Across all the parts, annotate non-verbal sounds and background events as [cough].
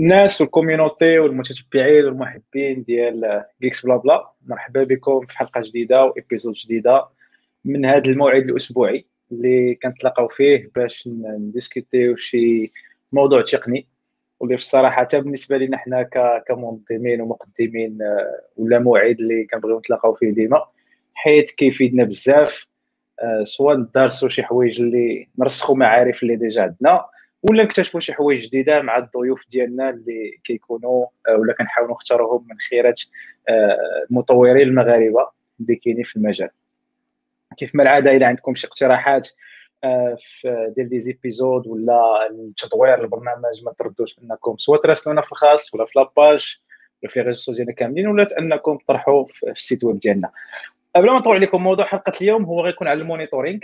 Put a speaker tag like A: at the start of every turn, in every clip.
A: الناس وال community والمتتبعين والمحبين ديال Geeks Blabla مرحبا بكم في حلقة جديدة و épisode جديدة من هذا الموعد الأسبوعي اللي كنتلاقاو فيه باش نديسكوتيو شي موضوع تقني. واللي في الصراحة حتى بالنسبة لنا حنا كمنظمين ومقدمين آه، ولا موعد اللي كنبغيو نتلاقاو فيه ديما. حيت كيفيدنا بزاف آه، سواء ندرسوا شي حوايج اللي نرسخوا معارف اللي déjà عندنا ولا نكتشفوا شي حوايج جديدة مع الضيوف ديالنا اللي كيكونوا آه، ولا كنحاولوا نختاروهم من خيرات المطورين المغاربة اللي كاينين في المجال. كيف ما العادة إلى عندكم شي اقتراحات في ديال des épisodes ولا تطوير البرنامج ما تترددوش أنكم سواء تراسلونا في الخاص ولا في la page ولا في réseaux ديالنا كاملين ولا أنكم تطرحوا في ال site web ديالنا. قبل ما نطلع عليكم موضوع حلقة اليوم هو غيكون على ال monitoring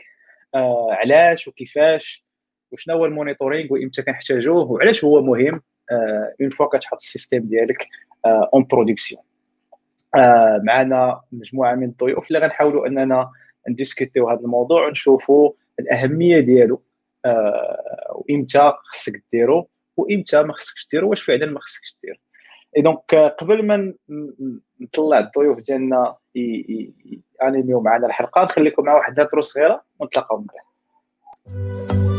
A: آه علاش وكيفاش؟ وشنو هو ال monitoring وامتى كنحتاجوه وعلاش هو مهم une fois كتحط ال système ديالك en آه production آه معنا مجموعة من الضيوف اللي غنحاولوا اننا نديسكوتيو هذا الموضوع ونشوفوا الأهمية ديالو آه وامتى خصك ديرو وامتى ما خصكش ديرو واش فعلا ما خصكش ديرو. et donc قبل ما نطلع الضيوف ديالنا انيميو معنا الحلقة نخليكم مع واحد ال intro صغيره ونتلاقاو من بعد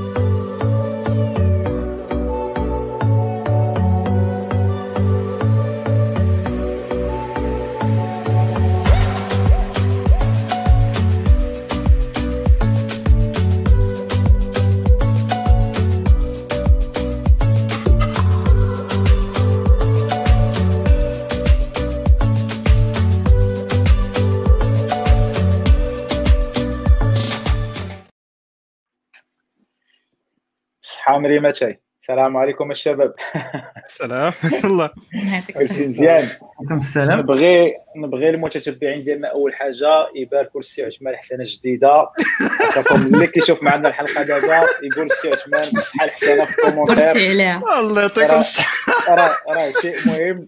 A: مريم اتاي السلام عليكم الشباب.
B: السلام. [laughs] ورحمه الله.
A: كلشي مزيان.
B: عليكم السلام.
A: نبغي نبغي المتتبعين ديالنا أول حاجة يباركوا السي عثمان حسانة جديدة عطاكم اللي كيشوف معنا الحلقة دابا يقول السي عثمان بالصحه الحسانة في ال commentaire.
B: الله يعطيكم الصحه
A: راه راه شيء مهم.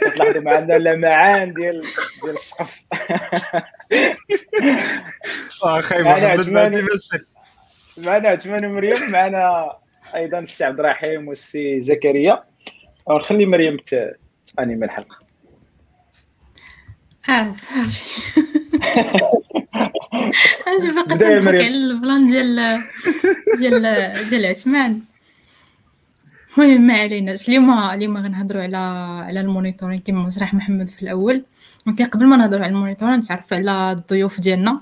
A: كتلاحظوا معنا اللمعان ديال ديال السقف.
B: آه خايب عثمان
A: معنا عثمان ومريم معنا أيضا السي عبد الرحيم والسي زكريا. ونخلي مريم تانيمي الحلقة.
C: آه صافي. انت باقا تنضحك على ال plan ديال ديال ديال عثمان. المهم ما عليناش اليوم اليوم غنهضروا على على ال monitoring كما شرح محمد في الأول. ولكن قبل ما نهضروا على ال monitoring نتعرف على الضيوف ديالنا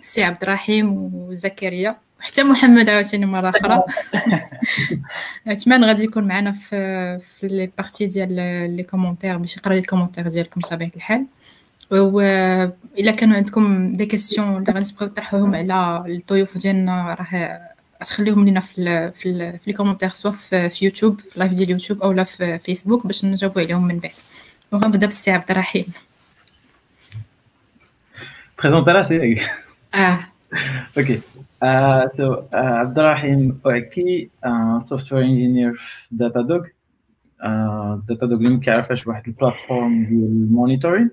C: السي عبد الرحيم وزكريا. حتى محمد عاوتاني مرة أخرى [laughs] اتمنى غادي يكون معنا في في les parties ديال les commentaires باش يقرا لي ال commentaires ديالكم بطبيعه الحال. و إلا كانوا عندكم des questions اللي غنبغيو نطرحوهم على الضيوف ديالنا راه تخليهم لينا في في, في les commentaires soit في, في YouTube live ديال يوتيوب اولا في فيسبوك باش نجاوبوا عليهم من بعد. وغنبدا بالسي عبد الرحيم.
B: بريزونتي راسي
C: آه. [laughs]
B: OK Uh, so uh, Abdurrahim Oaki, uh, software engineer في Datadog. Uh, Datadog اللي ما كيعرفهاش واحد ال plateforme ديال ال monitoring.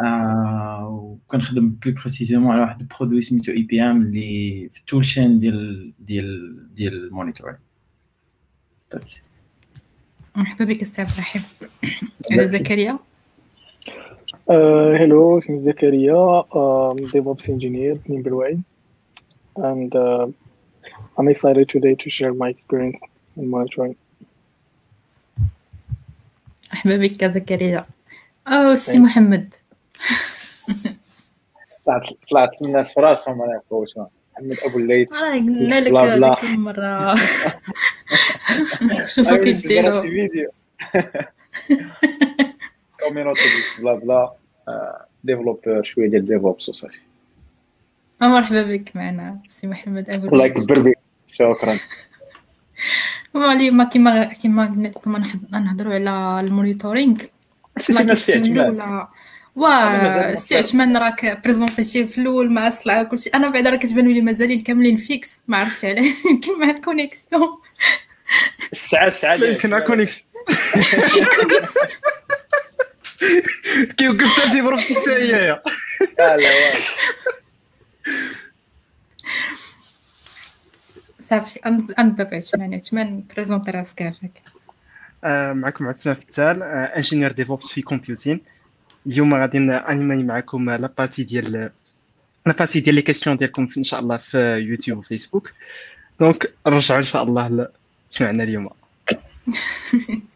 B: Uh, وكنخدم plus précisément على واحد ال produit سميتو APM اللي في ال tool chain ديال ديال ديال ال monitoring.
C: مرحبا بك السي عبد الرحيم زكريا.
D: Hello اسمي زكريا. DevOps engineer في Nimble and uh, I'm excited today to share my experience in monitoring.
C: مرحبا بك زكريا أو سي محمد.
A: طلعت طلعت الناس في راسهم ما يعرفوش محمد ابو الليث
C: قلنا لك هذيك المرة. شوفوا كيديروا
A: فيديو community Blabla developer شوية ديال DevOps وصافي
C: مرحبا بك معنا سي محمد أبو
A: الله يكبر بك. شكرا. [laughs]
C: اليوم كيما كيما قلنا لكم نهضروا على ال monitoring. وا سي عثمان راك بريزونتيتي في الأول مع الصلعه كلشي. أنا بعدا راه كتبان لي مازالين كاملين fixe ما عرفتش علاش [laughs] يمكن مع ال
A: connexion الساعة الساعة
B: يمكن مع كونيكس [laughs] كي وقفت في بروفتك حتى هي.
A: لا لا
C: صافي انت بعثمان عثمان présenter راسك عافاك
E: معكم عثمان فتال ingénieur DevOps في كومبيوتين اليوم غادي animer معكم la partie ديال la partie ديال les questions ديالكم ان شاء الله في يوتيوب وفيسبوك donc نرجعوا ان شاء الله عندنا اليوم. [laughs]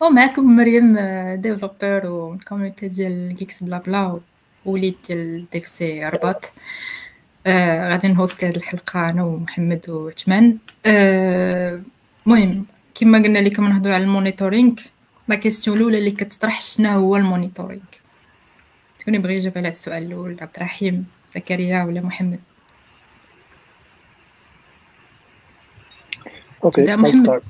C: ومعكم مريم developer و community ديال Geeksblabla وليد ديال ديكسي رباط. آه غادي ن host هاد الحلقة أنا ومحمد وعثمان. آه المهم كما قلنا لكم نهضروا على ال monitoring. la question الأولى اللي كتطرح شنو هو ال monitoring؟ شكون يبغي يجاوب على السؤال الأول؟ عبد الرحيم زكريا ولا محمد؟ أوكي
D: I'll
C: محمد.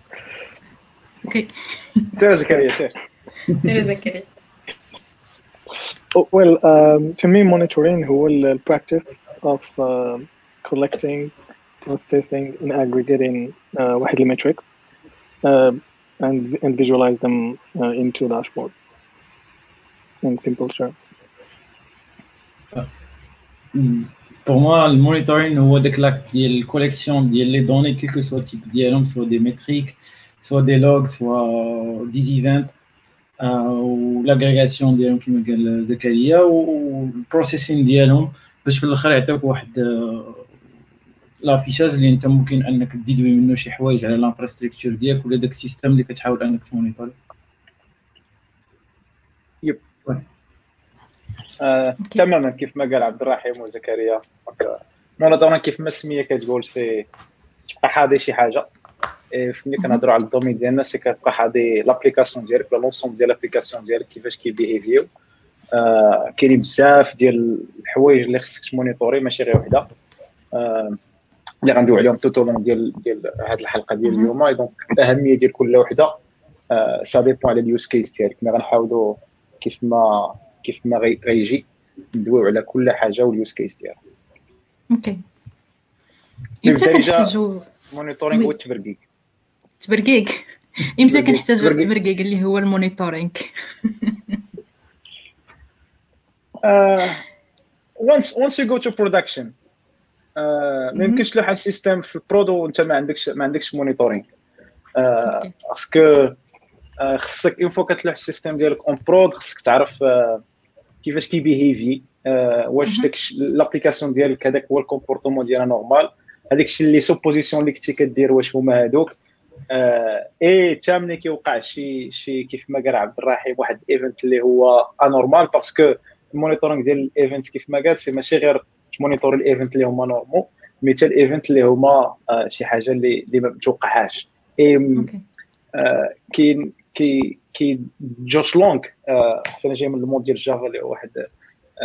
C: أوكي [laughs]
A: سير زكريا سير.
C: سير زكريا.
D: well, um, to me, monitoring هو ال practice of um collecting, processing, and aggregating uh, واحد ال metrics uh, and, and visualize them uh, into dashboards in simple terms.
B: Pour moi, le monitoring هو داك لاك ديال الكوليكسيون ديال لي دوني كيل كو سوا تيب ديالهم سوا دي ميتريك سوا دي لوغ سوا دي ايفنت و ال agrégation ديالهم كما قال زكريا و ال processing ديالهم باش في الآخر يعطيوك واحد آه، l'affichage اللي أنت ممكن أنك ت déduire منه شي حوايج على ال infrastructure ديالك ولا داك ال système اللي كتحاول أنك ت monitorer
A: آه، تماما كيف ما قال عبد الرحيم وزكريا. monitoring كيف ما السمية كتقول c'est تبقى حاضي شي حاجة. فملي كنهضروا على ال domaine ديالنا c'est كتبقى حاضي l'application ديالك ولا l'ensemble ديال l'application ديالك كيفاش كي behave يو. آه كاينين بزاف ديال الحوايج اللي خصك ت monitorer ماشي غير وحدة. آه اللي غندويو عليهم tout au ديال ديال هذه الحلقة ديال. اليوم. donc الاهميه ديال كل وحدة. آه ça dépend على ال use case ديالك. mais غنحاولوا كيف ما كيف ما غي- غيجي ندويو على كل حاجة و ال use
C: case ديالها
A: OK إجا-
C: كنحتاجو
A: monitoring oui.
C: تبرقيق
A: إمتى.
C: كنحتاجو. التبرقيق اللي هو ال monitoring
A: once once you go to production آه، ما. يمكنش تلوح على ال système في ال prod وانت ما عندكش ما عندكش
C: monitoring.
A: parce que خصك une fois كتلوح ال système ديالك en prod خصك تعرف آه، كيفاش كي behave آه، واش. داك l'application ديالك هذاك هو ال comportement ديالها normal هذاك الشيء اللي supposition اللي كنتي كدير واش هما هذوك آه، اي حتى ملي كيوقع شي شي كيف ما قال عبد الرحيم واحد ال event اللي هو anormal parce que ال monitoring ديال ال events كيف ما قال c'est ماشي غير ت monitorer ال event اللي هما normal mais حتى ال event اللي هما آه، شي حاجة اللي اللي ما بتوقعهاش اي آه، كاين كي كي جوش لونغ حتى جاي من ال monde ديال Java اللي هو واحد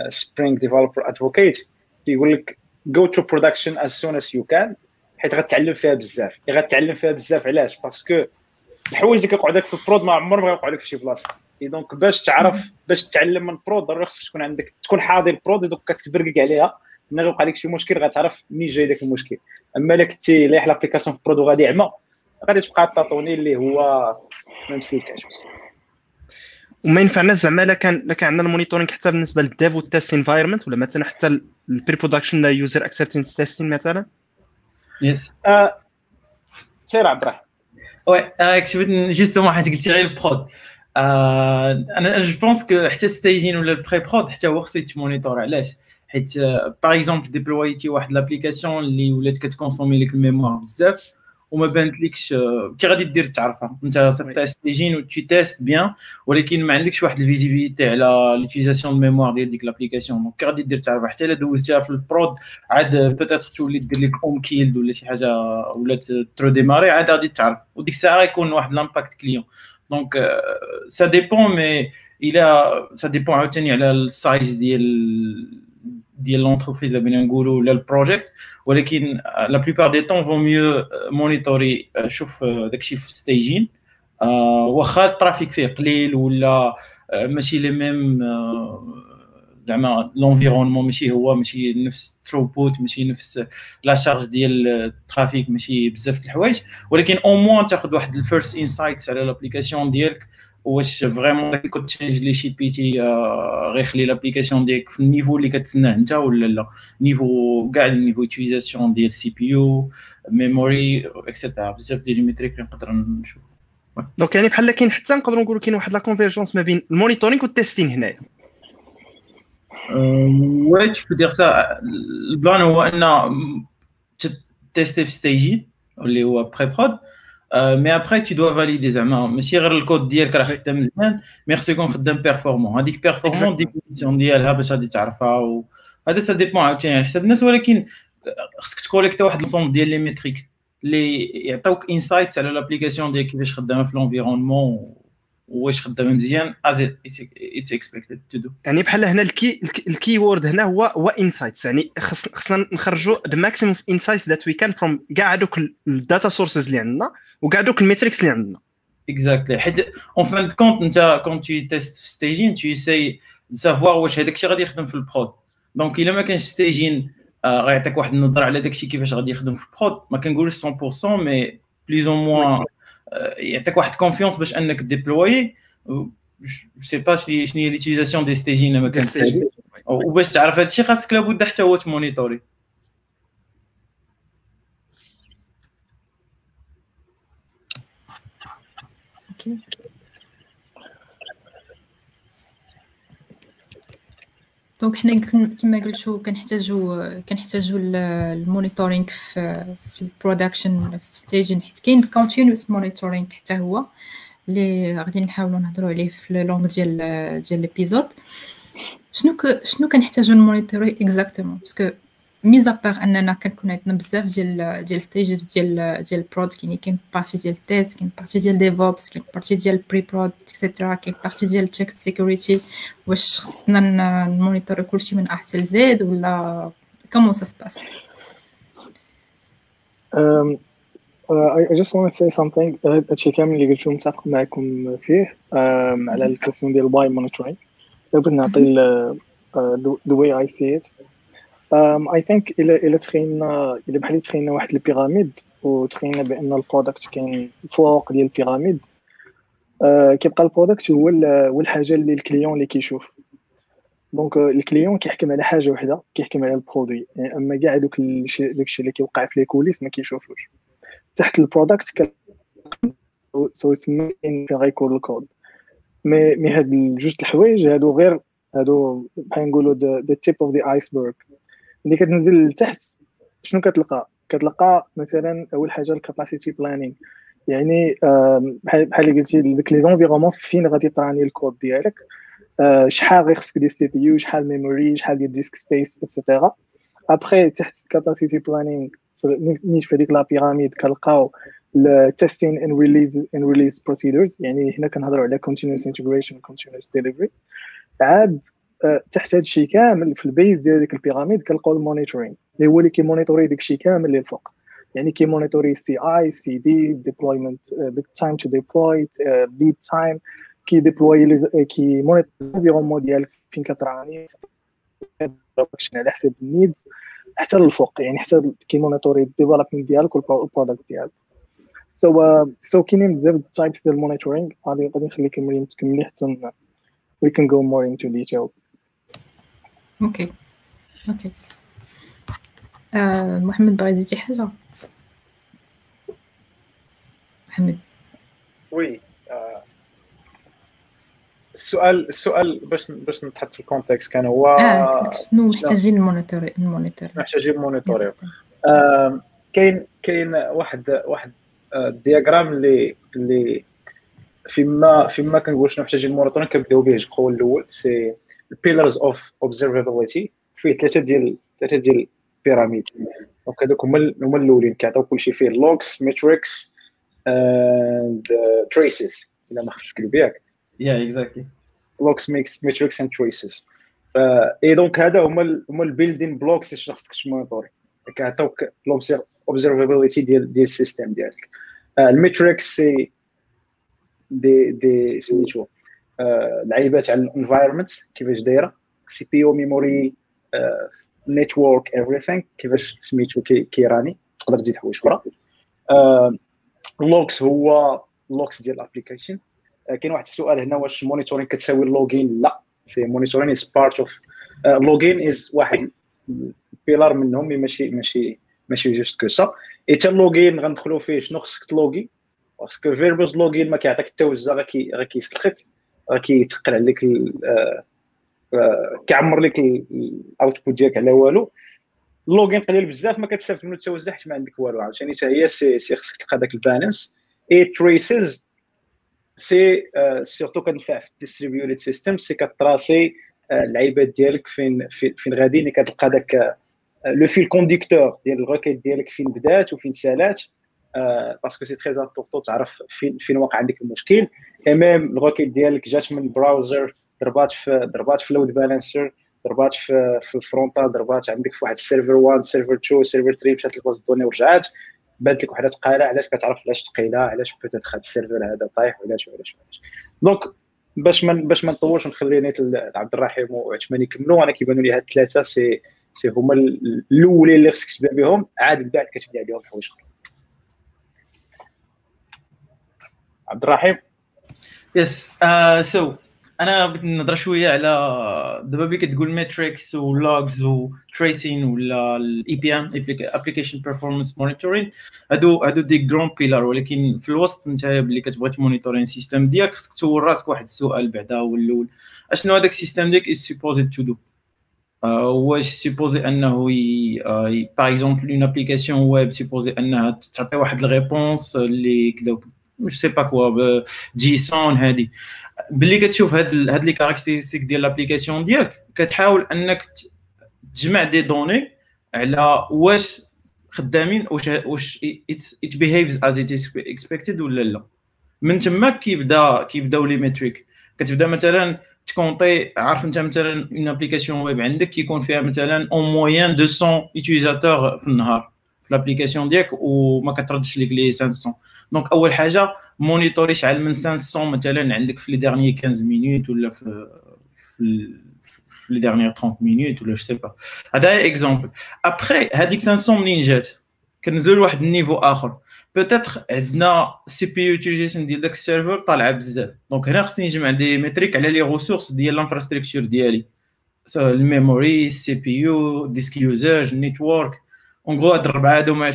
A: Spring developer advocate كيقول لك go to production as soon as you can حيت غتعلم فيها بزاف. غتعلم فيها بزاف علاش؟ parce que الحوايج اللي كيوقعوا في ال prod ما عمرهم غيوقعوا لك في شي بلاصة. et donc باش تعرف باش تتعلم من ال prod ضروري خصك تكون عندك تكون حاضر ال prod donc كتبرقق عليها. ملي غيوقع لك شي مشكل غتعرف منين جاي داك المشكل. أما إلا كنتي لايح l'application في ال prod وغادي عمى غادي تبقى ت tâtonner اللي هو ما مسلكاش
E: وما ينفعناش زعما لا كان لا كان عندنا ال monitoring حتى بالنسبة لل dev و ال test environment ولا مثلا حتى ال pre-production user acceptance testing مثلا.
B: yes
A: آه، سير عبد الرحيم
B: Ouais, euh, كنت بغيت justement حيت قلتي غير ال prod آه، أنا je pense que حتى staging ولا ال pré-prod حتى هو خصو يت monitor علاش حيت par exemple déployé تي واحد l'application اللي ولات كت consommer لك ال mémoire بزاف وما بانتلكش آه، كي غادي دير تعرفها. انت صيفطها staging و tu testes bien ولكن ما عندكش واحد ال visibilité على l'utilisation de mémoire ديال ديك l'application donc كي غادي دير تعرفها حتى إلا دوزتيها في ال prod عاد peut-être تولي دير لك OOM killed ولا شي حاجة ولا ت redémarrer عاد غادي تعرف. وديك الساعة يكون واحد l'impact client donc ça dépend mais إلى ça dépend عاوتاني على ال size ديال ديال l'entreprise بغينا نقولوا ولا ال project ولكن la plupart du temps vaut mieux monitorer شوف داكشي في staging واخا ال trafic فيه قليل ولا ماشي les mêmes زعما l'environnement ماشي هو ماشي نفس throughput ماشي نفس la charge ديال ال trafic ماشي بزاف د الحوايج ولكن au moins تاخذ واحد ال first insights على l'application ديالك واش vraiment داك ال code change اللي ship يتي آه، غيخلي l'application ديالك في ال niveau اللي كتسناه انت ولا لا؟ niveau كاع ال niveau utilisation ديال CPU memory et cetera بزاف ديال ال métriques اللي نقدر نشوف
E: donc يعني بحال كاين حتى نقدروا نقولوا كاين واحد la convergence ما بين ال monitoring و ال testing هنايا.
B: oui tu peux dire ça. ال plan هو أن tester في staging اللي هو pré-prod mais après tout de valider زعما ماشي غير الكود ديالك راه خدام مزيان mais خصو يكون خدام performant هذيك performant définition ديالها باش غادي تعرفها وهذا ça dépend عاوتاني على حساب الناس ولكن خصك ت collecter واحد l'ensemble ديال les métriques اللي يعطيوك insights على l'application ديالك كيفاش خدامه في l'environnement واش خدامه مزيان as it's expected to do
E: يعني بحال هنا ال key ال keyword هنا هو هو insights يعني خصنا نخرجوا the maximum insights that we can from كاع هذوك ال data sources اللي عندنا وكاع دوك ال metrics اللي عندنا.
B: exactly حيت en fin de compte انت quand tu testes في staging tu sais savoir واش هذاك الشيء غادي يخدم في ال prod donc إلا ما كانش staging غيعطيك واحد النظرة على داك الشيء كيفاش غادي يخدم في ال prod ما كنقولش 100% mais plus ou moins يعطيك واحد confiance باش انك deploy je sais pas شنو هي l'utilisation de staging ما كانش وباش تعرف هذا الشيء خاصك لابد حتى هو تمونيتوري
C: donc حنا كما قلتو كنحتاجو كنحتاجو ال monitoring في في ال production في staging حيت كاين continuous monitoring حتى هو اللي غادي نحاولوا نهضروا عليه في long ديال ديال l'épisode شنو شنو كنحتاجو نمونيتوري exactement parce que mis à part أننا كنكون عندنا بزاف ديال ديال stages ديال ديال ال prod كاين كاين partie ديال ال test كاين partie ديال DevOps كاين partie ديال pre-prod et cetera كاين partie ديال check security واش خصنا نمونيتوري كلشي من A à Z ولا comment ça
D: se passe I, just want to say something. هادشي كامل اللي قلتو متفق معكم فيه على la question ديال why monitoring بغيت نعطي the way I see it. I think الا إلا تخيلنا إلا بحال تخيلنا واحد ال pyramide وتخيلنا بأن ال product كاين فوق ديال ال pyramide. uh, كيبقى ال product هو هو الحاجة اللي le client اللي كيشوف. donc le client كيحكم على حاجة وحدة كيحكم على le produit. يعني أما كاع دوك داكشي اللي كيوقع في les coulisses ما كيشوفوش. تحت ال product so يسمى غيكون ال code mais mais هاد جوج الحوايج هادو غير هادو بحال نقولوا the tip of the iceberg ملي كتنزل لتحت شنو كتلقى؟ كتلقى مثلا أول حاجة ال capacity planning يعني بحال اللي قلتي ديك les environnements فين غادي ت run-ي الكود ديالك؟ شحال غير خصك ديال ال CPU شحال memory شحال ديال disk space et cetera après تحت capacity planning نيت في هذيك la pyramide كنلقاو ال testing and release and release procedures يعني هنا كنهضروا على continuous integration continuous delivery. عاد تحت هذا الشيء كامل في ال base ديال ديك ال pyramide كنلقاو ال monitoring اللي هو اللي كيمونيتوري داك الشيء كامل اللي الفوق يعني كيمونيتوري CI/CD deployment time to deploy lead time كي deploy كي monitor l'environnement ديالك فين كت run-ي على حسب ال needs حتى للفوق يعني حتى كيمونيتوري ال development ديالك وال product ديالك. so so كاينين بزاف types ديال ال monitoring غادي غادي نخليك تكملي حتى we can go more into details.
C: أوكي أوكي آه محمد بغا يزيد شي حاجة محمد
A: oui السؤال السؤال باش باش نتحط في ال contexte كان هو
C: آه شنو محتاجين المونيتوري المونيتوري
A: محتاجين المونيتوري كاين كاين واحد واحد ال diagramme اللي اللي فيما فيما كنقول شنو محتاجين ال monitoring كنبداو به القول الأول c'est ال pillars of observability فيه ثلاثة ديال ثلاثة ديال pyramide donc هذوك هما هما الأولين. كيعطيو كلشي فيه logs metrics and traces إلا ما خفتش نكذب ياك
B: يا exactly
A: logs mix metrics and traces et donc هذا هما هما ال building blocks اللي خصك تمونيتوري كيعطيوك ال observability ديال ديال ال system ديالك. ال metrics c'est دي دي سميتو لعيبات على ال environment كيفاش دايرة. CPU memory network everything كيفاش سميتو كي run-ي تقدر تزيد حوايج أخرى. ال logs هو ال logs ديال ال application كاين واحد السؤال هنا واش ال monitoring كتساوي ال logging لا. c'est monitoring is part of logging is واحد pillar منهم ماشي ماشي ماشي juste que ça et تا ال logging غندخلوا فيه شنو خصك تلوغي. parce que verbose logging ما كيعطيك حتى وجه غا كيسلخك. كيتقل عليك كيعمر لك ال output ديالك على والو. ال logging قليل بزاف ما كتستافد منه حتى حيت ما عندك والو عاوتاني. حتى هي سي سي خصك تلقى داك ال balance. et traces c'est surtout كنفع في ال distributed system c'est كت trace-ي العيبات ديالك فين فين غادي اللي كتلقى داك le fil conducteur ديال la requête ديالك فين بدات وفين سالات. parce que c'est très important تعرف فين فين واقع عندك المشكل؟ et même la requête ديالك جات من ال browser ضربات في ضربات في load balancer ضربات في في ال frontal ضربات عندك في واحد ال server 1 server 2 server 3 مشات لك les données ورجعات. بانت لك وحده ثقيله علاش كتعرف علاش ثقيله علاش peut-être هذا ال server هذا طايح وعلاش وعلاش وعلاش. donc باش ما باش ما نطولش ونخلي نيت عبد الرحيم وعثمان يكملوا أنا كيبانوا لي هاد الثلاثه سي سي هما الأولين اللي خصك تبدأ بهم عاد من بعد كتبدا عليهم حوايج أخرى عبد الرحيم.
B: yes so أنا بغيت نهضر شوية على دابا ملي كتقول metrics و logs و tracing ولا ال APM application performance monitoring هادو هادو des grands piliers ولكن في الوسط انت بلي كتبغي ت monitor-ي system ديالك خصك تسول راسك واحد السؤال بعدا هو الأول أشنو هذاك ال system ديالك is supposed to do واش supposé أنه par exemple une application web supposé أنها تعطي واحد ال réponse اللي كذا je sais pas quoi JSON هادي. باللي كتشوف هاد هاد les caractéristiques ديال l'application ديالك كتحاول انك تجمع des données على واش خدامين واش واش it behaves as it expected ولا لا. من تما كيبدا كيبداو les métriques كتبدا مثلا تكونطي عارف انت مثلا une application web عندك كيكون فيها مثلا en moyenne 200 utilisateurs في النهار في l'application ديالك وما كتردش ليك les 500 donc أول حاجة monitorer شحال من 500 مثلا عندك في les dernières 15 minutes ولا في في les dernières 30 minutes ولا je sais pas هذا exemple après هذيك 500 منين جات؟ كنزلوا لواحد ال niveau آخر. peut-être عندنا CPU utilization ديال داك ال server طالعة بزاف. donc هنا خصني نجمع des métriques على les ressources ديال ال infrastructure ديالي. ال memory ال CPU disk usage ال network en gros هاد الربعة هادو ما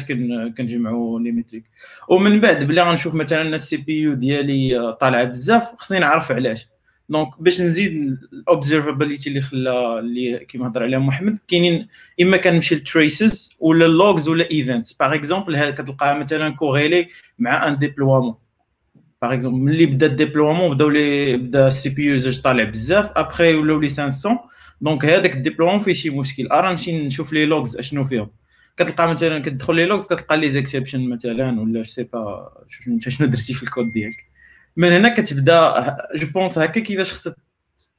B: كنجمعوا les métriques ومن بعد بلي غنشوف مثلا ال CPU ديالي طالعة بزاف خصني نعرف علاش. donc باش نزيد ال observability اللي خلا اللي كيما هضر عليها محمد كاينين إما كنمشي لل traces ولا ال logs ولا events par exemple كتلقاها مثلا corrélé مع un déploiement par exemple ملي بدا ال déploiement بداو لي بدا ال CPU طالع بزاف ابخي ولاو les 500 donc هذاك ال déploiement فيه شي مشكل. أرا نمشي نشوف les logs أشنو فيهم. كتلقى مثلا كتدخل les logs كتلقى les exceptions مثلا ولا je sais pas شنو درتي في الكود ديالك. من هنا كتبدا je pense هكا كيفاش خصك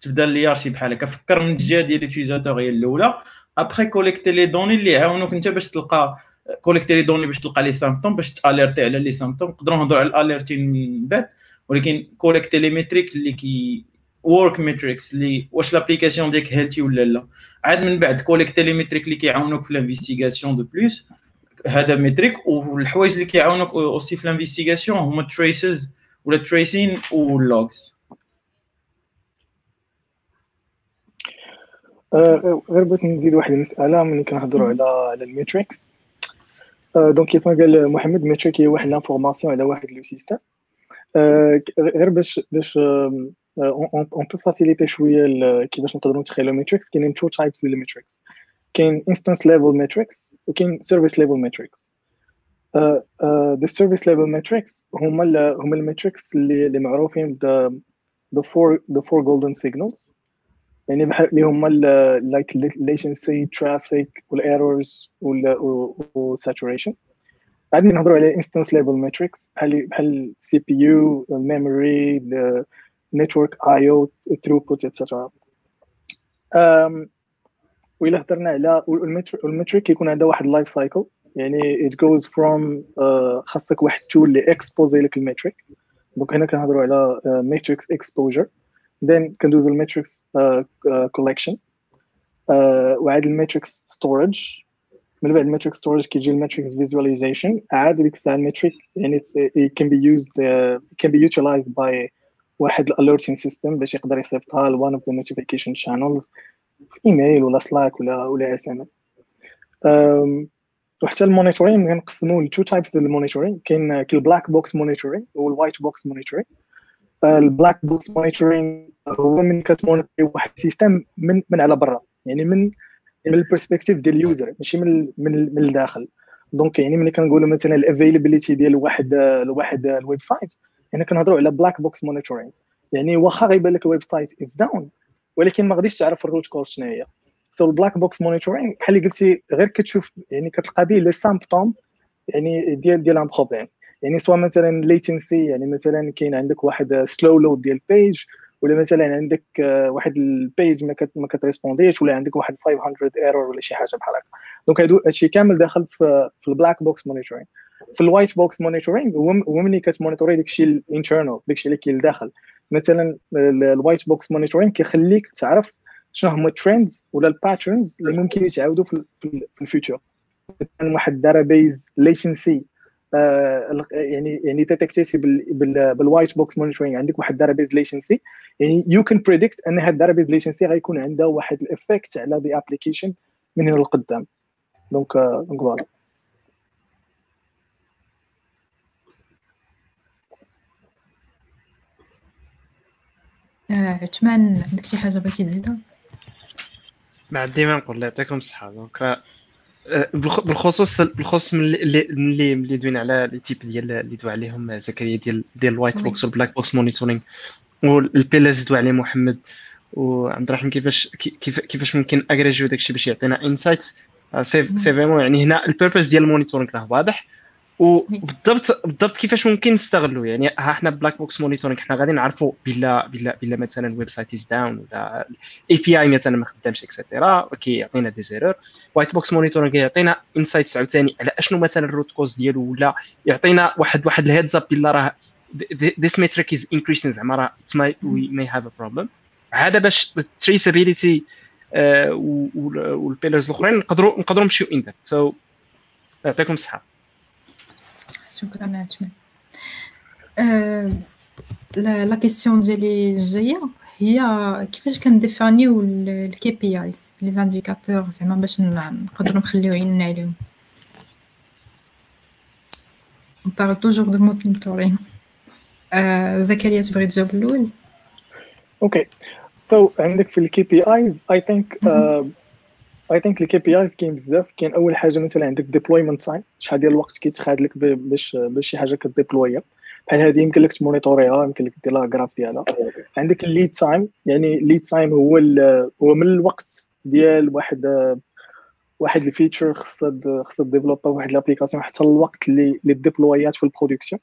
B: تبدا l'hiérarchie بحال هكا. فكر من الجهة ديال l'utilisateur هي الأولى. après collecter les données اللي يعاونوك أنت باش تلقى collecter les données باش تلقى les symptômes باش تalerter على les symptômes نقدروا نهضروا على ال alerting من بعد ولكن collecter les métriques اللي كي work metrics اللي واش l'application ديالك healthy ولا لا عاد من بعد collecter les métriques اللي كيعاونوك في l'investigation de plus هذا métriques والحوايج اللي كيعاونوك aussi في l'investigation هما traces ولا tracing وال logs
D: غير بغيت نزيد واحد المسألة ملي كنهضروا على على ال metrics. donc كيف ما قال محمد métrique هي واحد l'information على واحد le système غير باش باش on peut faciliter شوية كيفاش نقدروا نتخيلوا metrics كاينين two types ديال ال metrics كاين instance level metrics وكاين service level metrics the service level metrics هما هما ال metrics اللي اللي معروفين ب the four the four golden signals. يعني بحال اللي هما like latency traffic وال errors وال saturation. غادي نهضروا على instance level metrics بحال بحال ال CPU ال memory network IO throughput etc um, وإلا هضرنا على ال metric كيكون عندها واحد life cycle يعني it goes from uh, خاصك واحد tool اللي exposer لك ال metric donc هنا كنهضروا على metrics exposure then كندوزو ال metrics collection وعاد ال metrics storage من بعد ال metrics storage كيجي ال metrics visualization عاد ديك الساعة ال metric يعني it can be used uh, it can be utilized by واحد ال alerting system باش يقدر يصيفطها ل one of the notification channels في إيميل ولا Slack ولا ولا SMS وحتى ال monitoring كنقسموه ل two types ديال ال monitoring كاين ال black box monitoring وال white box monitoring ال black box monitoring هو من كتmonitorer واحد ال system من من على برا. يعني من من ال perspective ديال ال user ماشي من من من الداخل. donc يعني ملي كنقولوا مثلا ال availability ديال واحد واحد ال website يعني كنهضروا على black box monitoring يعني واخا غيبان لك ال website is down ولكن ما غاديش تعرف ال root cause شنو هي. so ال black box monitoring بحال اللي قلتي غير كتشوف يعني كتلقى به les symptômes يعني ديال ديال un problème يعني سواء مثلا latency يعني مثلا كاين عندك واحد slow load ديال page ولا مثلا عندك واحد ال page ما كت ما كتrespondيش ولا عندك واحد 500 error ولا شي حاجة بحال هكا. donc هادو هادشي كامل داخل في, في ال black box monitoring في ال white box monitoring هو ملي كتmonitorer داكشي ال internal داكشي اللي كاين لداخل مثلا ال white box monitoring كيخليك تعرف شنو هما ال trends ولا ال patterns اللي ممكن يتعاودوا في, في ال future مثلا واحد database latency يعني يعني détectيتي بال white box monitoring عندك واحد database latency يعني you can predict أن هاد ال database latency غيكون عندها واحد ال effect على the application من هنا لقدام. donc donc voilà
C: عثمان عندك شي حاجة بغيتي تزيدها؟
E: ما عندي ما نقول يعطيكم الصحة. donc بالخصوص بالخصوص ملي ملي ملي دوينا على les types ديال اللي دوا عليهم زكريا ديال ديال ال white box وال black box monitoring وال pillars دوا عليه محمد. وعبد الرحيم كيفاش كيف كيفاش ممكن اغريجيو داكشي باش يعطينا insights c'est c'est vraiment يعني هنا ال purpose ديال ال monitoring راه واضح. وبالضبط بالضبط كيفاش ممكن نستغلوا يعني ها حنا black box monitoring حنا غادي نعرفوا بلا بلا بلا مثلا ال website is down ولا ال API مثلا ما خدامش et cetera كيعطينا des erreurs white box monitoring يعطينا insights عاوتاني على أشنو مثلا ال root cause ديالو ولا يعطينا واحد واحد ال heads up بلا راه this metric is increasing زعما راه we may have a problem. عاد باش ال traceability وال pillars الأخرين نقدروا نقدروا نمشيو in depth so يعطيكم الصحة.
C: شكرا عثمان أه la question ديالي الجايه هي كيفاش كنديفانيو ال KPIs les indicateurs زعما باش نقدروا نخليو عيننا عليهم on parle toujours de monitoring euh, زكريا تبغي تجاوب الأول
D: OK so عندك في ال KPIs I think I think ال KPIs كاين بزاف. كاين أول حاجة مثلا عندك deployment time شحال ديال الوقت كيتخاد لك باش باش شي حاجة كديبلويا بحال هذه يمكن لك تمونيتوريها يمكن لك دير لها graph ديالها. عندك ال lead time يعني ال lead time هو هو من الوقت ديال واحد واحد ال feature خصها خصها ديفلوبا واحد l'application حتى الوقت اللي اللي ديبلويات في ال production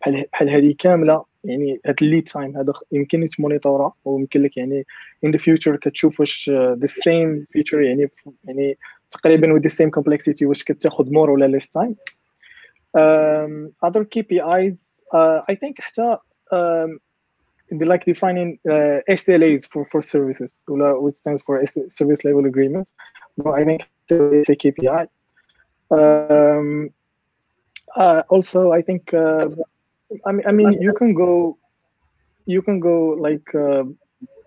D: بحال بحال هذه كاملة يعني هاد ال lead time هذا يمكن يتمونيتورا ويمكن لك يعني in the future كتشوف واش the same feature يعني يعني تقريبا with the same complexity واش كتاخذ more ولا less time um, other KPIs uh, I think حتى um, they like defining uh, SLAs for, for services which stands for service level agreement no, I think it's a KPI um, uh, also I think uh, I mean, I mean, you can go, you can go like uh,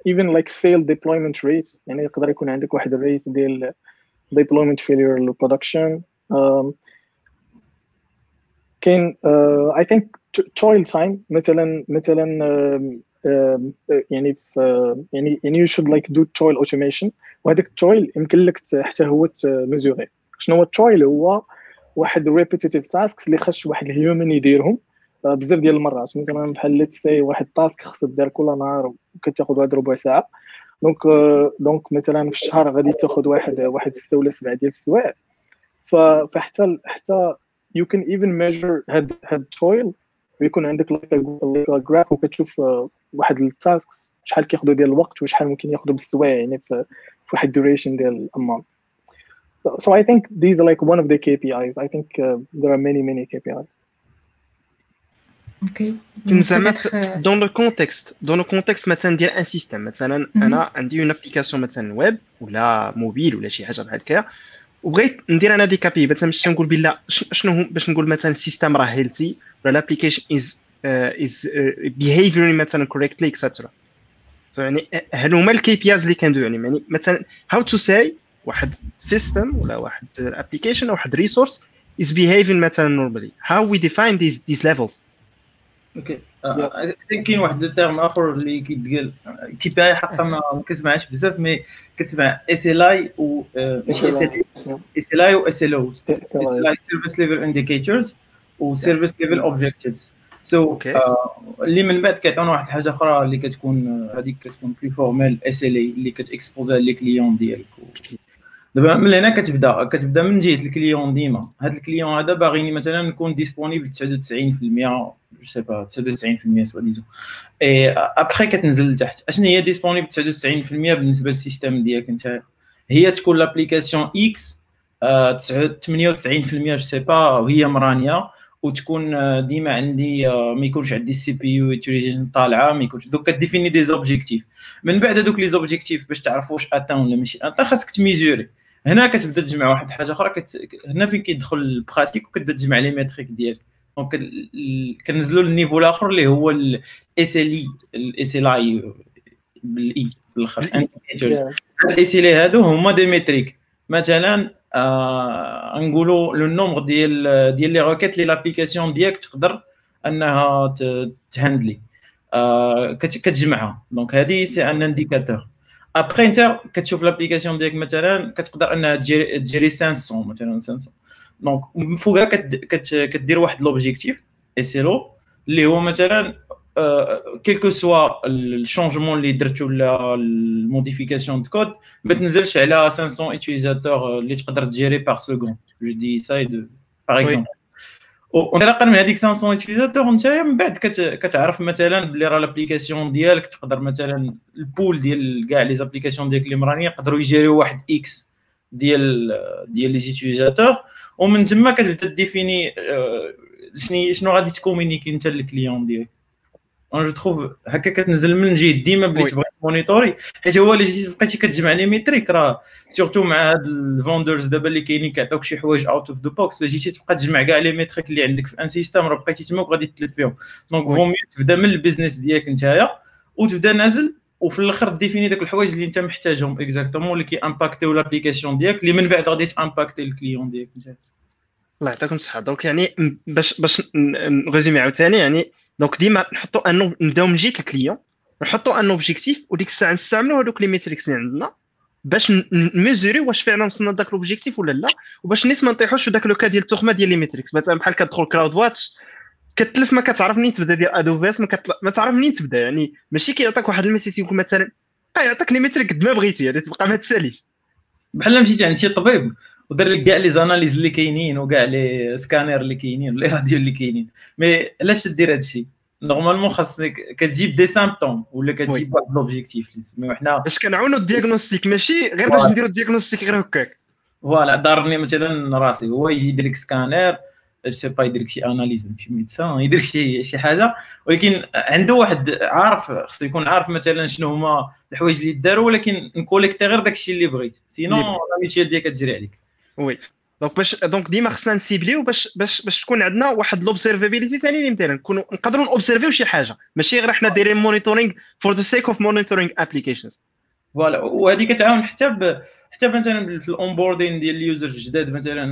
D: even like failed deployment rates يعني يقدر يكون عندك واحد الريت ديال deployment failure للبرودكشن um, كاين uh, I think toil time مثلا مثلا um, um, يعني في يعني يعني you should like do toil automation وهذاك التويل يمكن لك حتى هو تميزوري شنو هو التويل هو واحد repetitive tasks اللي خاص واحد الهيومن يديرهم بزاف ديال المرات مثلا بحال سي واحد ال task خصها دير كل نهار وكتاخذ واحد ربع ساعة. donc donc مثلا في الشهر غادي تاخذ واحد واحد ستة ولا سبعة ديال السوايع. فحتى حتى you can even measure هاد هاد toil ويكون عندك graph وكتشوف واحد ال tasks شحال كياخذوا ديال الوقت وشحال ممكن ياخذوا بالسوايع يعني في واحد duration ديال amount. So, so I think these are like one of the KPIs I think uh, there are many many KPIs
C: OK
E: زعما dans le contexte dans le contexte مثلا ديال un système مثلا أنا عندي une application مثلا ويب ولا موبيل ولا شي حاجة بحال هكا وبغيت ندير أنا des KPI مثلا باش نقول بلا شنو باش نقول مثلا ال système راه healthy ولا ال application is is behaving مثلا correctly et cetera يعني هل هما ال KPIs اللي كندوي يعني مثلا how to say واحد system ولا واحد application أو واحد resource is behaving مثلا normally. How we define these these levels?
B: OK. كاين واحد ال terme آخر اللي كيتقال كيبان حقا ما كنسمعش بزاف mais كتسمع SLA و ماشي SL SLI و SLO SLI service level indicators و service level objectives so اللي من بعد كيعطيونا واحد الحاجة أخرى اللي كتكون هذيك كتكون plus formelle SLA اللي كتاكسبوزا les clients ديالك. دابا من هنا كتبدا كتبدا من جهة ال client ديما. هاد ال client هذا باغيني مثلا نكون disponible 99% je sais pas 99% soit disant et après كتنزل لتحت. أشنو هي disponible 99% بالنسبة لل système ديالك أنت؟ هي تكون l'application إكس 98% je sais pas وهي مرانية. وتكون ديما عندي ما يكونش عندي ال CPU utilization طالعة ما يكونش. donc كديفيني des objectifs من بعد هذوك les objectifs باش تعرف واش atteint ولا ماشي. atteint خاصك تميزوري. هنا كتبدا تجمع واحد الحاجة أخرى كت... هنا فين كيدخل ال pratique وكتبدا تجمع les métriques ديالك. donc كنزلوا لل niveau الآخر اللي هو ال SLI ال SLI بال I. بالاخر ال SLI هادو هما des métriques. مثلا آه نقولوا le nombre ديال ديال les requêtes لي l'application ديالك تقدر أنها تهندلي. آه كتجمعها. donc هذه c'est un indicateur. après انت كتشوف l'application ديالك مثلا كتقدر انها تجيري 500 مثلا 500 donc من فوقها كدير واحد l'objectif et c'est le اللي هو مثلا quel que soit ال changement اللي درت ولا ال modification de code ما تنزلش على 500 utilisateurs اللي تقدر تجيري par seconde je dis de par exemple وانطلاقا من هذيك 500 utilisateurs انت من بعد كتعرف مثلا بلي راه l'application ديالك تقدر مثلا ال pool ديال كاع les applications ديالك اللي مرانيه يقدروا يجيريو واحد إكس ديال ديال les utilisateurs ومن تما كتبدا ديفيني شنو شنو غادي تكومينيكي أنت لل client ديالك. أنا je trouve هكا كتنزل من جهه ديما بلي تبغي مونيتوري حيت هو اللي بقيتي كتجمع les métriques راه surtout مع هاد ال vendors دابا اللي كاينين كيعطيوك شي حوايج out of the box الا جيتي تبقى تجمع كاع les métriques اللي عندك في un système راه بقيتي تما وغادي تلف فيهم. donc faut تبدا من ال business ديالك نتايا وتبدا نازل وفي الآخر ديفيني داك الحوايج اللي انت محتاجهم exactement اللي كي امباكتيو l'application ديالك اللي من بعد غادي تامباكتي ال client ديالك
E: الله يعطيكم الصحة. donc يعني باش باش نـ résumer عاوتاني يعني donc ديما نحطوا ان نبداو من جهه ال client نحطوا un objectif وديك الساعة نستعملوا هذوك les métriques اللي عندنا باش نـ mesurer واش فعلا وصلنا لذاك ال objectif ولا لا وباش نيت ما نطيحوش في ذاك le cas ديال التخمه ديال les métriques مثلا بحال كتدخل CloudWatch كتلف ما كتعرف منين تبدا ديال AWS ما, كتل... ما تعرف منين تبدا يعني ماشي كيعطيك واحد ال message يقول مثلا يعطيك les métriques قد ما بغيتي يعني تبقى ما تساليش
B: بحال مشيتي عند شي طبيب ودار لك كاع les analyses اللي كاينين وكاع les scanners اللي كاينين les [laughs] radios اللي كاينين. mais علاش تدير هادشي normalement خاصك كتجيب des symptômes ولا كتجيب واحد l'objectif اللي نسميو حنا
E: باش كنعاونوا ال diagnostic ماشي غير باش نديروا ال diagnostic غير هكاك.
B: voilà دارني مثلا راسي. هو يجي يدير لك scanner c'est pas يدير لك شي analyse شي médecin يدير لك شي شي حاجة. ولكن عنده واحد عارف خصو يكون عارف مثلا شنو هما الحوايج اللي داروا ولكن نـ collecter غير داكشي اللي بغيت. sinon la métrique ديالك كتجري عليك.
E: oui donc باش donc ديما خصنا نـ cibler يو باش باش باش تكون عندنا واحد l'observabilité ثاني اللي مثلا. نكونوا نقدروا نـ observer يو شي حاجة. ماشي غير حنا دايرين monitoring for the sake of monitoring applications
B: voilà وهذه كتعاون حتى ب... حتى مثلا في ال onboarding ديال ال users الجداد مثلا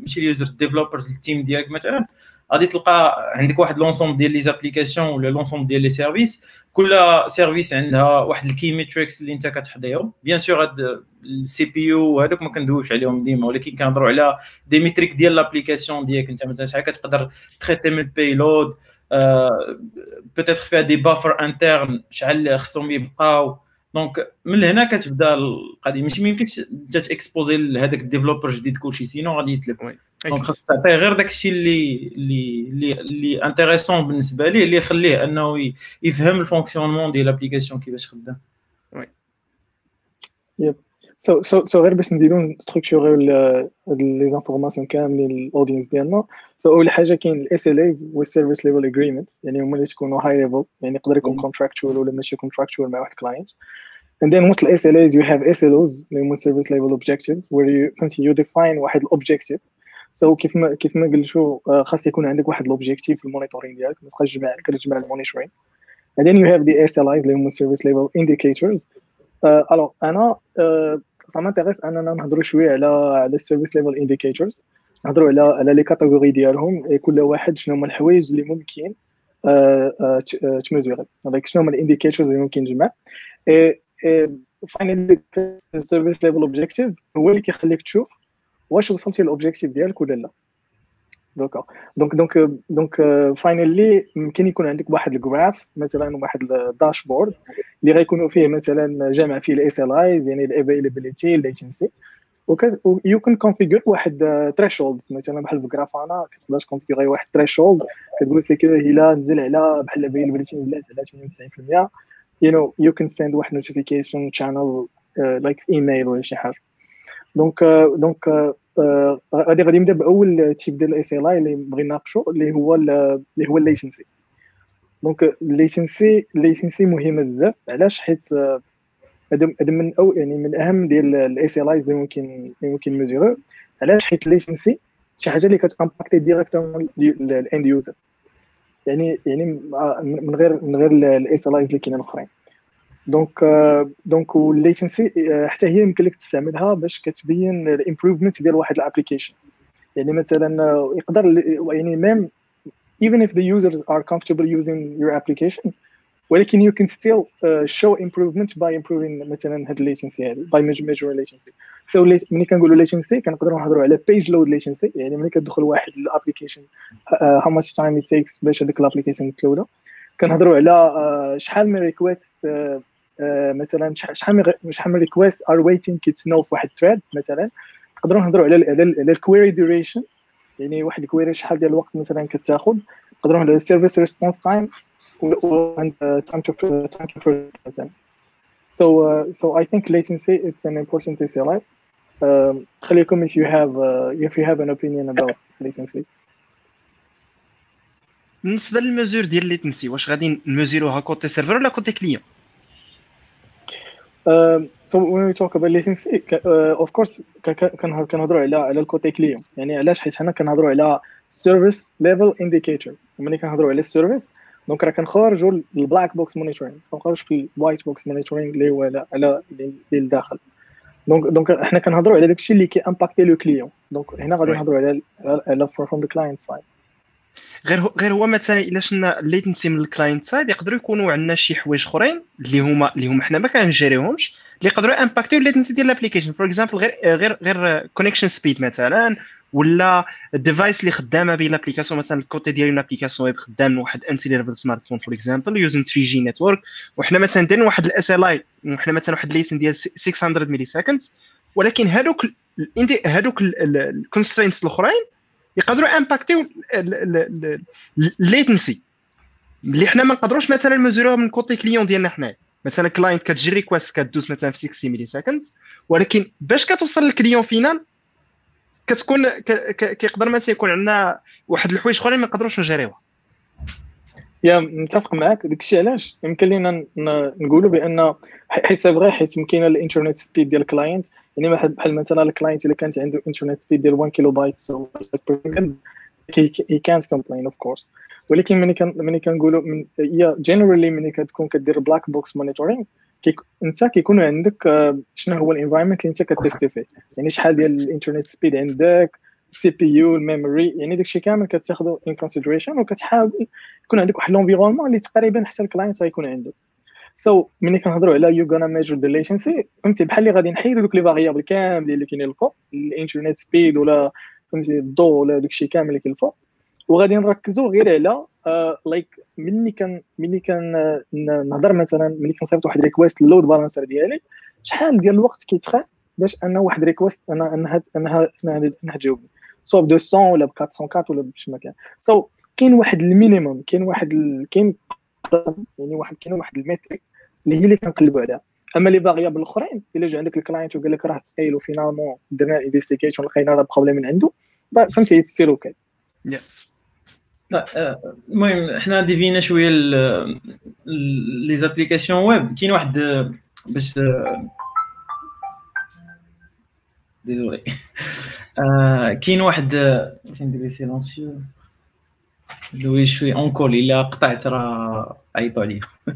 B: ماشي ال users developers ال team ديالك مثلا. غادي تلقى عندك واحد l'ensemble ديال les applications ولا l'ensemble ديال les services كل service عندها واحد ال key metrics اللي انت كتحضيهم. bien sûr هاد ال CPU هذوك ما كندويوش عليهم ديما ولكن كنهضروا على des métriques ديال l'application ديالك. انت مثلا شحال كتقدر تـ traiter من ال payload peut-être فيها des buffers internes شحال خصهم يبقاو. donc من هنا كتبدا القضية. ماشي ما يمكنش انت تـ exposer لهذاك ال développeur جديد كلشي sinon غادي يتلف. donc خاصك تعطيه غير داك الشيء اللي اللي اللي اللي intéressant بالنسبة ليه اللي يخليه انه يفهم ال fonctionnement ديال l'application كيفاش خدام.
D: oui yep so so so غير باش نزيدو نـ structurer يو les informations كاملين لل audience ديالنا. so أول حاجة كاين ال SLAs وال service level agreement يعني هما اللي تكونوا high level يعني يقدر يكون contractual ولا ماشي contractual مع واحد client and then ال SLAs you have SLOs اللي هما service level objectives where you فهمتي you define واحد ال objective so كيف ما كيف ما قلتو خاص يكون عندك واحد ال objective في ال monitoring ديالك ما تبقاش تجمع كتجمع ال monitoring and then you have the SLIs اللي هما service level indicators. alors أنا ça m'intéresse اننا نهضروا شوية على على ال service level indicators. نهضروا على على les catégories ديالهم كل واحد شنو هما الحوايج اللي ممكن تـ mesurer donc شنو هما ال indicators اللي ممكن تجمع finally ال service level objective هو اللي كيخليك تشوف واش وصلتي لل objective ديالك ولا لا. d'accord. donc donc donc finally ممكن يكون عندك واحد ال graph مثلا واحد ال dashboard اللي غيكونوا فيه مثلا جامع فيه ال SLIs يعني ال availability ال latency you can configure واحد threshold مثلا بحال في Grafana كتقدر تـ configurer واحد threshold كتقول سيكو الا نزل على بحال ال availability نزلت على 98% you know you can send واحد channel uh, like email ولا شي حاجة. donc donc غادي غادي نبدأ بأول type ديال ال SLI اللي بغي نناقشوا اللي هو اللي هو ال latency donc ال latency ال latency مهمة بزاف. علاش؟ حيت هذا من أو يعني من أهم ديال ال SLIs اللي ممكن اللي ممكن mesurer و علاش؟ حيت ال latency شي حاجة اللي كت impacter directement ال end user يعني يعني من غير من غير ال SLIs اللي كاينين الأخرين. donc donc ال latency حتى هي يمكن لك تستعملها باش كتبين ال improvement ديال واحد ال application يعني مثلا يقدر يعني même even if the users are comfortable using your application ولكن you can still uh, show improvement by improving مثلا هاد latency هادي by measuring latency. So ملي كنقولوا latency كنقدروا نهضروا على page load latency يعني ملي كتدخل واحد ال application uh, how much time it takes باش هذيك ال application تـ load ا كنهضروا على uh, شحال من request uh, مثلا شحال شحال من request are waiting كيتسناو في واحد THREAD_PLACEHOLDER مثلا نقدروا نهضروا على على الكويري ديوريشن يعني واحد الكويري شحال ديال الوقت مثلا كتاخذ نقدروا نهضروا على السيرفيس ريسبونس تايم time to time to present. So uh, so I think latency it's an important SLI. Um, خليكم if you have uh, if you have an opinion about latency.
E: بالنسبة لل mesure ديال ال latency واش غادي نـ mesurer وها côté serveur ولا côté client
D: Um, so when we talk about latency uh, of course كنهضروا على على ال côté client يعني علاش؟ حيت حنا كنهضروا على service level indicator ملي كنهضروا على ال service donc راه كنخرجوا ال black box monitoring كنخرج في ال white box monitoring اللي هو على على اللي داخل donc donc حنا كنهضروا على داكشي اللي كي impacter le client donc هنا غادي نهضروا على على from the client side
E: غير هو غير هو مثلا إلا شفنا ال latency من ال client side يقدروا يكونوا عندنا شي حوايج أخرين اللي هما اللي هما حنا ما كن gérer يهمش اللي يقدروا impacter يو ال latency ديال ال application for example غير غير غير connection speed مثلا ولا ال device اللي خدامة به l'application مثلا ال côté ديال une application web خدام واحد entry level smartphone for example using 3G network وحنا مثلا دايرين واحد ال SLI وحنا مثلا واحد ال latency ديال 600 milliseconds ولكن هذوك هذوك ال constraints الأخرين يقدروا امباكتيو ال latency اللي حنا ما نقدروش مثلا نمزوروها من côté client ديالنا حنا مثلا client كتجي request كدوز مثلا في 60 millisecond ولكن باش كتوصل لل client final كتكون كيقدر مثلا يكون عندنا واحد الحوايج أخرين ما نقدروش نجريوها.
D: yeah متفق معك داكشي علاش؟ يمكن لينا نقولوا بأن حيت c'est حيت ممكن الإنترنت speed ديال ال client يعني بحال مثلا ال client إلا كانت عنده إنترنت speed ديال 1 كيلو بايت هي كانت complain of course ولكن ملي كان ملي كنقولوا من yeah generally ملي كتكون كدير black box monitoring انت كيكون عندك شنو هو ال environment اللي انت كتستي فيه. يعني شحال ديال الإنترنت speed عندك ال CPU ال memory يعني داكشي كامل كتاخذو in consideration وكتحاول يكون عندك واحد l'environnement اللي تقريبا حتى ال client غيكون عنده. so, ملي كنهضروا على you gonna measure the latency فهمتي بحال اللي غادي نحيدو دوك les variables كاملين اللي كاينين الفوق الانترنت speed ولا فهمتي الضو ولا داكشي كامل اللي كاين الفوق. وغادي نركزوا غير على like uh, like ملي كان ملي كان نهضر مثلا ملي كنصيفط واحد request لل load balancer ديالي شحال ديال الوقت كيتخا باش أنا واحد request أنا أنها أنها أنها تجاوبني. soit ب 200 ولا ب 404 ولا باش ما كان. so, كاين واحد ال minimum كاين واحد ال... كاين يعني واحد كاين واحد ال métrique اللي هي اللي كنقلبوا عليها. أما les variables الأخرين إلا جا عندك ال client وقال لك راه ثقيل و finalement درنا investigation لقينا راه problème من عنده فهمتي تصير okay
B: المهم حنا ديفينا شوية les applications web كاين واحد باش ديزولي [laughs] كاين واحد تندير سيلونسيو لو شوي اونكول الا قطعت راه عيطوا عليا [laughs]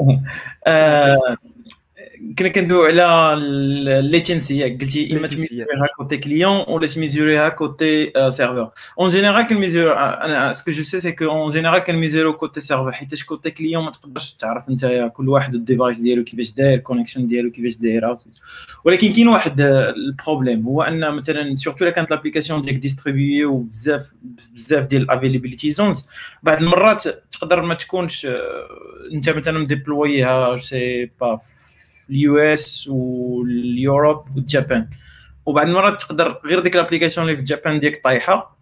B: [laughs] كنا كندويو على الليتنسي قلتي
E: إما
B: تميزوريها كوتي كليون ولا تميزوريها كوتي سيرفور اون جينيرال كنميزور أنا سكو جو سي سي كو اون جينيرال كنميزورو كوتي سيرفور حيت كوتي كليون ما تقدرش تعرف انت كل واحد الديفايس ديالو كيفاش داير الكونيكشن ديالو كيفاش دايره ولكن كاين واحد ال problème هو ان مثلا surtout الا كانت l'application ديالك distribuée وبزاف بزاف ديال ال availability zones بعض المرات تقدر ما تكونش انت مثلا مديبلويها sais pas ال US واليوروب والجابان. وبعض المرات تقدر غير ديك l'application اللي في الجابان ديالك طايحة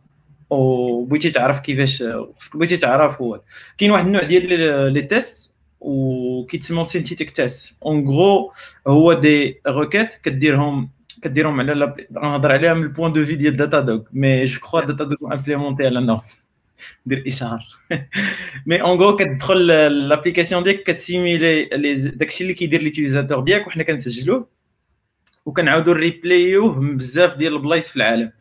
B: وبغيتي تعرف كيفاش خصك بغيتي تعرف هو. كاين واحد النوع ديال les tests وكيتسموا سينتيتيك تيست اون غرو هو دي روكيت كديرهم كديرهم على نهضر عليها من البوان دو في ديال داتا دوغ مي جو كخوا داتا دوغ امبليمونتي على نو دير اشهار مي اون غو كتدخل لابليكاسيون ديالك كتسيميلي داكشي اللي كيدير ليوتيليزاتور ديالك وحنا كنسجلوه وكنعاودو ريبلايوه من بزاف ديال البلايص في العالم.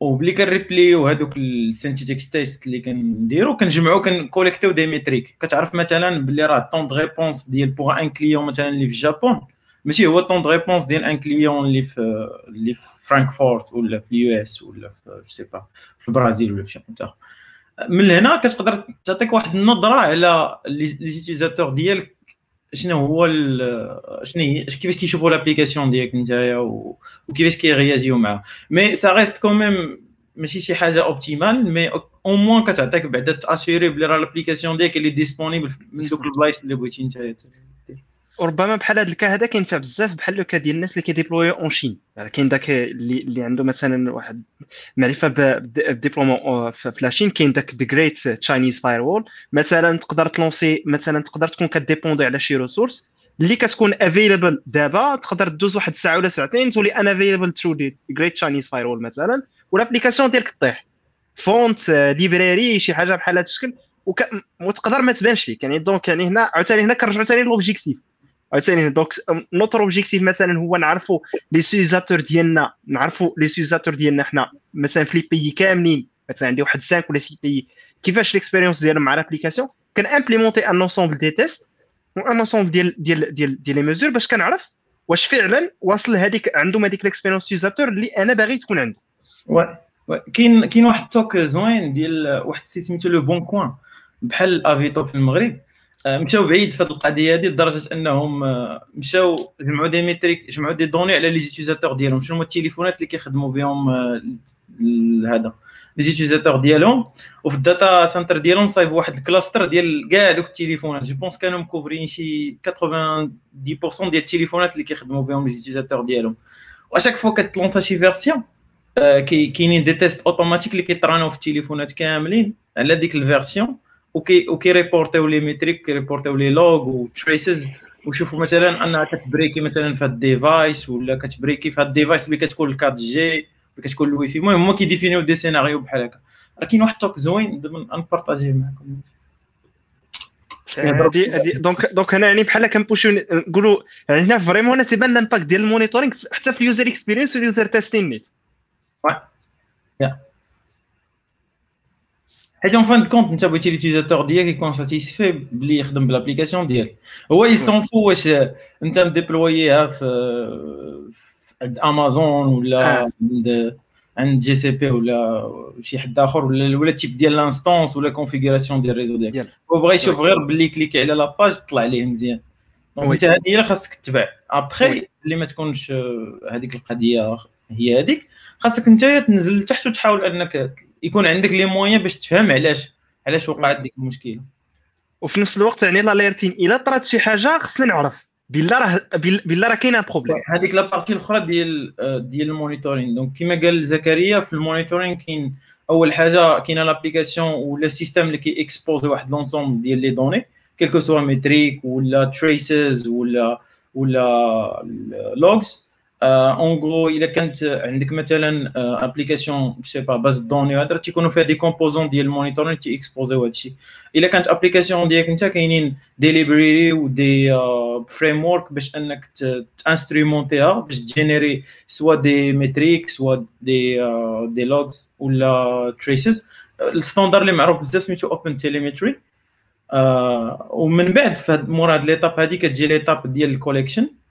B: وبلي كنريبليو هذوك السينتيتيك تيست اللي كنديرو كنجمعو كنكوليكتيو دي ميتريك كتعرف مثلا بلي راه طون دو ريبونس ديال بوغ ان كليون مثلا اللي في الجابون ماشي هو temps de réponse ديال un client اللي في اللي في فرانكفورت ولا في ال US ولا في je sais pas في البرازيل ولا في شي منطقه من هنا كتقدر تعطيك واحد النظرة على les utilisateurs ديالك. شنو هو شنو هي كيفاش كيشوفوا l'application ديالك نتايا وكيفاش كيرياجيو معاه. mais ça reste quand même ماشي شي حاجة optimal mais au moins كتعطيك بعدا تأسيري بلي راه l'application ديالك اللي disponible من دوك البلايص اللي بغيتي نتايا.
E: وربما بحال هذا ال cas هذا كينفع بزاف بحال le cas ديال الناس اللي كيديبلوي en Chine. يعني كاين داك اللي, اللي عنده مثلا واحد معرفة ب déploiement في la Chine كاين داك the Great Chinese Firewall مثلا تقدر تلونسي مثلا تقدر تكون كديبوندي على شي ressources اللي كتكون available دابا تقدر دوز واحد الساعة ولا ساعتين تولي unavailable through the Great Chinese Firewall مثلا. و l'application ديالك طيح font library شي حاجة بحال هذا الشكل. وتقدر ما تبانش ليك. يعني donc يعني هنا عاوتاني هنا كنرجعوا ثاني l'objectif عاوتاني donc notre objectif مثلا هو نعرفوا les utilisateurs ديالنا نعرفوا les utilisateurs ديالنا حنا مثلا في les pays كاملين مثلا عندي واحد 5 ولا 6 pays. كيفاش l'expérience ديالهم مع l'application كان امبليمونتي un ensemble des tests و un ensemble ديال ديال ديال ديال les mesures باش كنعرف واش فعلا واصل هذيك عندهم هذيك l'expérience utilisateur اللي أنا باغي تكون عنده
B: كاين كاين واحد ال talk زوين ديال واحد ال site سميتو Leboncoin بحال Avito في المغرب. مشاو بعيد في هذه القضية هذه لدرجة أنهم مشاو جمعوا des métriques جمعوا des données على les utilisateurs ديالهم. شنو هما التليفونات اللي كيخدموا بهم هذا. les utilisateurs ديالهم. وفي ال data center ديالهم صايبوا واحد ال cluster ديال كاع دوك التليفونات je pense كانوا مكوفرين شي 90% ديال التليفونات اللي كيخدموا بهم les utilisateurs ديالهم. و à chaque fois كتلونسا شي version كاينين des tests automatiques اللي كيطرانوا في التليفونات كاملين على ديك ال version وكي وكيريبورتيو les métriques كيريبورتيو les logs و traces وشوفوا مثلا انها كتبريكي مثلا في هاد ال device ولا كتبريكي في هاد ال device اللي كتكون ال quatre G اللي كتكون الواي فاي المهم هما كيديفينيو des scénarios بحال هكا راه كاين واحد ال talk زوين نبارطاجيه معكم
E: donc donc هنا يعني بحال كنبوشيو نقولوا يعني هنا vraiment هنا تيبان l'impact ديال ال monitoring حتى في ال user experience وال user testing نيت
B: حيت en fin de compte انت بغيتي l'utilisateur ديالك يكون satisfait بلي يخدم ب l'application ديالك هو il s'en fout واش انت م déployer يها في عند امازون ولا عند عند GCP ولا شي حد اخر ولا ولا type ديال l'instance ولا configuration ديال ال réseau ديالك هو بغى يشوف غير باللي cliquer على la page طلع عليه مزيان donc انت هذه هي خاصك تتبع ابخي اللي ما تكونش هذيك القضية هي هذيك. خاصك انت تنزل لتحت وتحاول أنك يكون عندك les moyens باش تفهم علاش علاش وقعت ديك المشكلة.
E: وفي نفس الوقت يعني l'alerting إلا طرات شي حاجة خصنا نعرف. بالله راه بالله راه كاين un problème
B: هذيك la partie الأخرى ديال ديال ال monitoring donc كما قال زكريا في ال monitoring كاين أول حاجة كاينة l'application ولا ال système اللي كي exposer واحد l'ensemble ديال les données que ce soit métriques ولا traces ولا ولا logs en gros الا كانت عندك مثلا application c'est pas base de données هذا تيكونوا فيها des composants ديال ال monitoring تي exposer يو هادشي الا كانت application ديالك انت كاينين des libraries و des frameworks باش انك ت instrumenter يها باش ت générer soit des métriques soit des des logs ولا traces ال standard اللي معروف بزاف سميتو OpenTelemetry ومن بعد في مور هاد l'étape هادي كتجي l'étape ديال ال collection آه،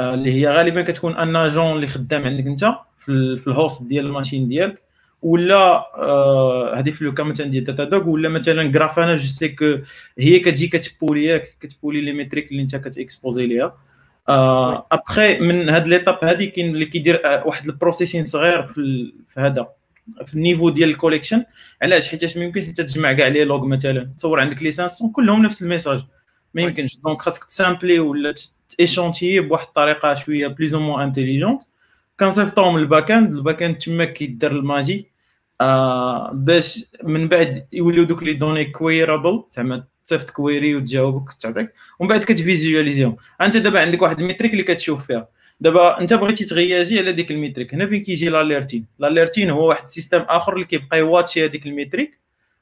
B: اللي هي غالبا كتكون un agent اللي خدام عندك أنت في, ال host ديال ال machine ديالك ولا آه هذه في لو مثلا ديال Datadog ولا مثلا Grafana je sais que هي كتجي كت pull يك كت pull ي les métriques اللي أنت كت exposer ليها. آه ابخي من هاد l'étape هادي كاين اللي كيدير آه، واحد ال processing صغير في, في هذا في ال niveau ديال ال collection. علاش؟ حيت ما يمكنش أنت تجمع كاع les logs مثلا تصور عندك les 500 كلهم نفس ال message. ما يمكنش. donc خاصك ت sampler ولا échantillonner بواحد الطريقة شوية plus ou moins intelligente كنصيفطوهم لل backend ال backend تما كيدير ال magie. آه باش من بعد يوليو دوك les données queryable زعما تصيفط query وتجاوبك تعطيك ومن بعد كت visualiser يهم أنت دابا عندك واحد ال métrique اللي كتشوف فيها. دابا أنت بغيتي تغياجي على ديك ال métrique. هنا فين كيجي l'alerting l'alerting هو واحد système آخر اللي كيبقى ي watch ي هذيك ال métrique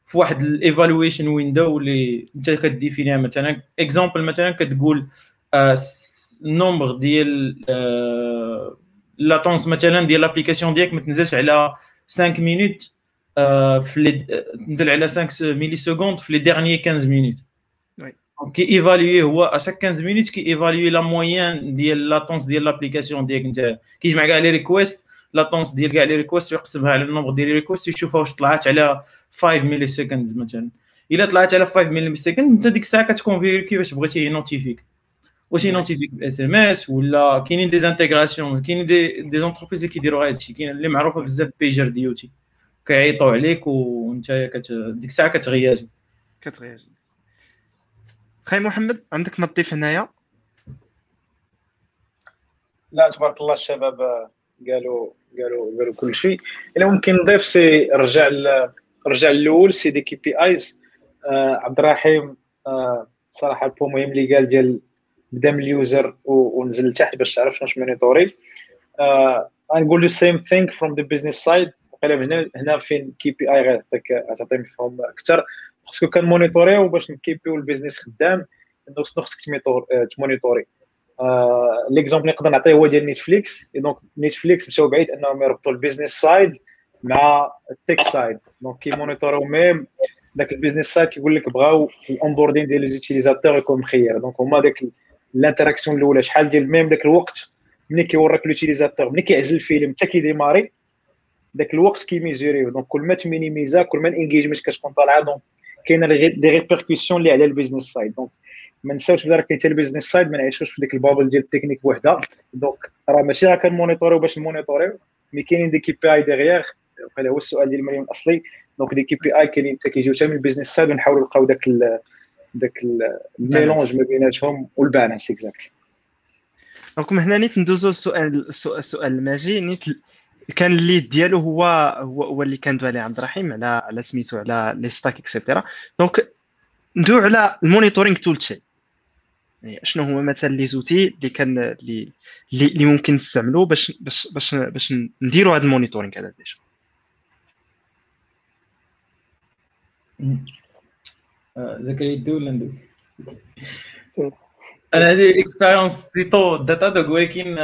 B: في واحد ال evaluation window اللي أنت ك définir يها مثلا. exemple مثلا كتقول ال nombre ديال آه latence مثلا ديال l'application ديالك ما تنزلش على 5 minutes في تنزل على 5 millisecondes في les dernières 15 minutes كي évaluer هو à chaque 15 minutes كي évaluer la moyenne ديال latence ديال l'application ديالك انت كيجمع كاع les requests latence ديال كاع les requests ويقسمها على ال nombre ديال les requests ويشوفها واش طلعت على 5 millisecondes مثلا الا طلعت على 5 millisecondes انت ديك الساعة كت configurer كيفاش بغيتي ي notifier ك واش ي notifier ك ب SMS ولا كاينين des intégrations كاينين des des entreprises اللي كيديروا هذا الشيء كاين اللي معروفه بزاف PagerDuty كيعيطوا عليك وانت كت... ديك الساعة كتغياجي
E: كتغياجي خاي محمد عندك ما تضيف هنايا؟
A: لا تبارك الله الشباب قالوا قالوا قالوا كل شيء. إلا ممكن نضيف سي رجع ل... رجع الأول سي دي كي بي آيز آه عبد الرحيم آه صراحة البو مهم اللي قال ديال بدا من اليوزر ونزل لتحت باش تعرف شنو مونيتوري آه غنقول له سيم ثينك فروم ذا بزنس سايد وقيلا هنا هنا فين كي بي اي غيعطيك غتعطي مفهوم أكثر. خاصك كان monitorer يو باش ن keep يو ال business خدام خصك ت monitorer. آه l'exemple اللي نقدر نعطيه هو ديال Netflix donc Netflix مشاو بعيد أنهم يربطوا ال business side مع ال tech side donc كي monitorer يو même داك ال business side كيقول لك بغاو ال onboarding ديال les utilisateurs يكون مخير. donc هما داك ال interaction الاولى شحال ديال même داك الوقت ملي كيوريك l'utilisateur ملي كيعزل الفيلم حتى كي démarrer داك الوقت كي mesurer يو donc كل ما ت minimiser ا كل ما ال engagement كتكون طالعه donc كاينة des répercussions اللي على ال business side donc ما نساوش بلا كاين حتى ال business side ما نعيشوش في ديك ال bubble ديال التكنيك بوحدها donc راه ماشي راه كن monitorer يو باش ن monitorer يو mais كاينين des KPI ديغيغ هو السؤال ديال مريم الاصلي donc des KPI كاينين حتى كيجيو حتى من ال business side ونحاولوا نلقاو داك داك ال mélange ما بيناتهم وال balance
E: exactly donc من هنا نيت ندوزو السؤال السؤال ال magique نيت كان ال lead ديالو هو هو, هو اللي كان عليه عبد الرحيم على على سميتو على les stacks et cetera donc ندوي على ال monitoring toolchain. يعني شنو هما مثلا les outils اللي كان اللي اللي ممكن نستعملو باش باش باش باش نديروا هذا ال monitoring هذا déjà.
B: زكريا ولا ندوي أنا هذه ال expérience plutôt Datadog ولكن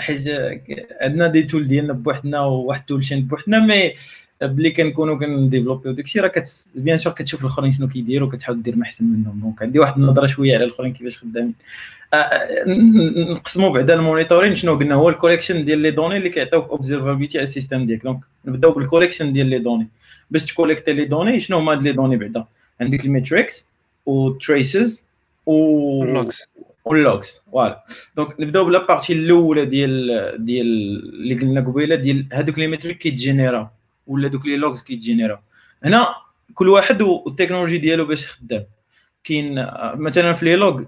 B: حاجة عندنا des tools ديالنا بوحدنا وواحد toolchain بوحدنا mais بلي كنكونوا كن développer يو داكشي راه كت bien sûr كتشوف الأخرين شنو كيديروا وكتحاول دير ما احسن منهم donc عندي واحد النظرة شوية على الأخرين كيفاش خدامين. نقسموا بعدا ال monitoring شنو قلنا هو ال collection ديال les données اللي كيعطيوك observability على ال système ديالك donc نبداو بال collection ديال les données. باش ت collecter les données شنو هما les données بعدا؟ عندك الميتريكس وتريسز و
E: اللوكس
B: واللوكس فوالا دونك نبداو بلا بارتي الأولى ديال ديال اللي قلنا قبيلة ديال هذوك les métriques كيتجينيراو ولا دوك les logs كيتجينيراو هنا كل واحد والتكنولوجي ديالو باش خدام. كاين مثلا في les logs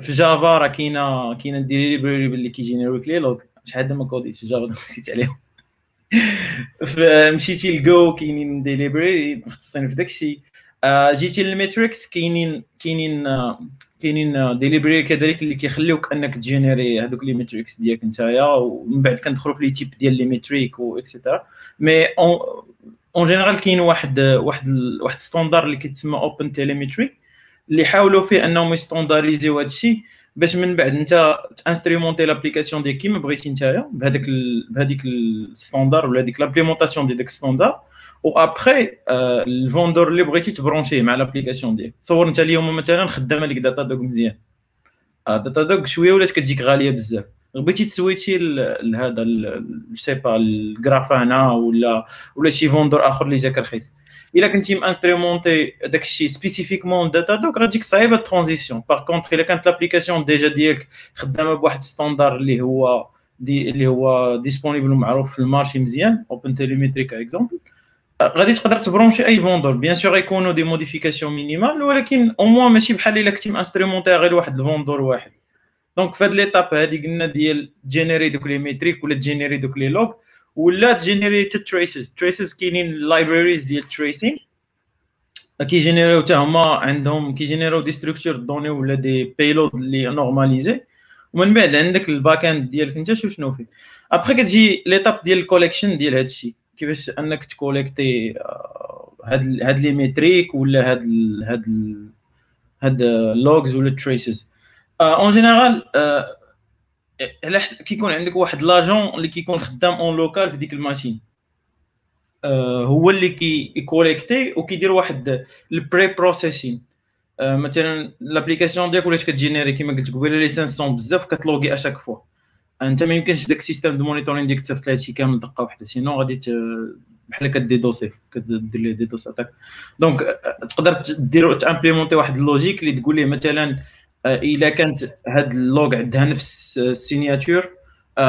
B: في Java راه كاينة كاينة des librairies اللي كيجينيرو لك les logs شحال ما كوديت في Java [laughs] نسيت عليهم. [laughs] مشيتي لجو كاينين des librairies مختصين في داكشي. جيتي لل metrics كاينين كاينين كاينين des librairies كذلك اللي كيخليوك أنك تجينيري هذوك les metrics ديالك نتايا ومن بعد كندخلوا في les types ديال les métriques et cetera mais en général كاين واحد واحد واحد standard اللي كيتسمى OpenTelemetry اللي حاولوا فيه أنهم يستانداريزيو هذا الشيء باش من بعد انت تانسترومونتي l'application ديال كيما بغيتي نتايا بهذاك بهذيك ال standard ولا هذيك l'implémentation ديال داك ال standard و après ال vendeur اللي بغيتي تبرونشيه مع l'application ديالك تصور انت اليوم مثلا خدامه لك Datadog مزيان Datadog شوية ولات كتجيك غاليه بزاف بغيتي تسويتشي لهذا c'est pas ال Grafana ولا ولا شي vendeur اخر اللي جاك رخيص الا كنتي مانستريمونتي داك الشيء spécifiquement Datadog غاتجيك صعيبه ال transition par contre الا كانت l'application déjà ديالك خدامه بواحد standard اللي هو دي اللي هو disponible ومعروف في ال marché مزيان OpenTelemetry par exemple غادي تقدر تبرونشي أي vendeur bien sûr يكونوا des modifications minimales ولكن au moins ماشي بحال إلا كنتي مانستريمونتي غير واحد ال vendeur واحد. donc في هاد l'étape هادي قلنا ديال جينيري دوك les métriques ولا تجينيري دوك les logs ولا تجينيري traces traces كاينين libraries ديال tracing كيجينيريو حتى هما عندهم كيجينيريو des structures de données ولا des payloads اللي normalisés ومن بعد عندك ال backend ديالك أنت شو شنو فيه. ابخي كتجي l'étape ديال ال collection ديال هادشي. كيفاش انك تكوليكتي هاد هاد les métriques ولا هاد هاد هاد logs ولا traces en général على كيكون عندك واحد l'agent اللي كيكون خدام en local في ديك ال machine. هو اللي كيكوليكتي وكيدير واحد ال pre-processing مثلا لابليكاسيون ديالك ولات كتجينيري كيما قلت قبيله لي 500 بزاف كتلوغي اشاك فوا انت ما يمكنش داك السيستم دو مونيتورين ديالك تصيفط لها هادشي كامل دقة واحدة سينو غادي بحال كديدوسي كدير ليه ديدوس اتاك دونك تقدر دير تامبليمونتي واحد اللوجيك اللي تقول ليه مثلا إلا كانت هاد اللوغ عندها نفس السيناتور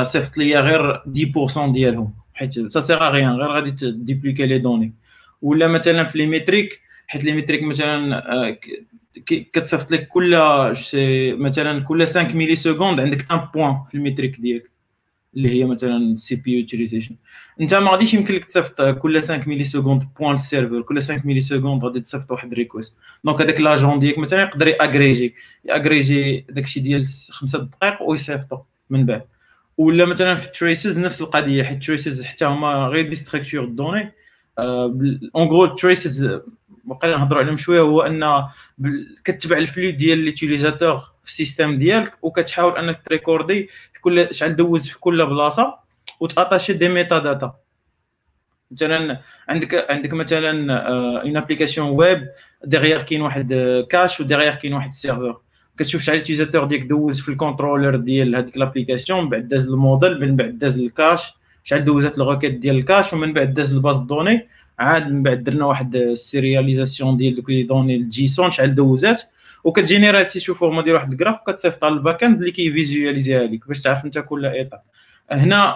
B: صيفط ليا غير 10% ديالهم حيت سا سيغ غيان غير غادي تديبليكي لي دوني ولا مثلا في les métriques حيت les métriques مثلا كتصيفط لك كل مثلا كل 5 millisecondes عندك un point في ال métrique ديالك اللي هي مثلا ال CPU utilization انت ما غاديش يمكن لك تصيفط كل 5 millisecondes point ال serveur كل 5 millisecondes غادي تصيفط واحد request donc هذاك l'agent ديالك مثلا يقدر ياغريجي ياغريجي داكشي ديال خمسة دقائق ويصيفطو من بعد. ولا مثلا في traces نفس القضية حيت traces حتى هما غير des données en gros traces بقينا نهضروا عليهم شوية هو أن كتبع ال flow ديال l'utilisateur في ال système ديالك وكتحاول أنك تريكوردي كل شحال دوز في كل بلاصة وتاتاشي des metadata مثلا عندك عندك مثلا une application web derrière كاين واحد cache و derrière كاين واحد ال serveur كتشوف شحال ال utilisateur ديالك دوز في ال controller ديال هذيك l'application من بعد داز الموديل من بعد داز ال cache شحال دوزات ال requête ديال ال cache ومن بعد داز ال base de données عاد من بعد درنا واحد ال sérialisation ديال دوك les données ال JSON شحال دوزات. وكتجينيرا هادشي sous forme ديال واحد ال graphe وكتصيفط على ال backend اللي كيفيزواليزيها لك باش تعرف انت كل étape هنا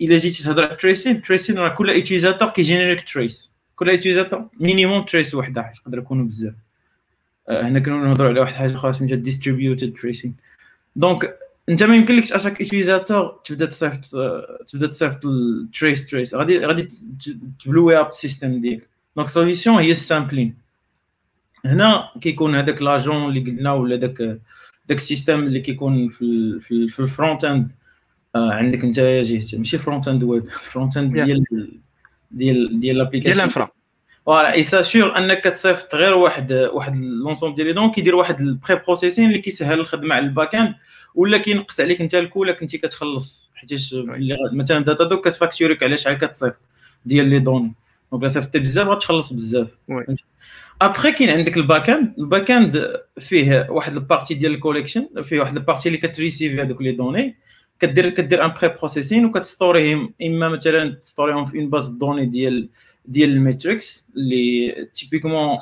B: إلا جيتي تهضر على tracing tracing راه كل utilisateur كيجينيريك trace كل utilisateur minimum trace وحده حيت يقدر يكونوا بزاف. هنا كنا نهضروا على واحد الحاجة أخرى سميتها distributed tracing دونك انت ما يمكنلكش اشاك ايتيزاتور تبدا تصيفط تبدا تصيفط التريس تريس غادي غادي تبلوي اب السيستم ديالك. دونك سوليسيون هي السامبلين هنا كيكون هذاك لاجون اللي قلنا ولا داك داك السيستم اللي كيكون في في, في الفرونت اند آه عندك انت جهة ماشي فرونت اند ويب فرونت اند ديال ديال ديال لابليكاسيون
E: ديال الانفرا
B: فوالا اي ساشور انك كتصيفط غير واحد واحد لونسوم ديال لي دون كيدير واحد البري بروسيسين اللي كيسهل الخدمة على الباك اند ولا كينقص عليك انت ال coût إلا كنتي كتخلص. حيت مثلا Datadog كتفاكتوريك على شحال كتصيفط ديال les données donc صيفطتي بزاف غتخلص بزاف. ابخي كاين عندك ال backend ال backend فيه واحد ال partie ديال ال collection فيه واحد ال partie اللي كتريسيفي هذوك les données. كدير كدير un pre-processing وكتستوريهم إما مثلا تستوريهم في une base de données ديال ديال ال metrics اللي typiquement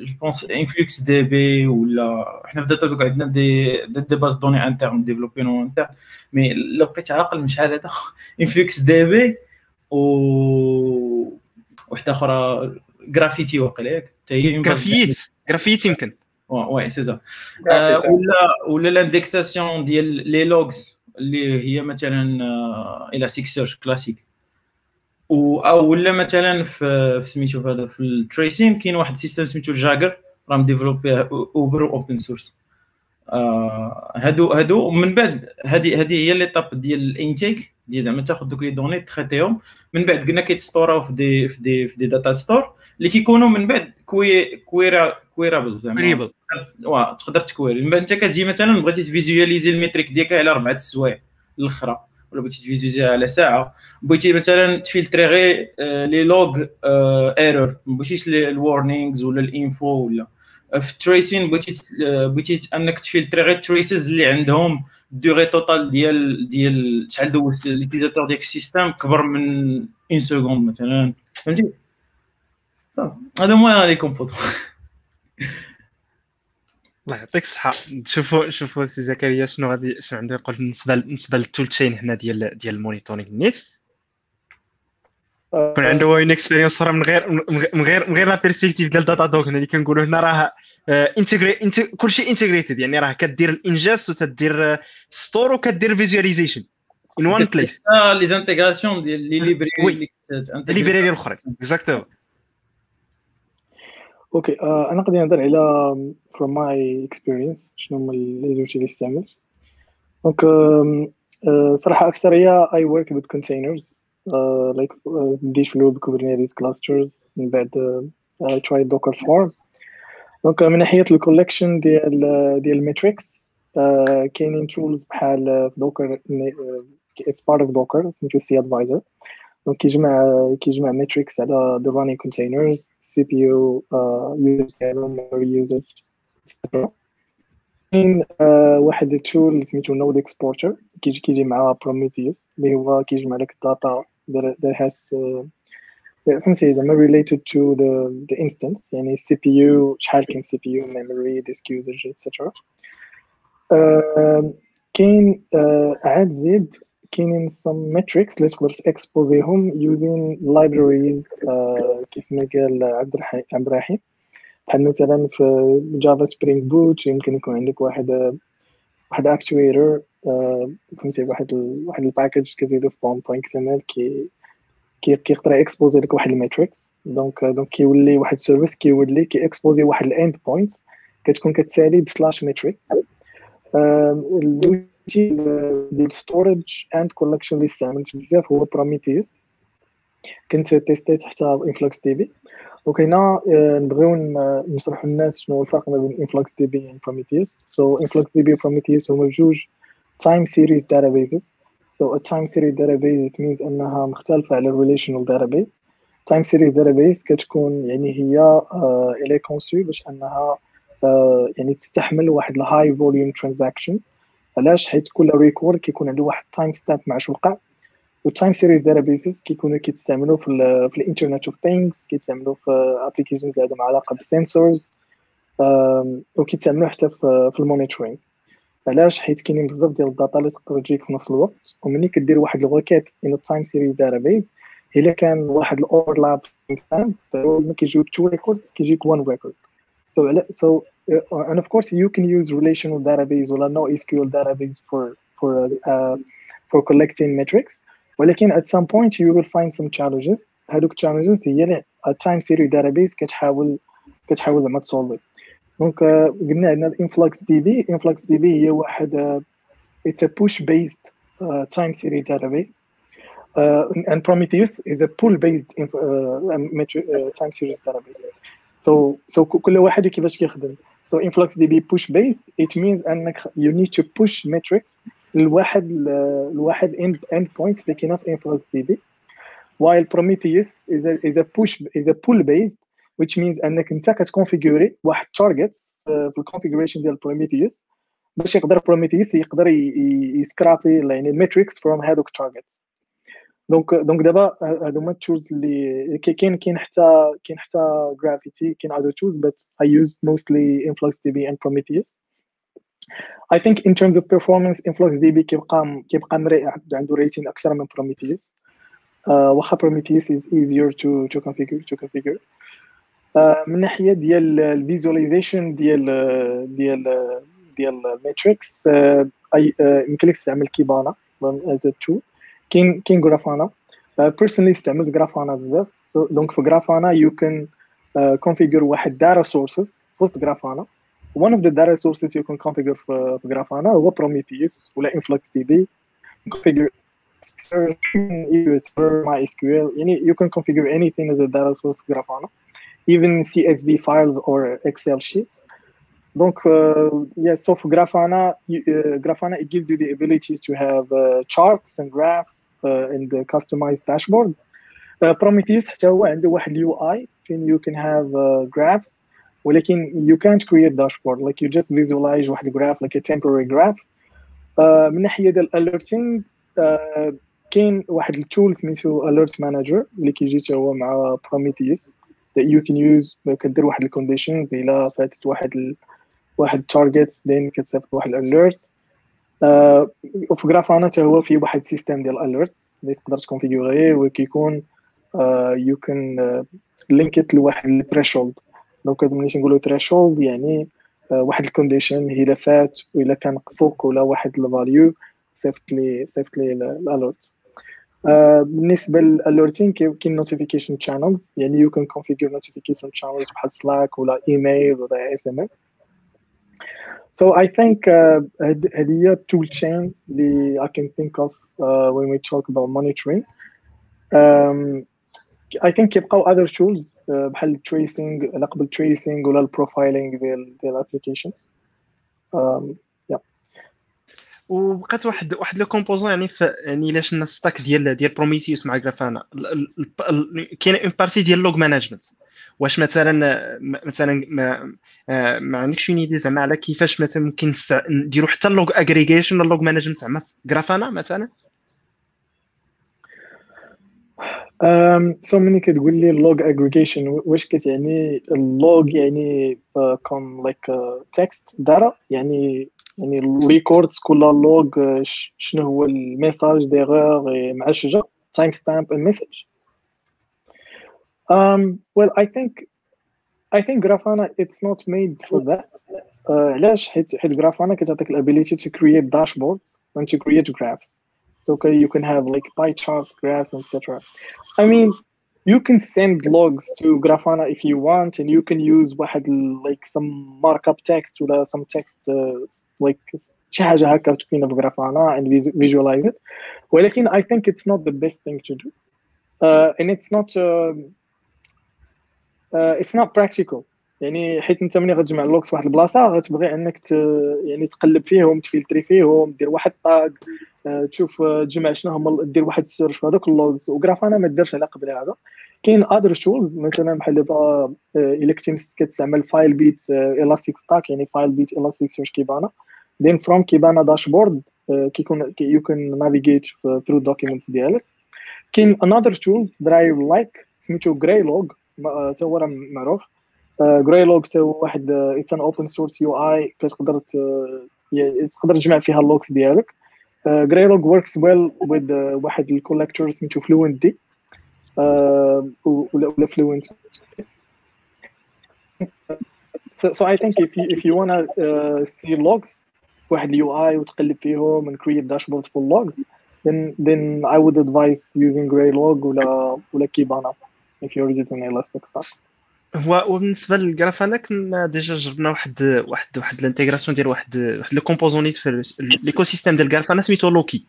B: جو بونس انفلوكس دي بي ولا حنا في داتا دوك عندنا دي دي باز دوني انترن ديفلوبينو انترن. مي لو بقيت عاقل من شحال هذا. انفلوكس دي بي و وحدة أخرى جرافيتي واقيلا ياك. حتى هي
E: جرافيت جرافيت يمكن.
B: وي سي سا ولا ولا لاندكساسيون ديال لي لوغز اللي هي مثلا إلى سيك سيرش كلاسيك أو ولا مثلا في في سميتو هذا في tracing كاين واحد ال system سميتو Jaeger راه م développé Uber open source هادو هادو من بعد هذه هذه هي l'étape ديال l'analytique ديال زعما تاخذ donc les données traiter هم من بعد قلنا كيت stocker او في des في des في des data stores اللي كيكونوا من بعد que query queryable زعما. تقدر ت query ي من بعد انت كتجي مثلا بغيتي ت visualiser les métriques ديالك على اربعه السوايع الأخرى. ولا بغيتي ت visualiser ها على ساعة. بغيتي مثلا ت filtrer غير les logs error ما بغيتيش ال warnings ولا ال info ولا. في tracing بغيتي بغيتي أنك ت filtrer غير ال traces اللي عندهم la durée totale ديال ديال شحال des utilisateurs ديالك في ال system كبر من une seconde مثلا. فهمتي؟ هذا هما les composants [laughs]
E: الله يعطيك الصحة. شوفوا شوفوا سي زكريا شنو غادي شنو عنده يقول بالنسبة بالنسبة لل tool chain هنا ديال ديال ال monitoring نيت que عنده une expérience راه من غير من غير من غير la perspective ديال data donc هنا. اللي كنقولوا هنا راه intégré انت كلشي integrated يعني راه كدير ال ingest وتدير store وكدير visualization in one place
B: les intégrations ديال les librairies
E: les librairies الأخرين. exactement
D: okay uh, أنا غادي نهضر على from my experience شنو هما les outils اللي استعملت donc uh, صراحة I work with containers uh, like uh, بديت في الأول clusters من بعد tried docker swarm. donc من ناحية ال collection ديال ديال ال metrics كاينين tools بحال Docker it's part of Docker سميتو cAdvisor donc كيجمع كيجمع metrics على the running containers. CPU uh, usage ديالهم memory usage etc كاين uh, واحد ال tool سميتو node exporter كيجي كيجي مع Prometheus اللي هو كيجمع لك ال data that has uh, فهمتي زعما related to the the instance يعني ال CPU شحال كاين CPU memory disk usage etc كاين عاد زيد كاينين some metrics. اللي تقدر ت exposer هم using libraries uh, كيف ما قال عبد الرحيم عبد الرحيم بحال مثلا في Java Spring Boot يمكن يكون عندك واحد واحد actuator فهمتي واحد واحد ال package كتزيدو في pom point XML كي كيقدر ي exposer لك واحد ال metrics donc donc كيولي واحد ال service كيولي كي exposer واحد ال end point كتكون كتسالي ب slash metrics ديال storage and collection اللي استعملت بزاف هو Prometheus كنت testé ت حتى InfluxDB هنا نبغيو نشرحوا للناس شنو هو الفرق ما بين InfluxDB و Prometheus so InfluxDB و Prometheus هما بجوج time series databases so a time series database it means أنها مختلفة على relational database. Time series database كتكون يعني هي uh, elle est conçue باش أنها uh, يعني تستحمل واحد ال high volume transactions علاش؟ حيت كل record كيكون عنده واحد timestamp مع شو وقع وال time series databases كيكونوا كيتستعملوا في في ال Internet of Things كيتستعملوا في applications اللي عندهم علاقة بال sensors وكيتستعملوا حتى في, في ال monitoring. علاش؟ حيت كاينين بزاف ديال ال data اللي تقدر تجيك في نفس الوقت ومني كدير واحد ال requête en ال time series database إلا كان واحد الاوفرلاب ما كيجيوك تو ريكوردز كيجيك وان ريكورد so uh, and of course you can use relational database or NoSQL database for for uh, for collecting metrics ولكن at some point you will find some challenges هذوك challenges هي time series database كتحاول كتحاول زعما تسولفي دونك قلنا عندنا الانفلكس دي بي انفلكس دي بي هي واحد it's a push based uh, time series database uh, and Prometheus is a pull based uh, metric, uh, time series database so so كل واحد كيفاش كيخدم so influx db push based it means انك you need to push metrics لواحد لواحد end end points اللي كاينه في influx db while Prometheus is a is a push is a pull based which means انك انت كتكونفيغوري واحد targets في الكونفيغوريشن ديال Prometheus باش يقدر Prometheus يقدر يسكرابي يعني الميتريكس from هذوك targets donc donc دابا هادو هما ال tools اللي كاين كاين حتى كاين حتى جرافيتي كاين other tools but I used mostly InfluxDB and Prometheus. I think in terms of performance InfluxDB كيبقى كيبقى même عنده rating أكثر من uh, واخا Prometheus is easier to to configure to configure. Uh, من ناحية ديال ال visualization ديال ديال ديال ال metrics يمكن لك تستعمل Kibana as a tool. كاين كاين غرافانا بيرسونلي استعملت غرافانا بزاف دونك في غرافانا يو كان كونفيجر واحد داتا سورسز في وسط غرافانا one of the data sources you can configure في في غرافانا هو Prometheus ولا Influx DB configure server MySQL يعني you can configure anything as a data source في غرافانا even CSV files or Excel sheets Donc, uh, yeah, so for Grafana, you, uh, Grafana, it gives you the ability to have uh, charts and graphs uh, and uh, customized dashboards. Uh, Prometheus حتى هو عنده واحد اليو اي فين you can have uh, graphs ولكن you can't create dashboard like you just visualize واحد graph like a temporary graph uh, من ناحيه ديال alerting uh, كاين واحد ال tool سميتو alert manager اللي كيجي حتى هو مع prometheus that you can use كدير واحد ال conditions الا فاتت واحد. واحد targets then كتصيفط واحد ال alert uh, وفي Grafana حتى هو فيه واحد system ديال alerts. اللي تقدر ت configurer وكيكون uh, you can uh, لواحد ال threshold donc ملي تنقولوا threshold يعني واحد ال condition الا فات والا كان فوق ولا واحد ال value صيفط لي صيفط لي ال alert Uh, بالنسبة لل alerting كاين notification channels يعني you can configure notification channels بحال Slack ولا ايميل ولا SMS So I think uh, هذه هي tool chain اللي I can think of uh, when we talk about monitoring. Um, I think كيبقاو other tools uh, tracing قبل tracing ولا ال profiling ديال ديال applications. Um,
E: وبقات واحد واحد le composant يعني يعني إلا شنا stack ديال ديال Prometheus مع Grafana كاين une partie ديال log management واش مثلا مثلا ما, ما عندكش une زعما على كيفاش مثلا ممكن نديروا حتى ال log aggregation ولا ال log management زعما في Grafana مثلا؟
D: so ملي كتقول لي ال log aggregation واش كتعني ال log يعني comme like text data يعني يعني ال records كل log شنو هو ال message d'erreur مع شي timestamp ال message um well i think I think Grafana it's not made for that. Uh, علاش حيت حيت Grafana كتعطيك الابيليتي to create dashboards and to create graphs. So okay, you can have like pie charts, graphs, etc. I mean, you can send logs to Grafana if you want, and you can use واحد like some markup text or some text uh, like شي حاجة هكا تكون في Grafana and visualize it. ولكن I think it's not the best thing to do. Uh, and it's not uh, it's not practical. يعني حيت انت ملي غتجمع اللوكس في واحد البلاصة غتبغي انك ت... يعني تقلب فيهم تفلتري فيهم دير واحد tag تشوف تجمع شنو هما دير واحد ال search في هذوك ال logs و Grafana ما دارش على قبل هذا كاين other tools مثلا بحال دابا الا كنتي كتستعمل Filebeat Elastic Stack يعني Filebeat Elasticsearch Kibana then from Kibana dashboard كيكون you can navigate through documents ديالك. كاين tool that I like سميتو Greylog حتى هو راه معروف Greylog حتى هو واحد it's an open source UI كتقدر تقدر تجمع فيها ال logs ديالك Greylog works well with واحد ال collector سميتو Fluentd ولا Fluent so, so I think if you if you uh, see logs واحد ال UI وتقلب فيهم and create dashboards for logs then then I would advise using Greylog ولا ولا Kibana if you're using Elasticsearch.
E: هو وبالنسبة لل Grafana كنا déjà جربنا واحد واحد واحد ال intégration ديال واحد واحد le composant في l'écosystème ديال Grafana سميتو Loki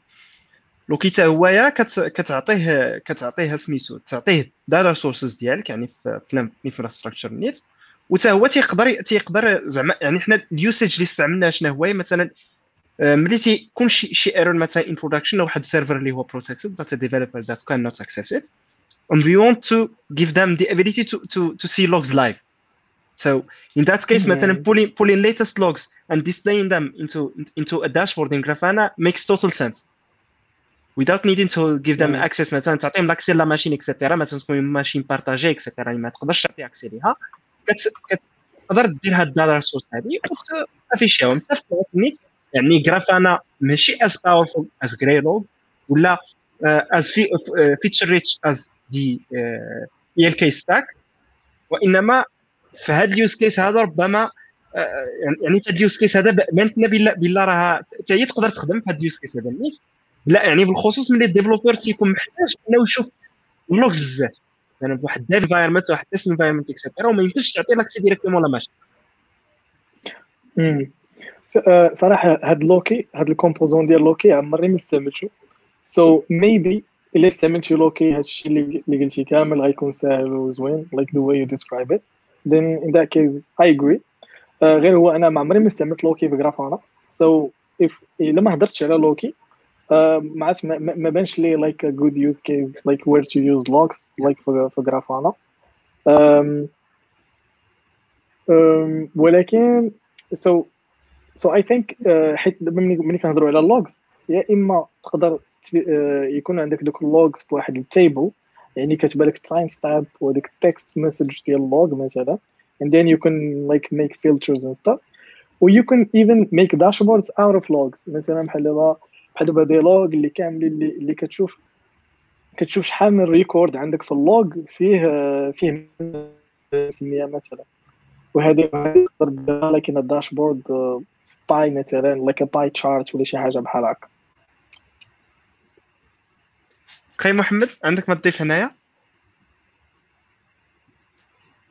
E: Loki حتى هو يا كتعطيه كتعطيه سميتو تعطيه data sources ديالك يعني في ال infrastructure نيت. وتا هو تيقدر تيقدر زعما يعني حنا ال usage اللي استعملناه شنو هو؟ مثلا ملي تيكون شي شي error مثلا in production واحد ال server اللي هو بروتكتد داتا ديفلوبر ذات كان نوت اكسس and we want to give them the ability to, to, to see logs live. So in that case,
D: Yeah.
E: مثلا pulling, pulling latest logs and displaying them into, into a dashboard in Grafana makes total sense. Without needing to give them
D: Yeah.
E: access مثلا تعطيهم لاكسي لا ماشين اكسيتيرا مثلا تكون ماشين بارتاجي اكسيتيرا يعني ما تقدرش تعطي اكسي ليها كت- كتقدر دير هاد الداتا سورس هادي وتافيشيهم حتى في النيت يعني جرافانا ماشي as powerful as Greylog ولا uh, as fe- uh, feature rich as the uh, ELK stack. وإنما في هذا ال use case هذا ربما uh, يعني في هذا ال use case هذا بانت لنا بلا بلا راه حتى هي تقدر تخدم في هذا ال use case هذا. نيت لا يعني بالخصوص ملي ال developer تيكون محتاج إنه يشوف ال logs بزاف. يعني بواحد dev واحد test environment et cetera وما يمكنش تعطي l'accès directement ولا ماشي.
D: آه، صراحة هاد لوكي هاد ال composant ديال لوكي عمرني ما استعملتو. so maybe الا استعملتي لوكي هادشي اللي قلتي كامل غيكون ساهل وزوين like the way you describe it. Then in that case I agree. آه، غير هو أنا ما عمري ما استعملت لوكي في Grafana so if الا ما هضرتش على لوكي آه، ما ما- بانش لي like a good use case like where to use logs like في في جرافانا um, ولكن so so I think حيت دابا ملي كنهضروا على ال logs يا إما تقدر يكون عندك دوك ال logs بواحد ال table يعني كتبان لك ال timestamp وديك ال text message ديال ال log مثلا and then you can like make filters and stuff. و you can even make dashboards out of logs مثلا بحال دابا بحال دابا les logs اللي كاملين اللي, اللي كتشوف كتشوف شحال من record عندك في ال log فيه فيه سميه مثلا. وهذه تقدر ديرها لكن ال dashboard pie مثلا like pie chart ولا شي حاجة بحال هكا.
E: خي محمد عندك ما تضيف هنايا؟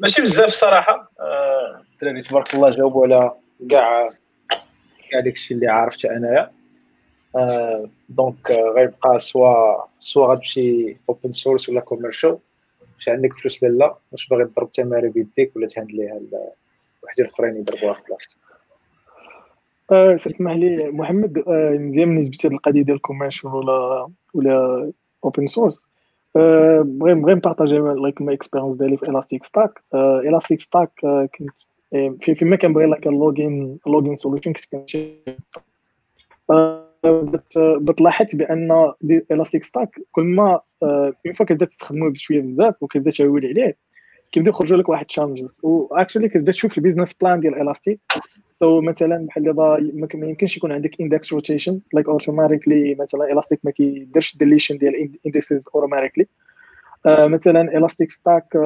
A: ماشي بزاف الصراحه الدراري آه، تبارك الله جاوبوا على كاع كاع داكشي اللي عرفت أنايا. آه donc آه غيبقى سوا سوا غتمشي open source ولا commercial واش عندك فلوس لا لا واش باغي تضرب تمارين بيديك ولا تهندليها واحد الأخرين يضربوها في بلاصتك.
D: آه اسمح لي محمد آه مزيان ملي جبتي هاد القضية ديال commercial ولا ولا open source بغي بغي نبارطاجي like my experience ديالي في Elastic Stack Elastic Stack كنت في فيما كنبغي like ال logging logging solution كنت كنمشي بتلاحظ بأن Elastic Stack كل ما une fois كتبدا تستخدمو بشوية بزاف وكتبدا تعول عليه كيبدا يخرجوا لك واحد challenges و actually كتبدا تشوف ال business plan ديال الاستيك سو so, مثلا بحال دابا ما يمكنش يكون عندك index rotation like automatically مثلا الاستيك ما كيديرش deletion ديال indexes automatically مثلا Elastic Stack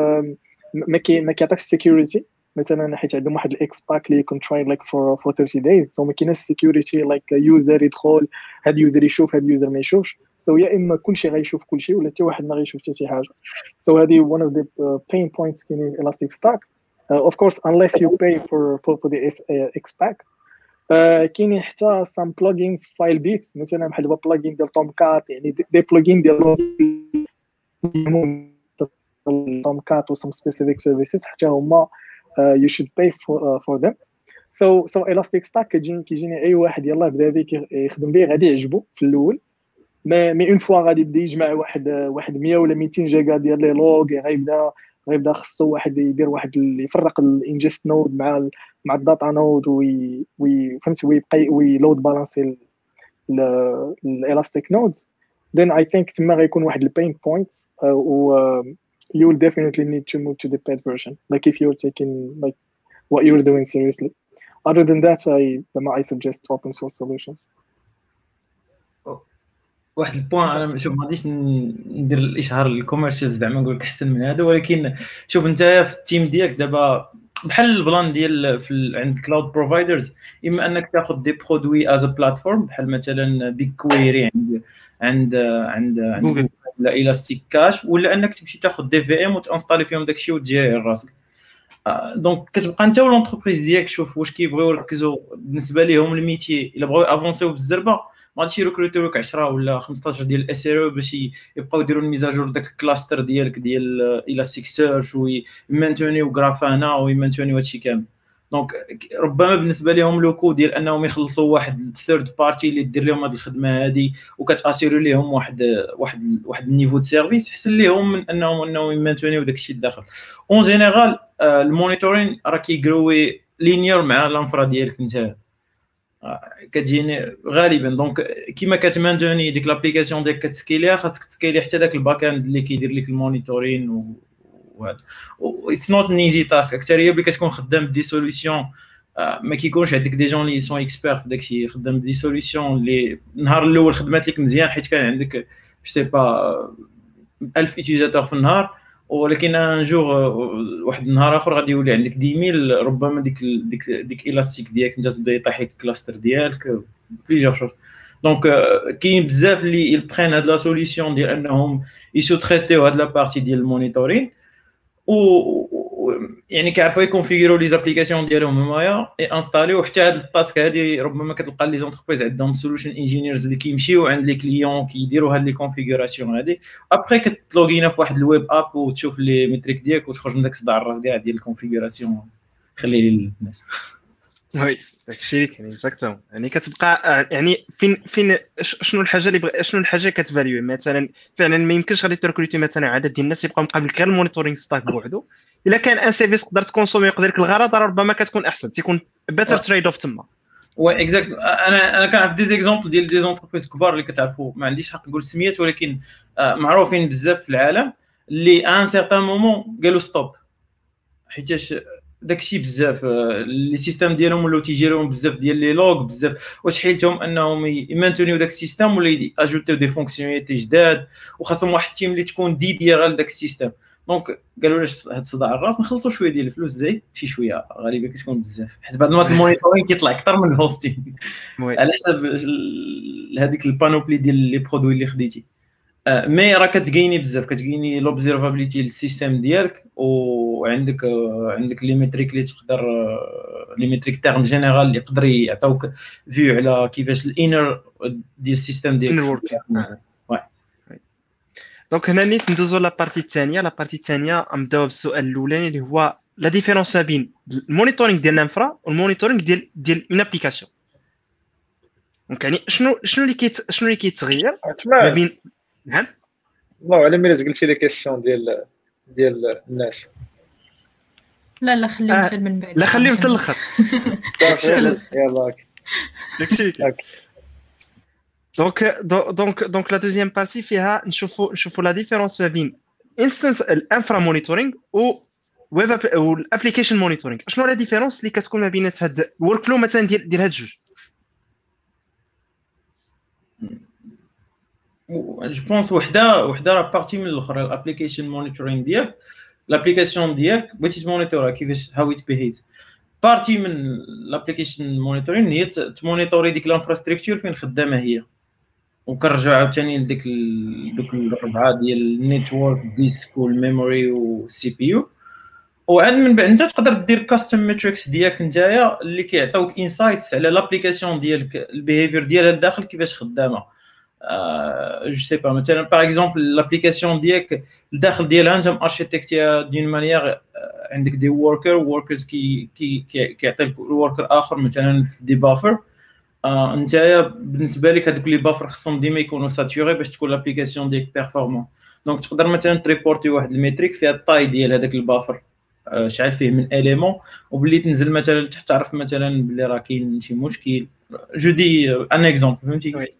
D: ما كيعطيكش security مثلا حيت عندهم واحد ال X-Pack اللي يكون trial like for for 30 days so ما كايناش security like user يدخل هاد ال user يشوف هاد ال user ما يشوفش. so يا إما كلشي غيشوف كلشي ولا حتى واحد ما غيشوف حتى شي حاجة. so uh, pain points in elastic stack. Uh, of course unless you pay for for, for the uh, X-Pack. Uh, كاينين حتى some plugins Filebeat مثلا بحال دابا ديال Tomcat يعني دي plugin ديال Tomcat و specific services حتى هما uh, should pay for uh, for them. So so elastic stack كيجيني أي واحد يلاه بدا به يخدم به غادي يعجبو في الأول. mais mais une fois غادي يبدا يجمع واحد واحد 100 ولا 200 جيجا ديال les logs غيبدا غيبدا خصو واحد يدير واحد يفرق ال ingest node مع مع ال data node oui oui فهمتي ويبقى وي load balancer ال elastic nodes then I think تما غيكون واحد ال pain points و you will definitely need to move to the paid version. Like if you're taking like what you're doing seriously. Other than that, I I suggest open source solutions.
B: واحد ال point أنا شوف ما غاديش ندير الإشهار ال commercial زعما نقول لك أحسن من هذا ولكن شوف أنت في ال team ديالك دابا بحال ال plan ديال في عند cloud providers إما أنك تاخذ des produits as platform بحال مثلا BigQuery عند عند عند عند ولا ElastiCache ولا أنك تمشي تاخذ des VM وتانستالي فيهم داكشي وتجيري راسك. donc كتبقى أنت وال entreprise ديالك شوف واش كيبغيو يركزوا بالنسبة لهم ال métier إلا بغاو افونسيو بالزربة ما غاديش يركروتيو لك 10 ولا 15 ديال ال SRE باش يبقاو يديروا ال mises à jour داك ال cluster ديالك ديال Elasticsearch ويمانتونيو Grafana ويمانتونيو هادشي كامل. donc ربما بالنسبة لهم le coût ديال أنهم يخلصوا واحد third party اللي دير لهم هذه الخدمة هذه وكتاسيري لهم واحد واحد واحد ال niveau de service احسن لهم من أنهم أنهم يمانتونيو داك الشيء الداخل en général ال monitoring راه كيجروي linéaire مع ال infra ديالك أنت. آه، كتجيني غالبا. donc كيما كتمانتوني ديك l'application ديالك كتسكيليها خاصك تسكيلي حتى داك ال back end اللي كيدير لك ال monitoring وهذا it's not an easy task اكثريه ملي كتكون خدام ب des solutions ما كيكونش عندك des gens اللي sont experts في داكشي خدام ب des solutions اللي النهار الأول خدمات لك مزيان حيت كان عندك sais pas 1000 utilisateurs في النهار ولكن un jour واحد النهار اخر غادي يولي عندك 10000 ربما ديك ديك ديك الاستيك ديالك انت تبدا يطيح لك ال cluster ديالك plusieurs choses donc كاين بزاف اللي prennent هاد la solution ديال انهم يسوتريتيو هاد la partie ديال ال monitoring و يعني كيعرفوا يكونفيغيرو les applications ديالهم همايا اي انستاليو حتى هاد ال task هادي ربما كتلقى les entreprises عندهم solution engineers اللي كيمشيو عند les clients كيديروا هاد les configurations هادي. ابخي كتلوغينا في واحد ال web app وتشوف les métriques ديالك وتخرج من داك الصداع الراس كاع ديال ال configuration خلي للناس
E: oui داكشي اللي كاين exactement. يعني كتبقى آه، يعني فين فين شنو الحاجة اللي بغ... شنو الحاجة كتفاليو؟ مثلا فعلا ما يمكنش غادي تركروتي مثلا عدد ديال الناس يبقى مقابل غير ال monitoring stack بوحدو. إلا كان un service تقدر تكونسومي يقدر لك الغرض ربما كتكون أحسن تيكون better trade-off تما.
B: oui exact أنا أنا كنعرف des exemples ديال des entreprises كبار اللي كتعرفوا. ما عنديش حق نقول سميات ولكن آه، معروفين بزاف في العالم اللي un certain moment قالوا stop حيتاش داكشي بزاف آه، les systèmes ديالهم ولاو تيجي لهم بزاف ديال les logs بزاف. واش حيلتهم أنهم يمانتونيو داك ال système ولا اجوتيو des fonctionnalités جداد وخاصهم واحد ال team اللي تكون dédié غير داك ال système. donc قالوا لاش هاد صداع الراس نخلصوا شوية ديال الفلوس زايد شي شوية غالبا كتكون بزاف. حيت بعد المرات ال monitoring كيطلع أكثر من ال hosting [laughs] على حسب هذيك ال panoplie ديال les produits اللي خديتي. mais راه كتجيني بزاف كتجيني l'observabilité لل système ديالك وعندك آه، عندك les métriques اللي تقدر les métriques terme général اللي يقدر يعطوك vue على كيفاش ال infra ديال ال système ديالك
E: donc هنا نيت ندوزو la partie الثانية la partie الثانية نبداو بالسؤال الأولاني اللي هو la différence ما بين ال monitoring ديال ال infra والمونيتورينغ ديال ديال une application donc يعني شنو شنو اللي كيت شنو اللي كيتغير ما بين نعم
A: الله على ملي قلتي لي questions ديال ديال الناس.
C: لا لا خليهم آه. من بعد.
E: لا خليهم حتى [laughs] الآخر
A: يلا
E: داكشي. donc donc donc la deuxième partie فيها نشوفوا نشوفوا la différence ما بين instance ال infra monitoring و web وال application monitoring شنو la différence اللي كتكون ما بين هاد ال workflow مثلا ديال ديال هاد الجوج
B: je pense وحده وحده راه partie من الأخرى ال application monitoring ديالك. ال application ديالك بغيتي تمونيتورها كيفاش how it behaves partie من ال application monitoring هي تمونيتوري ديك ال infrastructure فين خدامة هي. وكنرجعو عاوتاني لديك دوك الربعه ديال ال network disk وال memory وال CPU وعند من بعد أنت تقدر دير custom metrics ديالك نتايا اللي كيعطيوك insights على l'application ديالك ال behavior ديالها الداخل كيفاش خدامة. je sais pas مثلا par exemple l'application ديالك الداخل ديالها انت ارشيتكتيها d'une manière عندك des worker workers كي كي كيعطي ال worker اخر مثلا في des buffers آه نتايا بالنسبة لك هذوك les buffers خصهم ديما يكونوا saturés باش تكون l'application ديالك performante donc تقدر مثلا تريبورتي واحد ال métrique فيها ال taille ديال هذاك ال buffer آه شحال فيه من élément وبلي تنزل مثلا تعرف مثلا بلي راه كاين شي مشكل. je dis un exemple فهمتي؟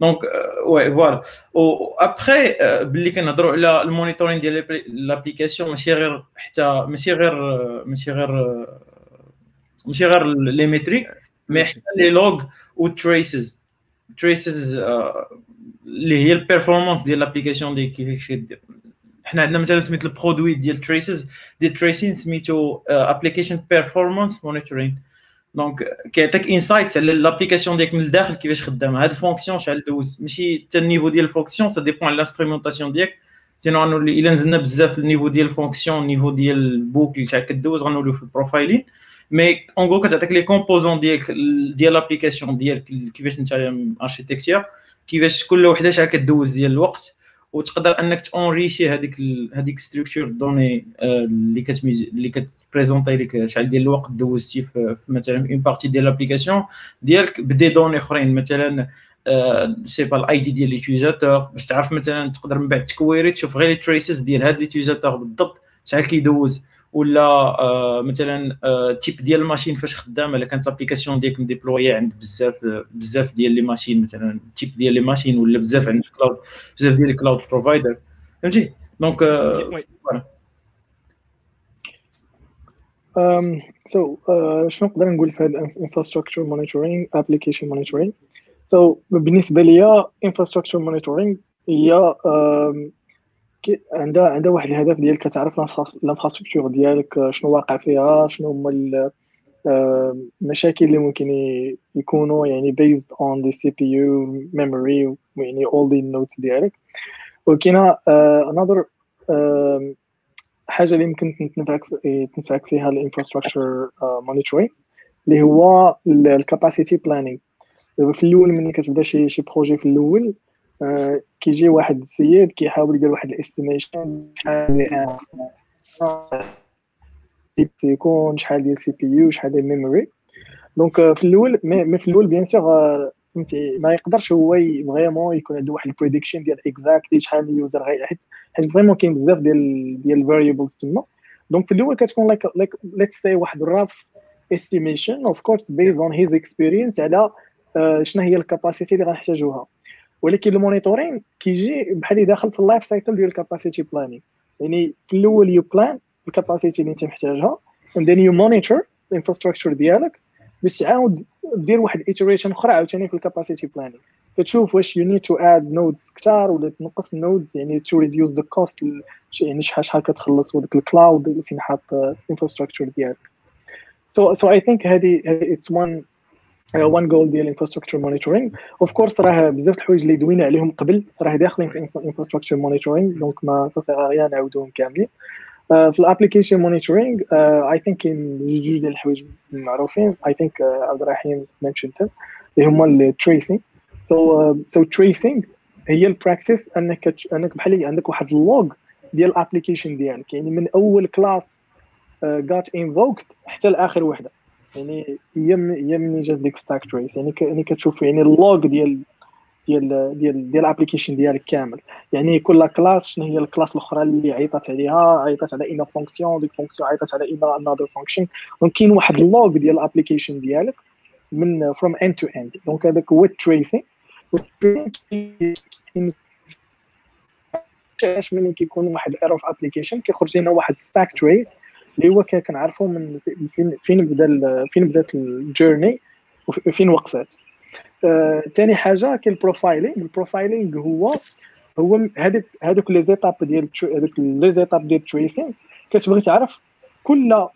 B: donc oui voilà و après باللي كنهضروا على ال monitoring ديال l'application ماشي غير حتى ماشي غير ماشي غير ماشي غير les métriques mais حتى les logs و traces traces اللي هي ال performance ديال l'application ديال كيفاش كدير حنا عندنا مثلا سميت ال produit ديال traces ديال tracing سميتو application performance monitoring donc كيعطيك insights على l'application ديالك من الداخل كيفاش خدامه هاد ال fonction شحال دوز. ماشي حتى ال niveau ديال ال fonction ça dépend على ال instrumentation ديالك sinon غنولي إلا نزلنا بزاف النيفو ديال الفونكسيون النيفو ديال البوكل شحال كدوز غنوليو في ال profiling mais en gros كتعطيك les composants ديالك ديال l'application ديالك كيفاش انت architecture كيفاش كل وحدة شحال كدوز ديال الوقت. وتقدر انك ت enrichir هذيك هذيك structure de données اللي كتميز اللي كت présenter لك شحال ديال الوقت دوزتي في مثلا une partie ديال l'application ديالك ب des données أخرين مثلا sais pas ال ID ديال l'utilisateur باش تعرف مثلا تقدر من بعد ت query تشوف غير ال traces ديال هاد l'utilisateur بالضبط شحال كيدوز. ولا آه مثلا آه type ديال ال machine فاش خدامة إلا كانت l'application ديالك م déployée عند بزاف بزاف ديال les machines مثلا type ديال les machines ولا بزاف عند cloud بزاف ديال ال cloud provider. فهمتي؟ donc
D: Um, so uh, شنو نقدر نقول في هذا infrastructure monitoring application monitoring so بالنسبة ليا infrastructure monitoring هي um, عندها عندها واحد الهدف ديالك كتعرف الانفراستركتور ديالك شنو واقع فيها شنو هما المشاكل اللي ممكن يكونوا يعني based on the CPU memory يعني all the nodes ديالك. وكاينه another uh, حاجة اللي يمكن تنفعك تنفعك فيها ال infrastructure monitoring اللي هو ال capacity planning دابا في الأول ملي كتبدا شي شي projet في الأول آه كيجي واحد السيد كيحاول يدير واحد ال estimation شحال ديال يكون شحال ديال CPU شحال ديال memory donc في الأول mais في الأول bien sûr فهمتي ما يقدرش هو vraiment يكون عنده واحد ال prediction ديال exactly شحال من user حيت حيت vraiment كاين بزاف ديال ديال ال variables تما. donc في الأول كتكون like like let's say واحد ال rough estimation of course based on his experience على uh, شنو هي ال capacity اللي غنحتاجوها. ولكن ال monitoring كيجي بحال داخل في ال life cycle ديال ال capacity planning يعني في الأول you plan ال capacity اللي انت محتاجها and then you monitor ال infrastructure ديالك باش تعاود دير واحد iteration أخرى عاوتاني في ال capacity planning كتشوف واش you need to add nodes كثار ولا تنقص ال nodes يعني to reduce the cost يعني شحال شحال كتخلص وداك ال cloud اللي فين حاط ال infrastructure ديالك. so so I think هذه it's one one goal ديال infrastructure monitoring of course راه بزاف الحوايج اللي دوينا عليهم قبل راه داخلين في infrastructure monitoring donc ça sert à rien نعاودوهم كاملين. Uh, في ال application monitoring I think كاين جوج ديال الحوايج معروفين. I think عبد الرحيم mention تهم اللي هما ال tracing so so tracing هي ال practice أنك أنك بحال عندك واحد ال log ديال ال application ديالك. يعني من أول class جات invoked حتى لآخر وحدة. يعني هي هي منين جات ديك stack trace يعني يعني كتشوف يعني ال log ديال ديال ديال ديال ال application ديالك كامل يعني كل class شنو هي ال class الاخرى اللي عيطت عليها عيطت على une fonction ديك fonction عيطت على une another function donc كاين واحد ال log ديال ال application ديالك من from end to end donc هذاك هو ال tracing علاش ملي كيكون واحد ال error في application كيخرج لنا واحد stack trace اللي هو كنعرفوا من فين فين بدأ فين بدأت ال journey وفين وقفات. ثاني آه، حاجة كاين ال profiling ال profiling هو هو هذوك هذوك les étapes ديال هذوك les étapes ديال ال tracing كتبغي تعرف كل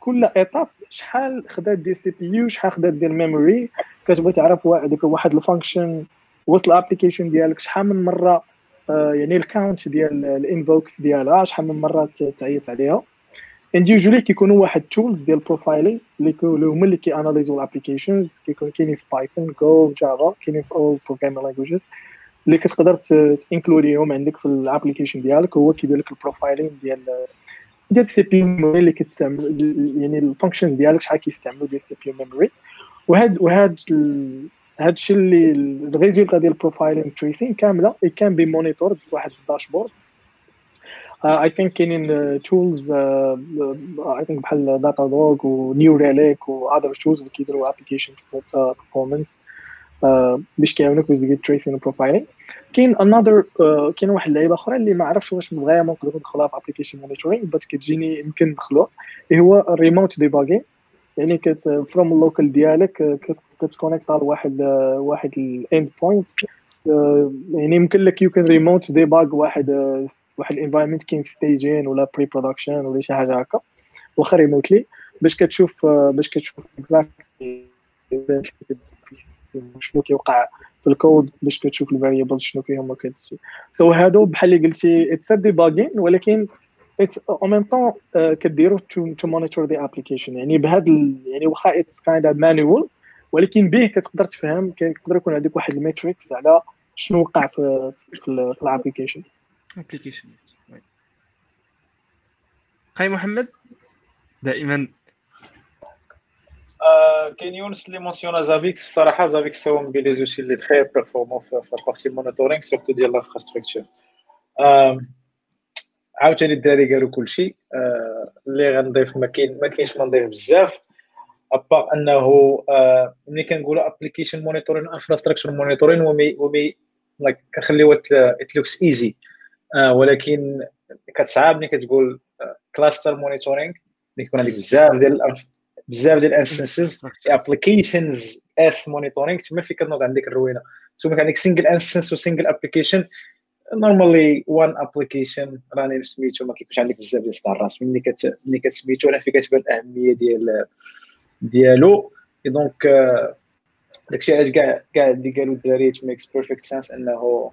D: كل étape شحال خدات ديال ال CPU شحال خدات ديال ال memory كتبغي تعرف هذوك واحد ال function وسط ال application ديالك شحال من مرة آه، يعني ال count ديال ال invokes ديالها شحال من مرة تعيط عليها. and usually كيكونوا واحد tools ديال profiling اللي هما اللي كي analyser ال applications كيكون كاينين في Python Go Java كاينين في اول programming languages اللي كتقدر ت include يهم عندك في ال application ديالك هو كيدير لك ال profiling ديال ديال ال CPU memory اللي كتستعمل يعني ال functions ديالك شحال كيستعملوا ديال ال CPU memory وهاد وهاد هاد الشيء اللي ال résultat ديال ال profiling tracing كاملة can be monitor واحد ال dashboard I think كاينين tools I think بحال Datadog و New Relic و other tools اللي كيديروا application performance باش كيعاونوك باش دير tracing profiling كاين another كاين واحد اللعيبة أخرى اللي ما عرفتش واش vraiment نقدروا ندخلوها في application monitoring بس كتجيني يمكن ندخلوها اللي هو ال remote debugging يعني كت from ال local ديالك كت connect على واحد واحد ال endpoint يعني يمكن لك you can remote debug واحد واحد ال environment كاين staging ولا pre-production ولا شي حاجة هكا. واخا remotely باش كتشوف باش كتشوف exactly شنو كيوقع في الكود باش كتشوف ال variables شنو فيهم وكتشوف so هادو بحال اللي قلتي it's debugging ولكن it's en même temps كديرو to monitor the application يعني بهذا يعني واخا it's kind manual ولكن به كتقدر تفهم كيقدر يكون عندك واحد ال metrics على شنو وقع في في ال
E: application application خاي محمد؟ دائما.
A: كاين يونس اللي mentionna Zabbix الصراحه Zabbix هو من les outils اللي très performants في ال partie monitoring surtout ديال l'infrastructure عاوتاني الدراري قالوا كلشي آه اللي غنضيف ما كاين ما كاينش ما نضيف بزاف. à part أنه آه ملي كنقولوا application monitoring infrastructure monitoring ومي ومي like كنخليو it looks easy ولكن كتصعب ملي كتقول cluster monitoring ملي يكون عندك بزاف ديال بزاف ديال ال instances applications as monitoring تما فين كتنوض عندك الروينة؟ ثم عندك single instance و single application normalement one application راني سميتو ما كيكونش عندك بزاف ديال الصداع الراس ملي كت ملي كتسميتو راه فين كتبان الاهميه ديال ديالو. donc داكشي علاش كاع كاع اللي قالوا الدراري makes perfect sense إنه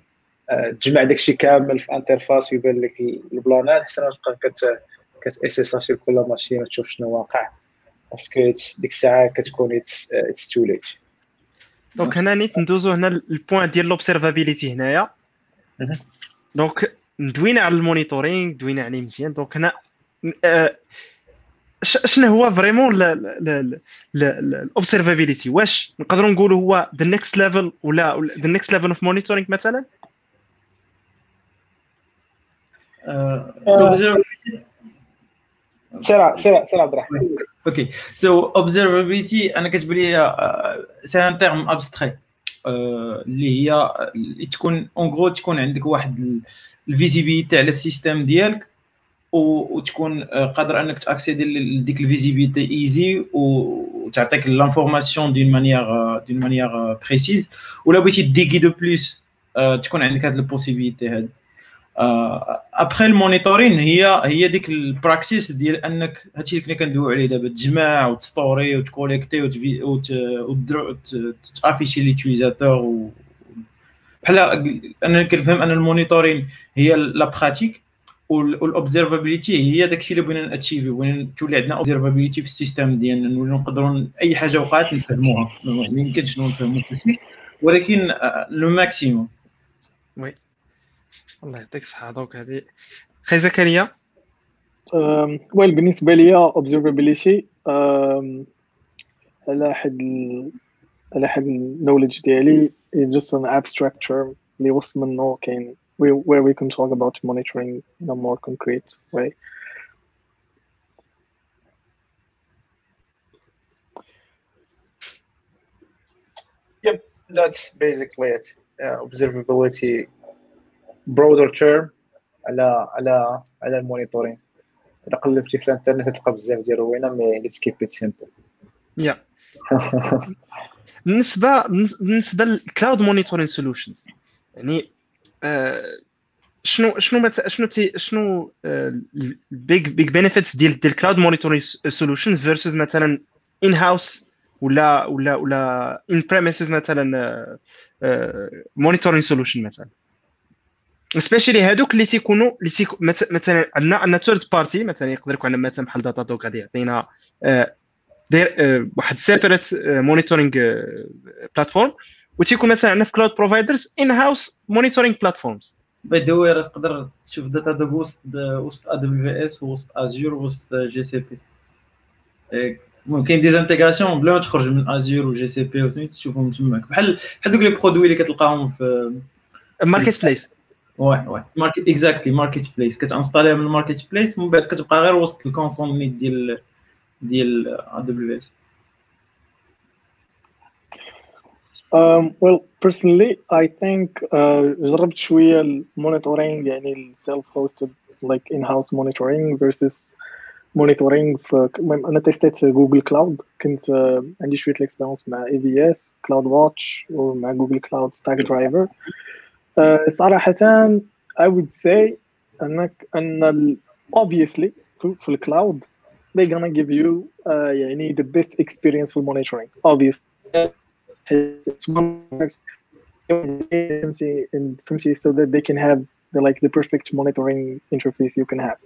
A: تجمع داكشي كامل في interface ويبان لك ال plan ات أحسن ما تبقى كت كت SSH ي كل machine وتشوف شنو واقع. parce que ديك الساعة كتكون it's too late
E: donc هنا نيت ندوزو هنا ال point ديال l'observabilité هنايا. donc ندوينا على ال monitoring دوينا عليه مزيان. donc هنا شنو هو vraiment ال observability واش نقدروا نقولوا هو the next level ولا the next level of monitoring مثلا؟
A: سير سير سير عبد الرحمن.
B: OK. So observability أنا كتبان لي c'est un terme abstrait اللي هي تكون en gros تكون عندك واحد ال visibilité على ال système ديالك. وتكون قادر أنك ت accéder ي لديك ال visibilité easy وتعطيك l'information d'une manière d'une manière précise ولا بغيتي ديكي de plus تكون عندك هاد ال possibilité هاد. après ال monitoring هي هي ديك ال practice ديال أنك هادشي اللي كنا كندويو عليه دابا تجمع وت stocker وت collecter وت afficher l'utilisateur بحال أنا كنفهم أن ال monitoring هي la pratique وال observability هي داكشي اللي بغينا ن achieve ي بغينا تولي عندنا observability في ال système ديالنا نولي نقدروا أي حاجة وقعت نفهموها ما يمكنش نفهموا كلشي ولكن le maximum
E: Oui. الله يعطيك الصحة donc هذه خي زكريا؟
D: well بالنسبة ليا observability على حد على حد النولج ديالي just an abstract term اللي وسط منه كاين where we can talk about monitoring in a more concrete way.
A: Yep, that's basically it. Uh, observability, broader term على على على المونيتورين اذا قلبتي في الانترنت تلقى بزاف ديال الروينه mais let's keep it simple
E: Yeah بالنسبة بالنسبة لل cloud monitoring solutions يعني شنو شنو مت... شنو تي شنو ال big big benefits ديال ديال cloud monitoring solutions versus مثلا in-house ولا ولا ولا on-premises مثلا monitoring solution مثلا. specially هادوك اللي تيكونوا اللي تيكون مثلا عندنا عندنا third party مثلا يقدر يكون عندنا مثلا بحال Datadog غادي يعطينا واحد separate monitoring platform وتيكون مثلا عندنا في cloud providers in-house monitoring platforms
B: by the way تقدر تشوف داتا دوغ وسط وسط ا دبليو اس وسط ازور وسط جي سي بي ممكن des intégrations بلا ما تخرج من Azure و GCP تشوفهم تماك بحال بحال donc les produits اللي كتلقاهم في
E: marketplace oui
B: oui market exactly marketplace كت installer يها من ال marketplace ومن بعد كتبقى غير وسط ال console ديال ديال AWS
D: Um, well, personally, I think uh, جربت شوية ال monitoring يعني ال self-hosted like in-house monitoring versus monitoring في المهم أنا test يت Google Cloud كنت uh, عندي شوية ال expérience مع AWS CloudWatch ومع Google Cloud Stackdriver صراحة I would say أنك أن obviously في الكلاود they gonna give you uh, يعني the best experience for monitoring obviously it's one فهمتي so that they can have the like the perfect monitoring interface you can have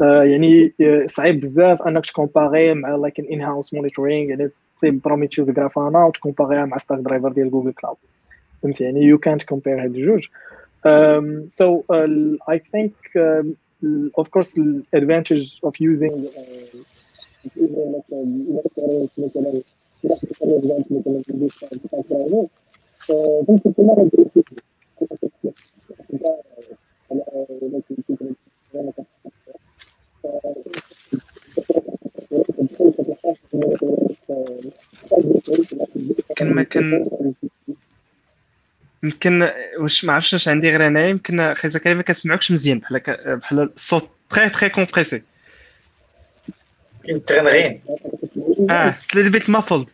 D: uh, يعني صعيب بزاف انك تكومباري مع like an in-house monitoring يعني تصيب بروميتيوز غرافانا وتكومباريها مع ستاك درايفر ديال جوجل كلاود فهمتي يعني you can't compare هاد الجوج um, so uh, I think um, of course the advantage of using
E: يمكن ما كان يمكن واش ما عرفتش واش عندي غير انايا يمكن أخي زكريا ما كنسمعوكش مزيان بحال بحال الصوت تري تري كومبريسي
A: كاين تغنغين.
E: آه بيت مافولد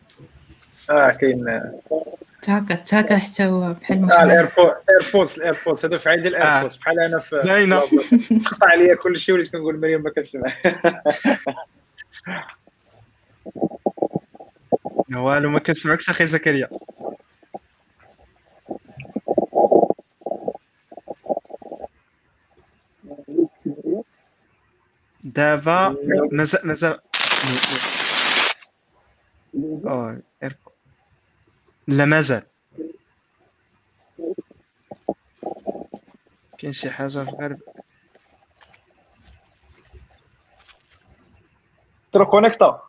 A: آه كاين.
C: تهكا تهكا حتى هو بحال
A: آه ايربودز الايربودز هذا فعال ديال الايربودز بحال أنا في
E: باينه
A: قطع عليا كل شيء وليت كنقول مريم ما كتسمع. [laughs]
E: والو ما كنسمعكش أخي زكريا. دابا مازال مازال لا مازال. كاين شي حاجة في غير؟
A: ترو كونيكتا.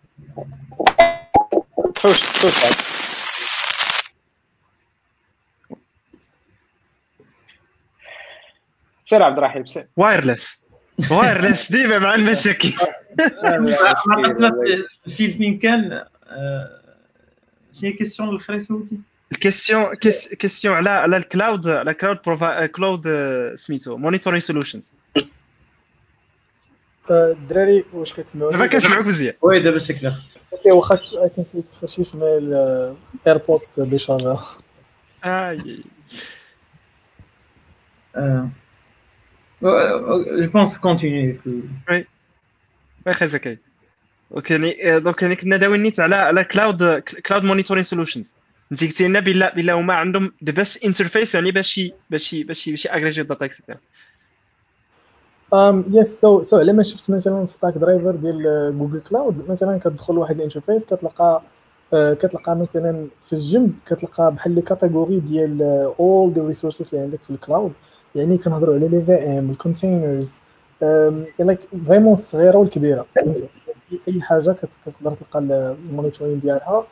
A: تفوش تفوش. سير عبد الرحيم سير.
E: وايرلس. وايرلس ديما مع المشاكل
B: الفيل فين كان شنو كيسيون الاخرى سولتي
E: الكيسيون كيسيون على على الكلاود على كلاود بروفا كلاود سميتو مونيتورينغ سولوشنز
D: الدراري واش كتسمعوا
E: دابا كنسمعوك مزيان
B: oui دابا c'est clair
D: OK واخا كان في تخشيش مع ال AirPods
E: déchargea
B: et je pense continuer
E: واخا زكي donc يعني donc يعني كنا داويين نيت على على cloud cloud monitoring solutions انت قلتي لنا بلا بلا هما عندهم the best interface يعني باش باش باش باش agréger ال data
D: et cetera um yes so so على ما شفت مثلا في Stackdriver ديال Google Cloud مثلا كتدخل واحد l'interface كتلقى آه، كتلقى مثلا في الجنب كتلقى بحال les catégories ديال all the resources اللي عندك في ال cloud يعني كنهضروا على les VMs ال containers like vraiment الصغيره والكبيرة. أي حاجة كتقدر تلقى ال monitoring ديالها.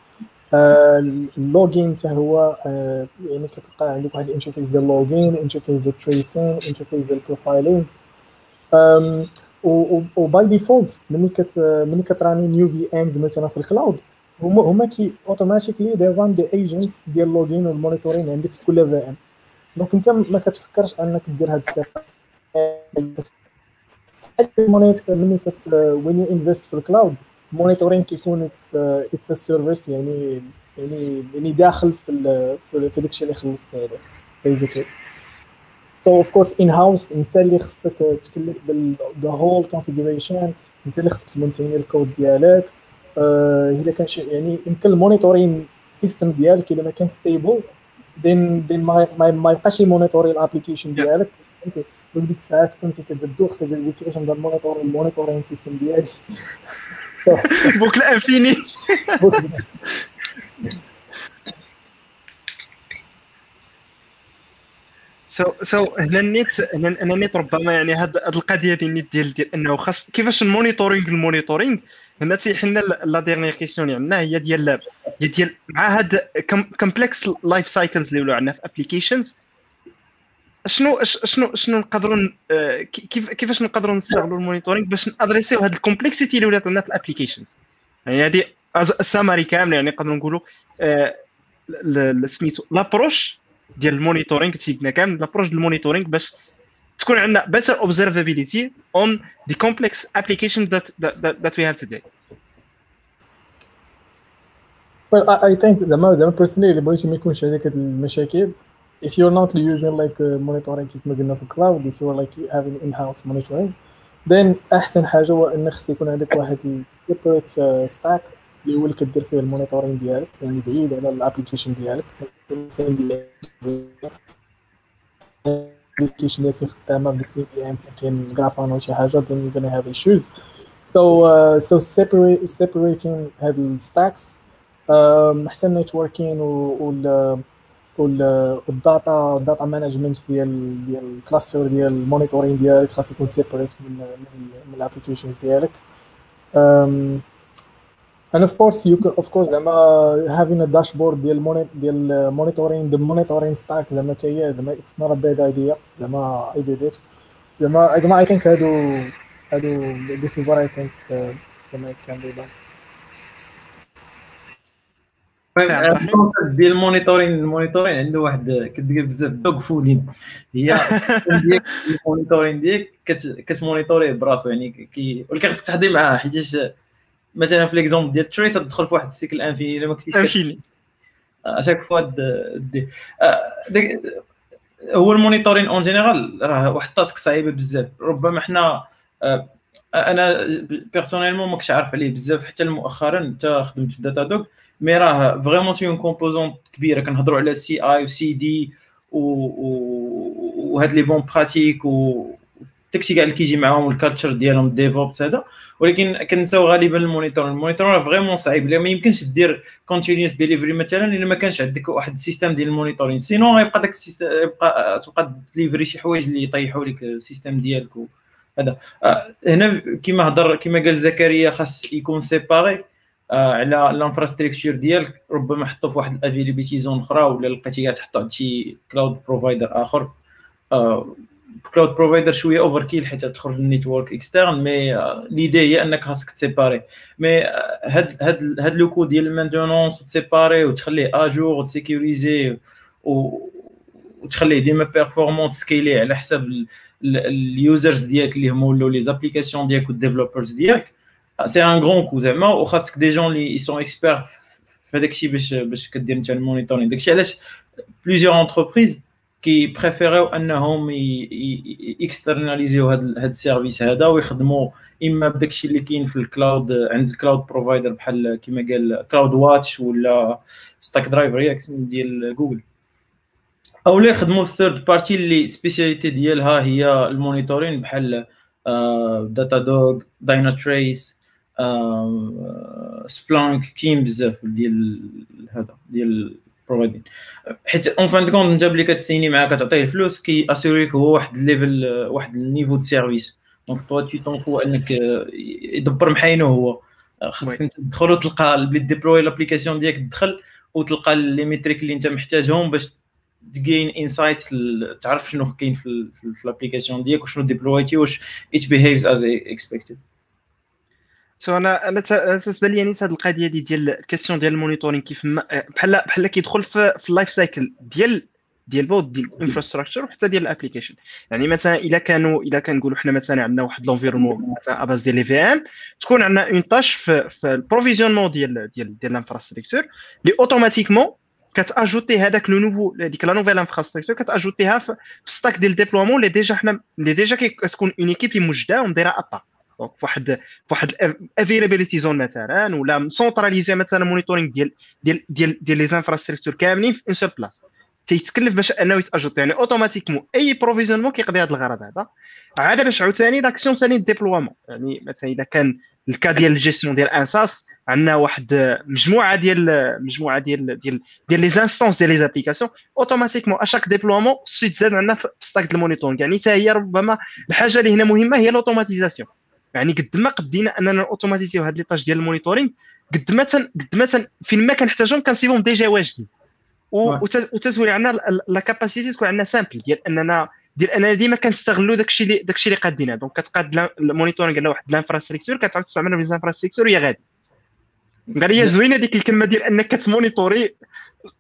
D: آه، ال logging حتى هو آه، يعني كتلقى عندك واحد l'interface ديال ال logging interface ديال ال tracing interface ديال ال profiling و by default ملي كت ملي كتراني new VMs مثلا في ال cloud هما هما كي automatically they run the agents ديال ال logging وال monitoring عندك في كل VM donc انت ما كتفكرش انك دير هاد ال setup ملي كت when you invest في ال cloud monitoring كيكون it's service يعني يعني يعني داخل في في داكشي اللي خلصت عليه basically so of course in-house انت اللي خصك تكلف بال whole configuration انت اللي خصك تمنتيني الكود ديالك. إلا كان يعني يمكن ال monitoring system ديالك إلا ما كان stable then then ما يبقاش يمونيتوري ال application ديالك. فهمتي؟ وديك الساعة فهمتي كتدوخ كتقول كيفاش نبدا مونيتوري ال monitoring system ديالي. [laughs]
E: boucle infinie so so هنا ال need هنا ال need ربما يعني هاد القضية ديال ال need ديال ديال إنه خاص كيفاش ال monitoring ال monitoring؟ هنا تيحل لنا la dernière question عندنا هي ديال هي ديال مع هاد complex life cycles اللي ولاو عندنا في applications شنو شنو شنو نقدروا كيف كيفاش نقدروا نستغلوا ال monitoring باش نأدريسيو هاد ال complexity اللي ولات عندنا في ال applications يعني هذه ال summary كامله يعني نقدروا نقولوا سميتو l'approche ديال ال monitoring تيبنا كامل l'approche ديال ال monitoring باش تكون عندنا better observability on the complex application that that, that we have today.
D: Well, I, I think زعما زعما personally اللي بغيتي ما يكونش هذيك if you're not using like uh, monitoring كيف ما قلنا في ال cloud if you're like having in-house monitoring then احسن حاجة هو ان خص يكون عندك واحد separate uh, stack اللي هو اللي كدير فيه ال monitoring ديالك يعني بعيد على ال application ديالك. ال application ديالك خدامه بال CPM كاين Grafana ولا شي حاجة then you're gonna have issues. So uh, so separate separating هاد ال stacks احسن networking وال وال data ال data management ديال ديال ال cluster ديال ال monitoring ديالك خاص يكون separate من من الابليكيشنز ديالك. Um, and of course you can of course زعما having a dashboard ديال ديال monitoring the monitoring stack زعما حتى هي زعما it's not a bad idea زعما I did it. زعما زعما I think هادو هادو this is what I think uh, زعما it can be done.
B: ديال المونيتورين المونيتورين عنده واحد كدير بزاف دوغ فودين هي [laughs] ديال ال monitoring ديالك كتمونيتوريه براسو يعني كي ولكن خصك تحضي معاه حيتاش مثلا في l'exemple ديال trace تدخل في واحد ال cycle infini إلا ما كنتيش
E: à
B: chaque fois دي. هو ال monitoring en général راه واحد ال task صعيبه بزاف. ربما حنا أنا personnellement ما كنتش عارف عليه بزاف حتى مؤخرا حتى خدمت في Datadog mais راه vraiment c'est un composant كبيرة. كنهضروا على CI و CD وهاد les bonnes pratiques و داكشي كاع اللي كيجي معاهم ال culture ديالهم DevOps هذا. ولكن كنساو غالبا ال monitoring. ال monitoring راه vraiment صعيب لأن ما يمكنش دير continuous delivery مثلا إلا ما كانش عندك واحد ال système ديال ال monitoring. sinon غيبقى داك ال système يبقى تبقى délivrer شي حوايج اللي يطيحوا لك ال système ديالك هذا. آه، هنا كما هضر كما قال زكريا خاص يكون séparé آه، على l'infrastructure ديالك. ربما حطو في واحد ال availability zone أخرى ولا لقيتي تحطو عند شي cloud provider آخر. cloud provider شوية overkill حيت تخرج من ال network externe mais l'idée هي أنك خاصك تسيباري. mais هاد هاد هاد le coût ديال ال maintenance وتسيباري وتخليه à jour وتسيكوريزي وتخليه ديما performant scalé على حساب ال users ديالك اللي هما ولاو les applications ديالك وال developers ديالك. c'est un grand coût زعما. وخاصك des gens اللي sont experts في هذاك الشيء باش باش كدير انت ال monitoring داكشي علاش plusieurs entreprises كيبريفيريو انهم اكسترناليزيو هذا هذا ال service هذا ويخدموا إما بداك الشيء اللي كاين في ال cloud عند ال cloud provider بحال كما قال CloudWatch ولا Stackdriver ياك ديال جوجل. أو لا يخدموا ال third party اللي spécialité ديالها هي ال monitoring بحال Datadog Dynatrace سبلانك كاين بزاف ديال هذا ديال بروفايدين حيت اون فان دو كونت انت بلي كتسيني معاه كتعطيه الفلوس كي اسوريك هو واحد الليفل واحد النيفو دو سيرفيس دونك توا تي طون فو انك يدبر محاينو هو. خاصك انت تدخل وتلقى بلي ديبلوي لابليكاسيون ديالك تدخل وتلقى لي ميتريك اللي انت محتاجهم باش تجين انسايت تعرف شنو كاين في, في الابليكاسيون ديالك وشنو ديبلويتي واش it behaves as expected
E: so أنا أنا بالنسبة لي نيت هذه القضية دي ديال ال question ديال ال monitoring كيف بحال بحال كيدخل في, في ال life cycle ديال ديال بود ديال ال infrastructure وحتى ديال ال application يعني مثلا إلا كانوا إلا كنقولوا حنا مثلا عندنا واحد l'environnement مثلا à base ديال les VM تكون عندنا une tâche في, في ال provisionnement ديال ديال ديال ال infrastructure اللي automatiquement كتأجوتي هذاك le nouveau ديك la nouvelle infrastructure كتأجوتيها في stack ديال ال déploiement اللي ديجا حنا اللي ديجا كتكون une équipe موجوده ومديرة à part. donc فواحد فواحد availability zone مثلا ولا centraliser مثلا monitoring ديال ديال ديال ديال les infrastructures كاملين في une seule place تيتكلف باش أنه يتاجوت يعني automatiquement أي provisionnement كيقضي هذا الغرض هذا. عاد باش عاوتاني l'action ثاني déploiement يعني مثلا إذا كان ال cas ديال ال gestion ديال instances عندنا واحد مجموعة ديال مجموعة ديال ديال ديال les instances ديال les applications automatiquement à chaque déploiement سيت زاد عندنا في stack ديال ال monitoring يعني حتى هي ربما الحاجة اللي هنا مهمة هي ال automatisation يعني قد ما قدينا أننا اوتوماتيزيو هاد les tâches ديال ال monitoring قد ما قد ما فين ما كنحتاجهم كنسيبهم ديجا واجدين. وتزوي عندنا la capacité تكون عندنا simple ديال اننا ديال أننا ديما كنستغلوا داكشي اللي داكشي اللي قادينه donc كتقاد ال monitoring على واحد ال infrastructure كتعاود تستعملها في ال infrastructure وهي غادي. قال لي زوينة ديك الكلمة ديال أنك كتمونيتوري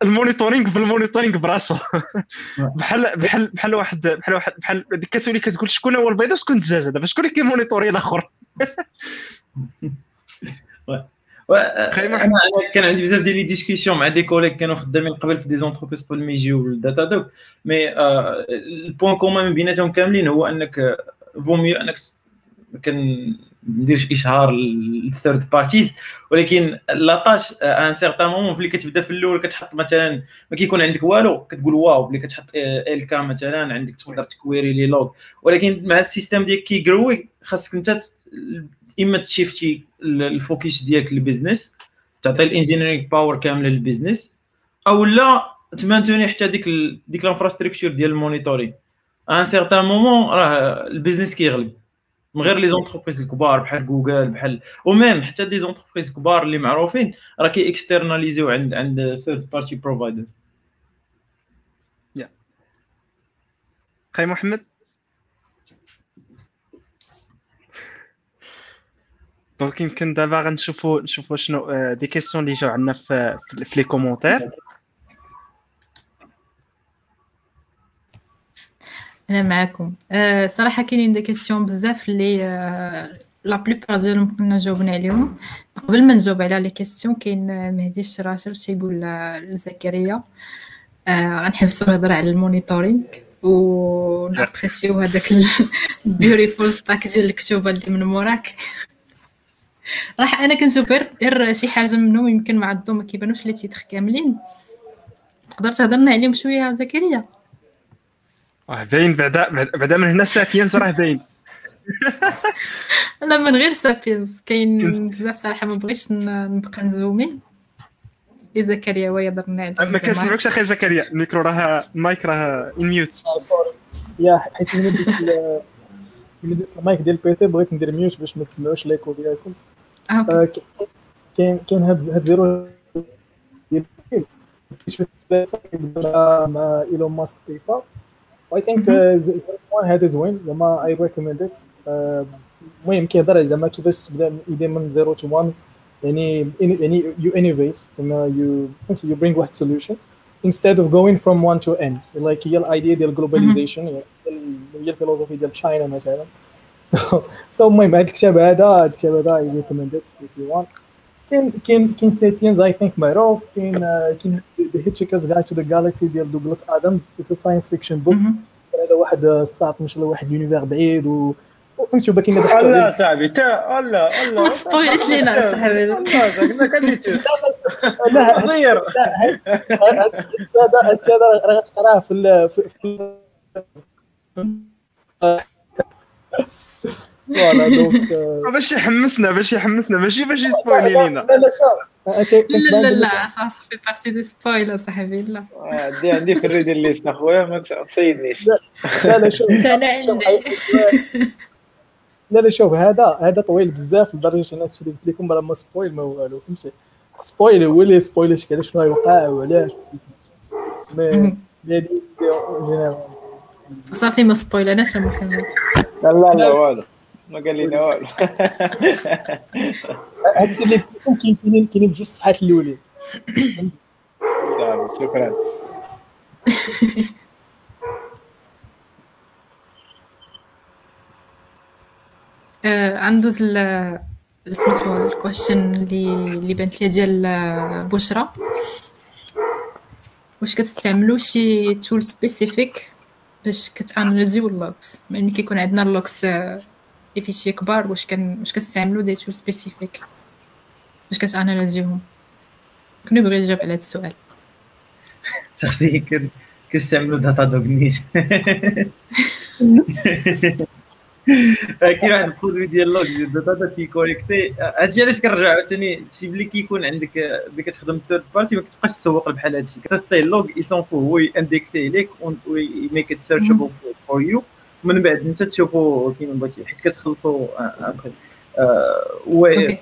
E: ال monitoring بال monitoring براسو. [laughs] بحال بحال بحال واحد بحال واحد بحال كتولي كتقول شكون هو البيضه شكون الدجاجه دابا شكون اللي كيمونيتوري الآخر؟ [laughs]
B: أنا كان عندي بزاف ديال les discussions مع des collègues كانوا خدامين قبل في des entreprises قبل ما يجيو لل data donc mais ال point commun بيناتهم كاملين هو أنك vaut mieux أنك كان نديرش إشهار لل third parties ولكن la tâche un certain moment فلي كتبدا في الأول كتحط مثلا ما كيكون عندك والو كتقول wow بلي كتحط ELK مثلا عندك تقدر تكويري les logs ولكن مع ال system ديالك كيجروي خاصك انت إما تشيفتي ال focus ديالك لل business تعطي ال engineering power كاملة لل business أو لا تمانتوني حتى ديك ديك ال infrastructure ديال ال monitoring un certain moment راه ال business كيغلب. من غير les entreprises الكبار بحال جوجل بحال و même حتى des entreprises كبار اللي معروفين راه كي اكسترناليزيو عند عند third party providers
E: يا خاي محمد؟ donc يمكن دابا غنشوفوا نشوفوا شنو des questions اللي جاو عندنا في les commentaires
C: أنا معكم أه صراحة كاينين des questions بزاف اللي أه la plupart ديالهم كنا جاوبنا عليهم. قبل ما نجاوب على les questions كاين مهدي الشراشر تيقول لزكريا أه غنحبسوا الهضره على ال monitoring ونابريسيو هذاك ال beautiful stack [laughs] ديال الكتوبة اللي من موراك. راح أنا كنشوف غير شي حاجة منهم يمكن مع الضو ما كيبانوش les titres كاملين. تقدر تهضرنا عليهم شوية زكريا؟
E: راه باين بعدا بعدا من هنا Sapiens راه باين.
C: لا من غير Sapiens كاين بزاف صراحة ما بغيتش نبقى نزومي. لي زكريا هو يهضرنا
E: عليه ما كنسمعوكش أخي زكريا الميكرو راه المايك راه on mute
F: sorry يا حيت
D: ملي دزت المايك ديال ال PC بغيت ندير mute باش ما تسمعوش l'écho ديالكم.
C: آه،.
D: آه، كاين كاين هاد هاد zero ديال مع ايلون ماسك by I think zero one هذا زوين زعما I recommend it المهم كيهضر زعما كيفاش تبدا من إيدي من zero to one يعني يعني you innovate زعما you you bring واحد solution instead of going from one to n. Like هي ال idea ديال globalization. هي هي ال philosophy ديال China مثلا. [laughs] So so المهم هذا الكتاب هذا هذا الكتاب هذا I recommend it if you want. كاين كاين كاين Sapiens I think معروف كاين آه، كاين The Hitchhiker's Guide to the Galaxy ديال دوغلاس ادمز it's science fiction
C: book.
D: هذا واحد الساط مش واحد univers بعيد و فهمتي باكين هذا
A: لا صاحبي تا لا لا
C: ما سبويلش لينا صاحبي
A: لا
D: هذا هادشي هذا راه غتقراه في ال- في في voilà donc آه،
E: باش يحمسنا باش يحمسنا ماشي باش
D: لا
E: يسبويلي
D: لا
E: لينا.
D: لا لا آه،
C: لا
D: كتبان
C: لا
D: لك-
C: لا صح صح في partie de spoil صاحبي لا.
A: عندي عندي في ال reading list أخويا ما تصيدنيش
D: لا لا شوف. [laughs]
C: أنا
D: شوف،
C: عندي.
D: لا لا شوف هذا هذا طويل بزاف لدرجة أنا هادشي اللي قلت لكم راه ما سبويل ما والو فهمتي؟ spoil هو اللي spoil شي كذا شنو غيوقع وعلاش؟ mais
C: صافي ما سبويلناش يا محمد
A: لا لا لا والو. ما قال لنا والو. [laughs]
D: هادشي اللي كاين كاينين كاينين بجوج الصفحات الأولين.
A: صافي شكرا. [laughs]
C: غندوز ل سميتو ال question اللي اللي بانت لي ديال آه، بشرى. واش كتستعملوا شي tool spécifique باش كتاناليزيو ال logs ملي كيكون عندنا ال logs آه، les fichiers كبار واش كان واش كتستعملوا des tools spécifiques باش كتاناليزيوهم كنت بغيت نجاوب على هذا السؤال
B: شخصيا كن- كنستعملوا Datadog النيت كاين واحد ال produit ديال ديال Datadog كيكونيكتي هادشي علاش كنرجع عاوتاني شي ملي كيكون عندك ملي كتخدم ثيرد بارتي ما كتبقاش تسوق بحال هادشي كتعطيه اللوج يسون فو هو اندكسي ليك ويميك ات سيرشابل فور يو من بعد انت تشوفو كيما بغيتي حيت كتخلصوا ابخي و
C: أوكي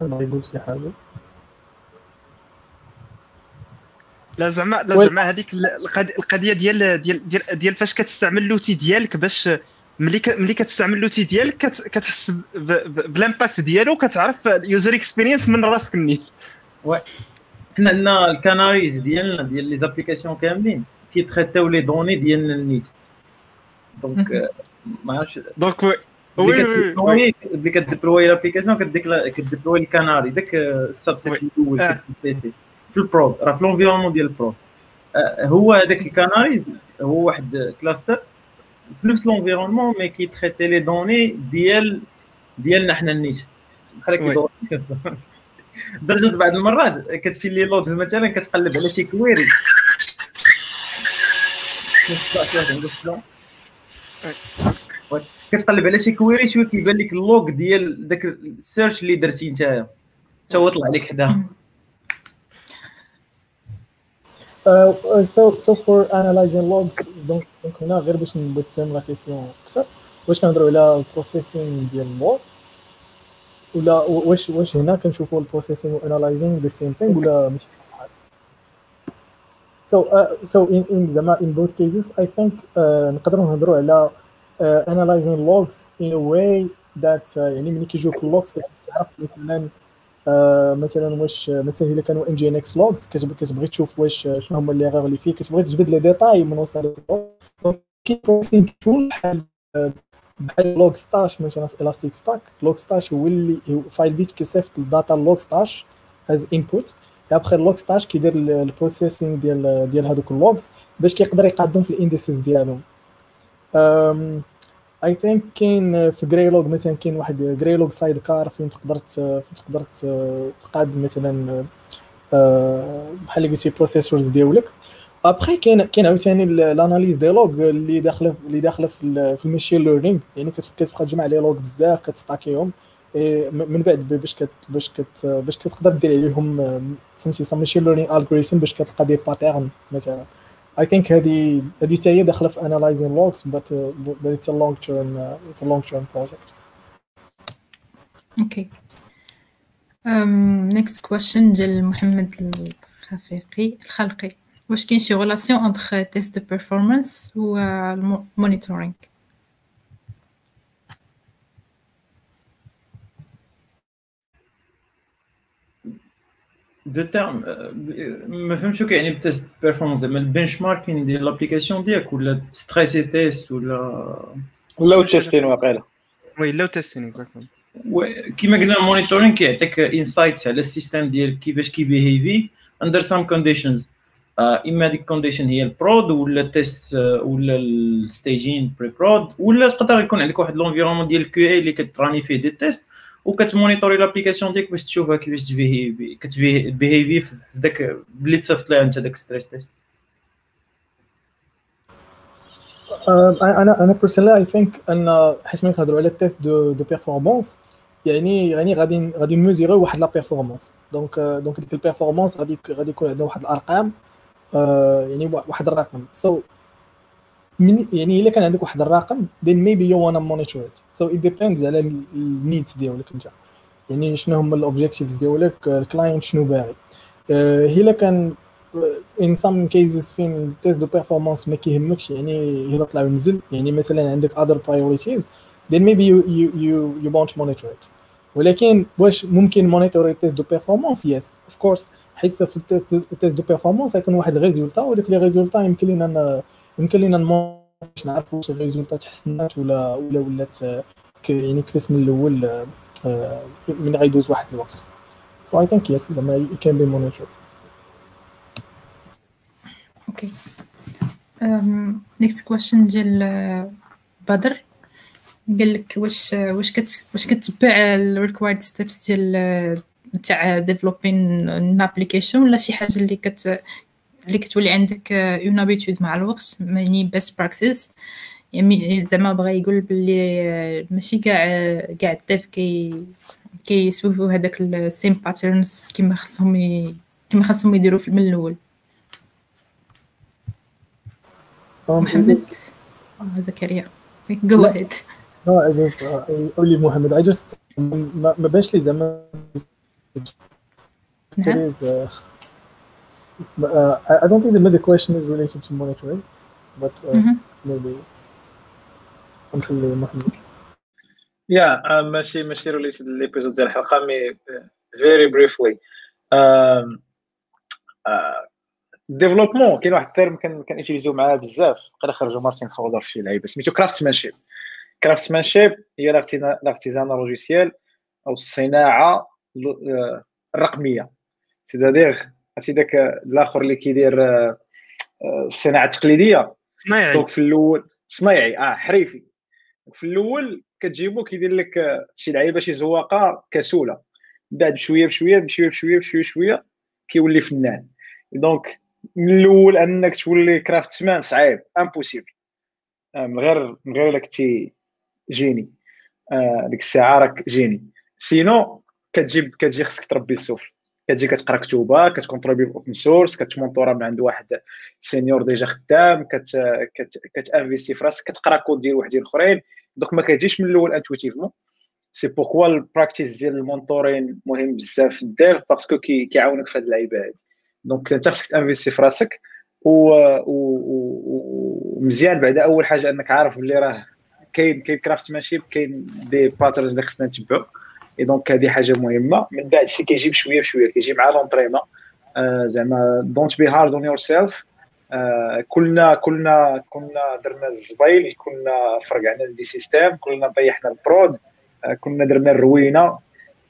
D: ما يقول شي حاجة
E: لا زعما لا زعما هذيك ال- القض- القضية ديال ديال ديال, ديال فاش كتستعمل لوتي ديالك باش ملي ملي كتستعمل l'outil ديالك كت- كتحس بال impact ديالو كتعرف ال user experience من راسك النيت
B: حنا عندنا ال canaries ديالنا ديال les applications كاملين كيتريتاو les données ديالنا النيت. donc ما عرفتش
E: donc oui oui
B: oui ملي كديبلوي l'application كديبلوي الكاناري داك ال
E: subset.
B: الأول في ال prod راه في l'environnement ديال ال prod هو هذاك الكاناري هو واحد cluster في نفس l'environnement mais كيتريتي les données ديال ديالنا حنا النيت بحال. كيدور [laughs] لدرجه بعض المرات كتفي les logs مثلا كتقلب على شي query. كتقلب على شي query شوية كيبان لك ال log ديال داك ال search اللي درتي نتايا حتى هو طلع لك حداه
D: Uh, so so for analyzing logs donc هنا غير باش نبتم la question أكثر واش كنهضروا على ال processing ديال ال logs ولا واش واش هنا كنشوفوا ال processing وال analyzing the same thing ولا ماشي uh, so in in زعما both cases I think uh, نقدروا نهضروا على uh, in a way that uh, يعني ملي كيجيوك ال logs كتعرف مثلا آه، مثلا واش مثلا إلا كانوا nginx logs كتبغي تشوف واش شنو هما les erreurs اللي فيه كتبغي تجبد les détails من وسط كاين processing tool بحال بحال Logstash مثلا في Elastic Stack Logstash هو اللي Filebeat كيصيفط ال data Logstash as input après Logstash كيدير ال processing ديال ديال هذوك ال logs باش كيقدر يقادهم في ال indexes ديالهم I think كاين في جريلوج مثلا كاين واحد Graylog Sidecar فين تقدر فين تقدر تقاد مثلا آه، بحال اللي قلتي processors ديالك. ابخي كاين كاين عاوتاني l'analyse des logs اللي داخله اللي داخله في في ال machine learning يعني كت- كتبقى تجمع les logs بزاف كتستاكيهم من بعد باش كت باش كت باش كتقدر دير عليهم فهمتي machine learning algorithm باش كتلقى des patterns مثلا I think هذه هذه حتى هي داخله في analyzing logs but but a long term a long term project
C: okay next question ديال محمد الخفيقي الخلقي واش كاين شي relation entre test de performance و ال
B: monitoring deux termes ما فهمتش شو كيعني ب test performance زعما ال benchmarking ديال l'application ديالك ولا stress test ولا
A: ولا testing واقيلا
E: oui le testing exactement
B: كيما قلنا ال monitoring كيعطيك insight على ال system ديال كيفاش كيبيهيفي under some conditions إما هذيك ال condition هي ال prod ولا ال test ولا ال staging pre-prod ولا تقدر يكون عندك واحد l'environnement ديال ال QA اللي كت run ي فيه des tests وكتمونيتوري l'application ديالك باش تشوفها كيفاش تبيهيفي كتبيهيفي في ذاك بلي تصيفط لها انت داك stress test
D: أنا أنا personally I think أن حيت ملي كنهضروا على ال test de de performance يعني يعني غادي غادي نميزيرو واحد la performance donc donc ديك ال performance غادي غادي يكون عندنا واحد الأرقام يعني واحد الرقم. so so, من يعني إلا كان عندك واحد الرقم then maybe you wanna monitor it. So it depends على ال needs ديالك أنت. يعني شنو هما ال objectives ديالك ال client شنو باغي. هي إلا كان in some cases فين test de performance ما كيهمكش يعني إلا طلع ونزل يعني مثلا عندك other priorities then maybe you you you, you won't monitor it. ولكن واش ممكن مونيتوري test de performance yes of course حيت في ال test de performance غيكون واحد ال résultat وديك les résultats يمكن لينا يمكن لينا باش نعرفوا واش ال résultat تحسنات ولا ولا ولات يعني كيفاش من الأول من غيدوز واحد الوقت. so I think yes زعما can be monitored
C: okay next question ديال بدر. قال لك واش واش كت واش كتبع ال required steps ديال تاع developing an application ولا شي حاجة اللي كت اللي كتولي عندك اون ابيتود مع الوقت يعني بيست براكسيس يعني زعما بغا يقول بلي ماشي كاع كاع الديف كي كيسولفوا هذاك السيم باترنز كيما خصهم كيما خصهم يديروا من الأول. محمد زكريا. جو اهيد
D: No, I just uh, Mohammed. I just ما ما بانش لي زعما
C: نعم
D: uh, uh, I don't think the, the question is related to monitoring, but uh,
C: مهم.
D: maybe نخلي محمد.
A: yeah ماشي ماشي related ل l'épisode ديال الحلقة. mais very briefly développement كاين واحد ال terme كان كن utilisيو معاه بزاف. قال خرجوا Martin Fowler في شي لعيبة. سميتو craftsmanship craftsmanship هي l'artisan logiciel أو الصناعة الرقمية. c'est-à-dire عرفتي داك الآخر اللي كيدير آه، آه، الصناعة التقليدية.
E: صنايعي.
A: donc في الأول صنايعي آه حريفي. في الأول كتجيبو كيدير لك آه، شي لعيبة شي زواقة كسولة. من بعد بشوية بشوية بشوية بشوية بشوية بشوية كيولي فنان. donc من الأول أنك تولي craftsman صعيب impossible من غير من غير إلا كنتي génie. آه، ديك الساعة راك génie. sinon كتجيب كتجي خصك تربي السفل. كتجي كتقرا كتوبة كت contribuer open source كت mentora من عند واحد senior déjà خدام كت كت كت investir في راسك كتقرا كود ديال وحدين اخرين. donc ما كتجيش من الأول intuitivement c'est pourquoi ال practice ديال ال mentoring مهم بزاف في ال dev parce que كي كيعاونك في هاد اللعيبه هادي donc انت خصك ت investir في راسك ومزيان. بعد أول حاجة أنك عارف بلي راه كاين كاين craftsmanship كاين des patterns اللي خصنا نتبعو. et donc هذه حاجة مهمه من بعد c'est كيجي بشويه بشويه كيجي مع l'entraînement زعما don't be hard on yourself كلنا كلنا كنا درنا الزبايل كنا فرقعنا des systèmes كلنا طيحنا ال prod كنا درنا الروينه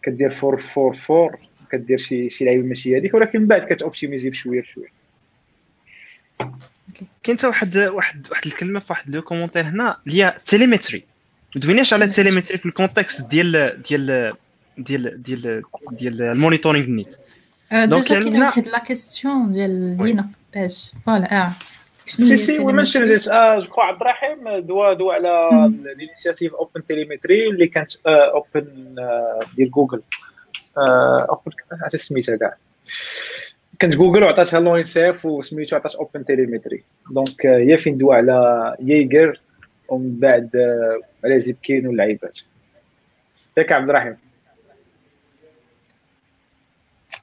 A: كدير فور فور فور كدير شي شي لعيبه ماشي هذيك ولكن من بعد كت optimiser بشويه بشويه
E: كاين حتى واحد واحد واحد الكلمة في واحد le commentaire هنا اللي هي telemetry ما دويناش على ال telemetry في ال context ديال ديال ديال ديال ديال المونيتورينغ نيت.
C: آه،
E: donc
C: واحد la question ديال. لينا باش voilà آه.
A: si si oui mention this جو كخوا عبد الرحيم دوا دوا على ال initiative OpenTelemetry اللي كانت open ديال جوجل open عرفت سميتها كاع كانت جوجل وعطاتها لونيسيف وسميتو عطات اوبن تيليمتري دونك هي فين دوا على ييغر ومن بعد على زيبكين واللعيبات ياك عبد الرحيم.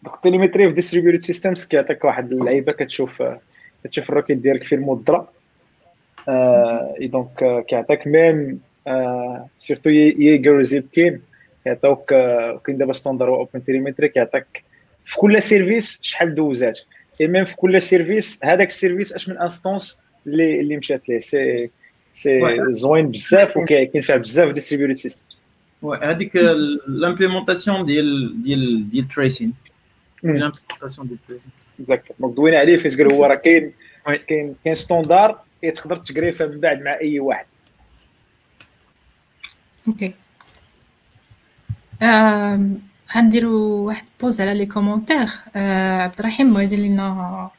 A: دونك التيليمتري في ديستريبيوتد سيستمز كيعطيك واحد اللعيبة كتشوف كتشوف الروكيت ديالك فين مضرة إي دونك كيعطيك ميم سيرتو ييغر زيبكين كيعطيوك كاين دابا standard OpenTelemetry كيعطيك في كل service شحال دوزات. et même في كل service هذاك ال service أش من instance اللي اللي مشات ليه. c'est زوين بزاف وكاين فيها بزاف distributed systems
B: هذيك l'implémentation ديال ديال ديال tracing l'implémentation ديال tracing
A: exact donc دوينا عليه فاش قال هو راه كاين كاين كاين standard تقدر ت gréfها من بعد مع اي واحد
C: okay غنديروا واحد pause على les commentaires عبد الرحيم بغا يدير لنا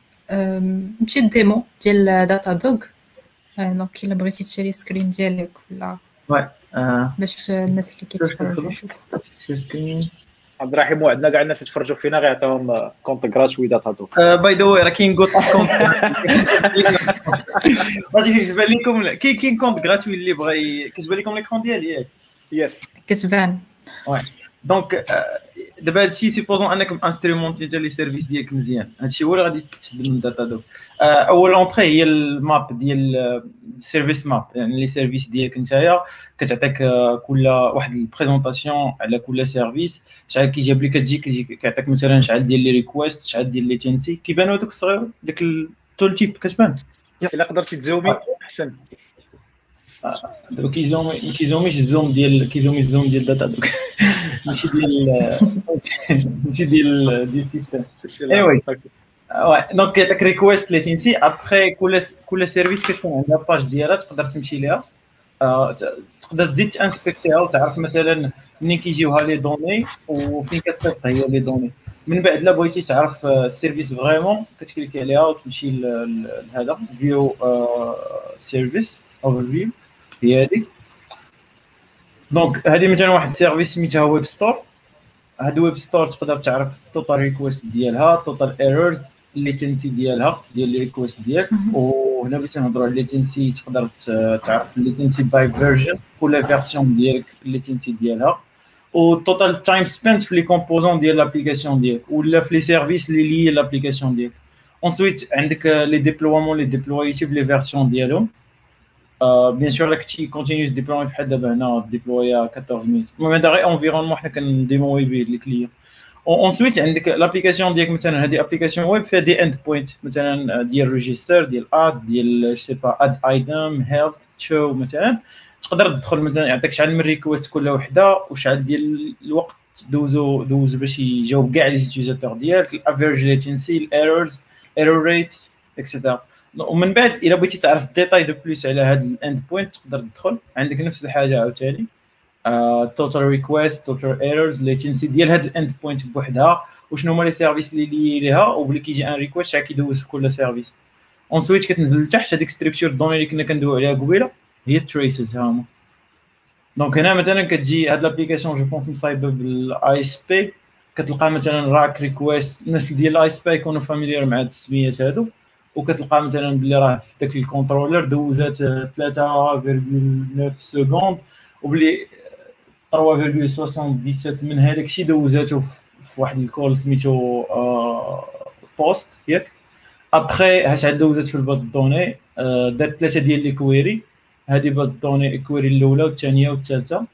C: ماشي démo ديال Datadog donc الا بغيتي ت share ي screen ديالك ولا باش الناس اللي كيتفرجوا يشوفوا
B: screen
A: عبد الرحيم وعدنا كاع الناس يتفرجوا فينا غيعطيهم compte gratuit Datadog
B: by the way راه كاين compte compte باغي كيجبان لكم كاين كاين compte gratuit اللي بغى كتبان لكم l'écran ديالي ياك
A: yes
C: كتبان
B: donc دابا هادشي supposons انك instrumentisa les services ديالك مزيان هادشي هو اللي غادي تشد من Datadog اول entrée هي ال map ديال ال service map يعني les services ديالك نتايا كتعطيك كل واحد ال présentation على كل service شحال كيجيب لك كتجي كيعطيك مثلا شحال ديال les requests شحال ديال latency كيبانوا هذوك الصغير ديك ال tooltip كتبان
A: الا قدرتي ت zoomer احسن
B: دابا كيزومي كيزوميش الزوم ديال كي zoomer ال zoom ديال Datadog ماشي ديال ماشي ديال ديال ال système ايوي donc كيعطيك request ال latency après كل كل service كتكون عندها page ديالها تقدر تمشي ليها تقدر تزيد ت inspecterها وتعرف مثلا منين كيجيوها les données وفين كتصيفط هي les données من بعد لا بغيتي تعرف ال service vraiment كت cliquer عليها وتمشي لهذا view service overview هي هذيك donc هذه مثلا واحد ال service سميتها web store. هاد web store تقدر تعرف ال total requests ديالها ال total errors ال latency ديالها ديال les requests ديالك وهنا بغيت نهضروا على ال latency تقدر تعرف ال latency by version كل version ديالك ال latency ديالها. وال total time spent في les composants ديال l'application ديالك ولا في les services اللي لي l'application ديالك. ensuite عندك les déploiements لي déployيتي في les versions ديالهم. bien sûr راك ت continuous deploy بحال دابا هنا déploya 14 ميت المهم هذا غير environnement حنا كن démoي به les clients ensuite عندك l'application ديالك مثلا هذه application web فيها des endpoints مثلا ديال register ديال add ديال سي با add item health show مثلا تقدر تدخل مثلا يعطيك شحال من request كل وحده وشحال ديال الوقت دوزو دوز باش يجاوب كاع les utilisateurs ديالك ال average latency ال errors error rates et cetera ومن بعد الا بغيتي تعرف détails de plus على هذا ال endpoint تقدر تدخل. عندك نفس الحاجة عاوتاني. total requests total errors latency ديال هذا ال endpoint بوحدها. وشنو هما les services اللي لي ليها وبلي كيجي un request شحال كيدوز في كل service ensuite كتنزل لتحت هذيك structure de données اللي كنا كندويو عليها قبيلة. هي ال traces ها هما donc هنا مثلا كتجي هاد l'application je pense مصايبة بال ASP كتلقى مثلا راك request الناس ديال ال ASP يكونوا familiers مع هاد السميات هادو. وكتلقى مثلا بلي راه في داك ال controller دوزات 3.9 secondes وبلي 3.77 من هذاك الشيء دوزاتو في واحد ال call سميتو post ياك. ابخي هاش عاد دوزات في ال base de données دارت ثلاثة ديال les queries هذه base de données ال query الأولى والثانية والثالثة.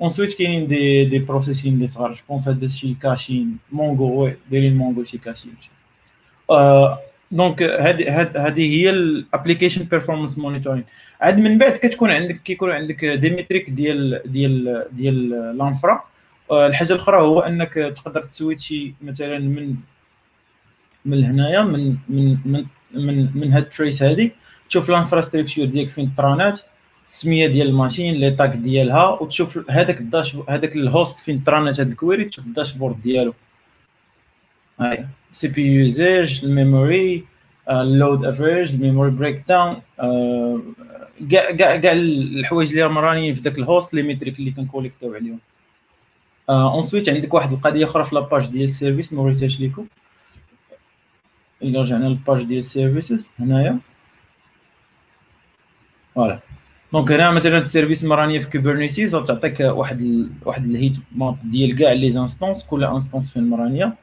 B: ensuite كاينين des des processings اللي صغار. je pense هذا شي caching. Mongo oui دايرين Mongo شي caching. donc هذه هي ال application performance monitoring عاد من بعد كتكون عندك كيكون عندك des métriques ديال ديال ديال l'infra الحاجة الأخرى هو أنك تقدر ت switch ي مثلا من من هنايا من من من من, من هاد ال trace هذه تشوف ال infrastructure ديالك فين ت run ات السمية ديال ال machine les tags ديالها وتشوف هذاك ال dash هذاك ال host فين ت run ات هاد ال query تشوف ال dashboard ديالو. هاي CPU usage ال memory ال load average ال memory breakdown كاع كاع كاع الحوايج اللي راهم رانيين في ذاك ال host les métriques اللي كن collect يو عليهم. ensuite عندك واحد القضية أخرى في la page ديال ال service ما وريتهاش ليكم. إلا رجعنا لل page ديال ال services هنايا. voilà. donc هنا مثلا ال service م run يه في Kubernetes تعطيك واحد ال... واحد ال heat map ديال كاع les instances كل instance فين م run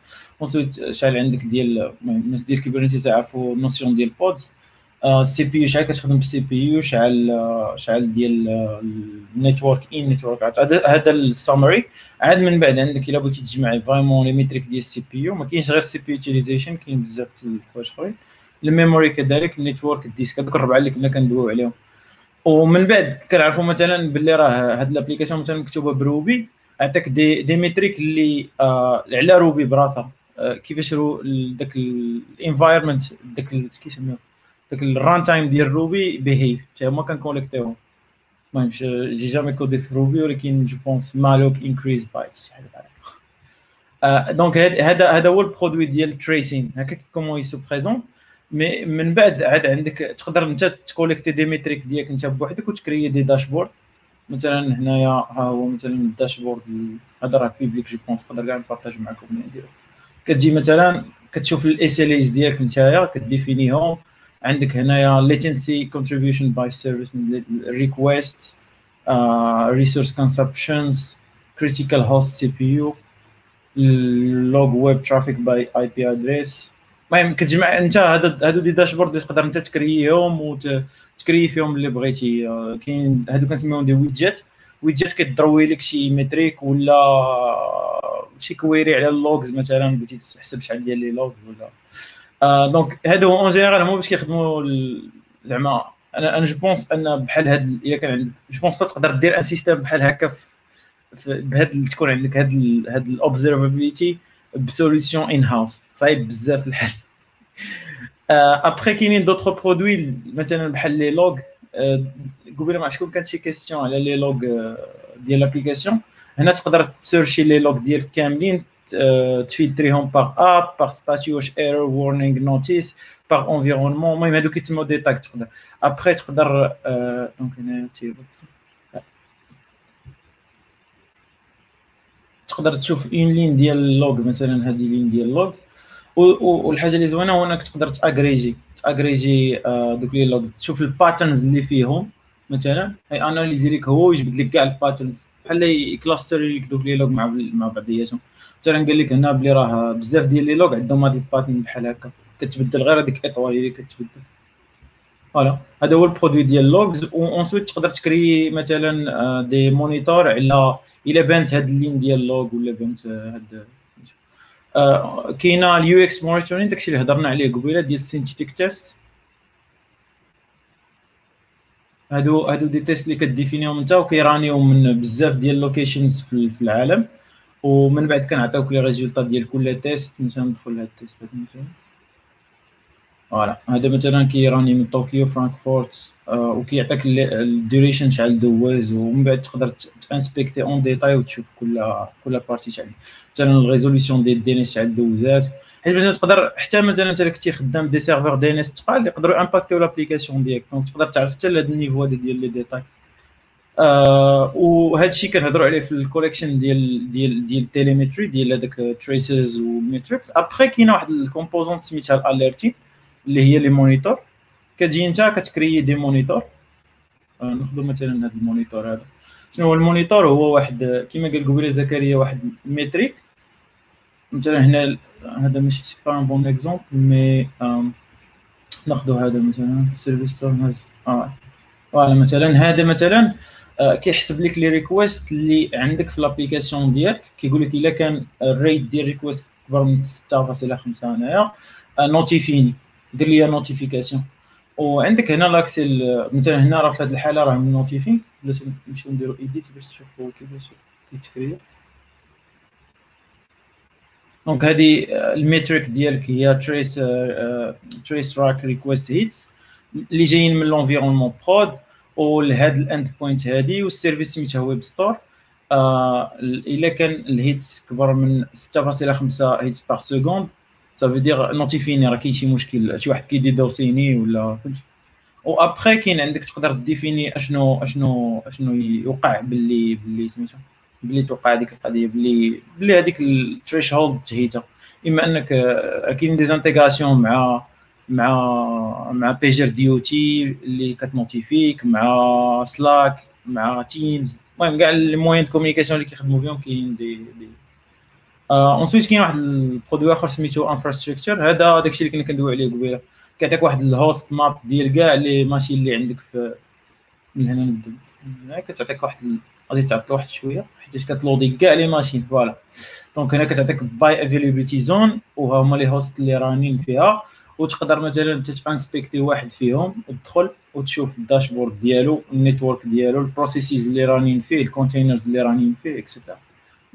B: يه ensuite شحال عندك ديال الناس ديال Kubernetes يعرفوا ال notion ديال pod ال CPU شحال كتخدم بال CPU؟ شحال شحال ديال ال network in network هذا ال summary عاد من بعد عندك إلا بغيتي تجمع vraiment les métriques ديال ال CPU ما كاينش غير ال CPU utilization كاين بزاف د الحوايج أخرين. ال memory كذلك ال network ال disk هذوك الربعة اللي كنا كندويو عليهم. ومن بعد كنعرفوا مثلا باللي راه هاد ال application مثلا مكتوبة ب Ruby عطاك des des métriques اللي آه على Ruby براسها. آه كيفاش داك ال environment داك كيسميوه؟ داك الران تايم ديال روبي بيهيف حتى هما كنكوليكتيهم المهم جي جامي كودي في روبي ولكن جو بونس مالوك انكريز بايتس شحال بحال دونك هذا هذا هو البرودوي ديال التريسين هكاك كومون يسو بريزونت مي من بعد عاد عندك تقدر انت تكوليكتي دي ميتريك ديالك انت بوحدك وتكري دي داشبورد. مثلا هنايا ها هو مثلا الداشبورد هذا راه بيبليك جو بونس نقدر كاع نبارطاج معكم من نديرو كتجي مثلا كتشوف ال SLIs ديالك نتايا ك définir يهم عندك هنايا latency contribution by service requests uh, resource consumptions critical host CPU log web traffic by IP address. المهم كتجمع انت هادو des dashboards اللي تقدر انت ت créer يهم وت créer فيهم اللي بغيتي. كاين هادو كنسميهم des widgets widgets كتدروي لك شي métrique ولا شي query على ال logs مثلا بغيتي تحسب شحال ديال les logs ولا. آه donc هادو en général هما باش كيخدموا زعما أنا أنا je pense un بحال هاد الا كان عندك je pense تقدر دير un système بحال هكا بهاد تكون عندك هاد هاد ال observability ب solution in-house صعيب بزاف الحل ابخي كاينين d'autres produits مثلا بحال les logs قبيله مع شكون كانت شي question على les logs ديال l'application هنا تقدر ت search ي les logs ديالك كاملين ت filtrer يهم par app par statut واش error warning notice par environnement المهم هادو كيتسموا des tags تقدر ابخي تقدر donc هنا تقدر تشوف une ligne ديال ال log مثلا هذه ligne ديال ال log والحاجة اللي زوينة هو إنك تقدر ت agréger ت agréger دوك les logs تشوف ال patterns اللي فيهم مثلا هي analyser لك هو ويجبد لك كاع ال patterns بحال ي cluster لك دوك les logs مع مع بعضياتهم. مثلا قال لك هنا بلي راه بزاف ديال les logs عندهم هاد ال pattern بحال هكا كتبدل غير هذيك étoile اللي كتبدل. voilà هذا هو ال produit ديال logs ensuite تقدر ت créer مثلا des monitors على إلا بانت هاد ال ligne ديال log ولا بانت هاد آه كاينة ال UX monitoring داكشي اللي هضرنا عليه قبيلة ديال ال synthetic test هادو هادو des tests اللي ك définir يهم انت وكي run يو من بزاف ديال ال locations في العالم. ومن بعد كنعطيوك les résultats ديال كل test مثلا ندخل لهاد ال test مثلا. voilà. هذا مثلا كي run ي من طوكيو فرانكفورت آه وكيعطيك ال duration شحال دوز ومن بعد تقدر ت inspect ي en détail وتشوف كل كل partie شحال مثلا ال résolution ديال DNS شحال دوزات حيت مثلا تقدر حتى مثلا انت كنتي خدام des serveurs DNS تقال يقدروا impacter يو l'application ديالك. donc تقدر تعرف حتى لهذا ال niveau هذا ديال les détails. آه وهذا الشيء كنهضروا عليه في ال collection ديال ديال ديال ال telemetry ديال هذاك traces و metrics après كاينة واحد ال composante سميتها ال alerting اللي هي les monitors. كتجي انت كت créer des monitors. آه ناخذ مثلا هذا ال monitor هذا. شنو هو ال monitor؟ هو واحد كما قال قبيلة زكريا واحد metric مثلا هنا هذا ماشي c'est pas un bon exemple mais ناخذ هذا مثلا service هاز آه voilà مثلا هذا مثلا آه كيحسب لك les requests اللي عندك في l'application ديالك. كيقول لك إلا كان ال rate ديال request كبر من 6.5 هنايا notifie ني دير لي notification وعندك هنا l'accès مثلا هنا راه في هذه الحالة راه notifié ولا نمشيو نديرو edit باش تشوفوا كيفاش كيتكريا donc هذه ال metric ديالك هي trace trace rack request hits اللي جايين من l'environnement prod ولهاد ال endpoint هادي وال service سميتها web store إلا كان ال hits كبر من 6.5 hits par seconde ça veut dire notifie ني راه كاين شي مشكل شي واحد كيدير DDoS ني ولا و ابخي كاين عندك تقدر définir اشنو اشنو اشنو يوقع باللي باللي سميتو باللي توقع هذيك القضية باللي باللي هذيك ال threshold تهيتا اما انك كاين des intégrations مع مع مع PagerDuty اللي كت notifie ك مع Slack مع Teams المهم كاع les moyens de communication اللي كيخدموا بهم كاين دي دي ensuite كاين واحد ال produit آخر سميتو infrastructure هذا داكشي اللي كنا كندوي عليه قبيلة. كيعطيك واحد ال host map ديال كاع les machines اللي عندك في من هنا نبدا هنا كتعطيك واحد غادي تعطل واحد شوية حيت كتلودي كاع les machines voilà donc هنا كتعطيك by availability zone وهما les hosts اللي running فيها. وتقدر مثلا أنت ت inspecter واحد فيهم وتدخل وتشوف ال dashboard ديالو ال network ديالو ال processes اللي running فيه ال containers اللي رانين فيه et cetera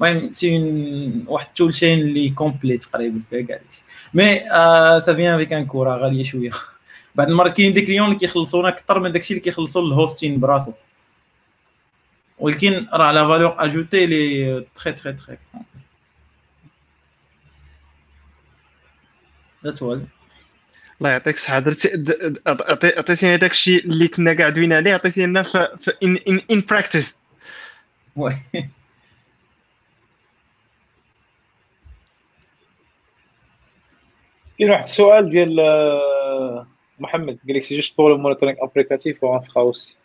B: المهم تين واحد toolchain اللي complet تقريبا فيها كاع داكشي mais ça vient avec un coût راه غالية شوية. [laughs] بعض المرات كاين des clients اللي كيخلصونا أكثر من داكشي اللي كيخلصوا ال hosting براسو. ولكن راه la valeur ajoutée est très très تري that was
E: الله يعطيك الصحة. درتي عطيتينا داك الشيء اللي كنا قاعدين عليه عطيتينا في en en en
B: pratique
A: كاين واحد السؤال ديال آه، محمد قال لك c'est juste pour le monitoring applicatif و infra aussi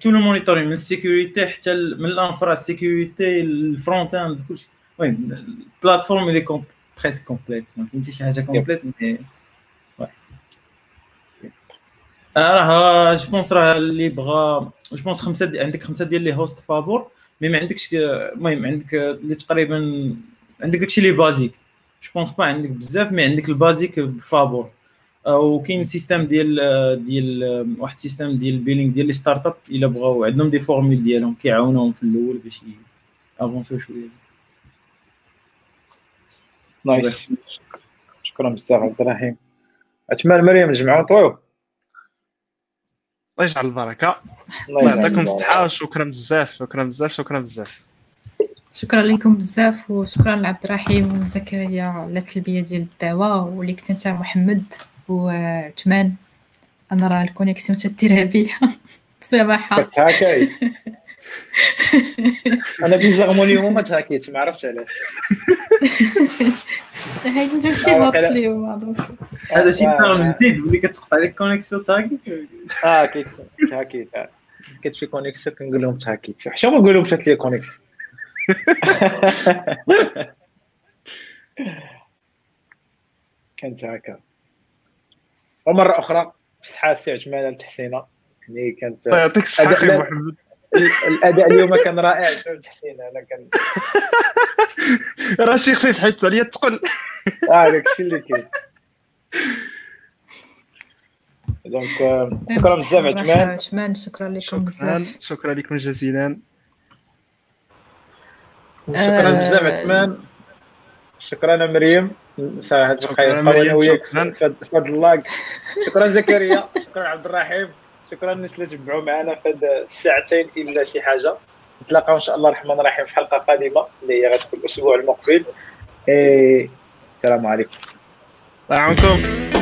B: tout le monitoring من ال security حتى من ال infra ال security ال front-end كلشي. المهم ال plateforme elle est comme presque complète ما كاين حتى شي حاجة complète mais راه je pense راه اللي بغا je pense خمسة دي عندك خمسة ديال les hosts فابور mais ما عندكش المهم عندك اللي تقريبا عندك داكشي les basiques je pense pas عندك بزاف mais عندك ال basique بفابور. وكاين système ديال ديال واحد ال système ديال ال billing ديال les startups إلا بغاو. عندهم des formules ديالهم كيعاونوهم في الأول باش avancer و
A: شوية. nice شكرا بزاف عبد الرحيم. أتمنى مريم نجمعوا نطويو
E: الله يجعل البركة. الله يعطيكم الصحة شكرا بزاف شكرا بزاف شكرا بزاف.
C: شكرا لكم بزاف وشكرا لعبد الرحيم وزكريا على التلبية ديال الدعوة واللي كنت انت محمد وعثمان. أنا راه الكونيكسيون تديرها بيا. [laughs] سماحه
A: هكاي [laughs] أنا بيزغمو اليوم ما تهاكيت ما عرفتش علاش. [laughs]
C: حيت ندير شي هوست اليوم
B: هذا شي ترم جديد ملي كتقطع لك كونيكسيون تهاكيت؟
A: آه كيتهاكيت كتمشي connexion كنقول لهم تهاكيت. حشا ما نقول لهم مشات لي connexion [laughs] كانت هكا ومرة أخرى بصحه السي عثمان التحسينه يعني كانت
E: الله يعطيك الصحة محمد
A: الأداء اليوم كان رائع بسبب تحسين أنا كان [laughs]
E: راسي خفيف حيت عليا الثقل [laughs]
A: آه داك الشيء اللي كاين. دونك شكرا بزاف عثمان
C: عثمان شكرا لكم بزاف.
E: شكرا لكم جزيلا.
A: شكرا بزاف عثمان. شكرا مريم. ساعد بقى أنا وياك فضل الله شكرا. زكريا. شكرا عبد الرحيم. شكرا الناس اللي تبعوا معنا في هذه الساعتين إلا شي حاجة. نتلاقاو إن شاء الله الرحمن الرحيم في حلقة قادمة اللي هي غتكون الأسبوع المقبل. السلام عليكم.
E: الله يعاونكم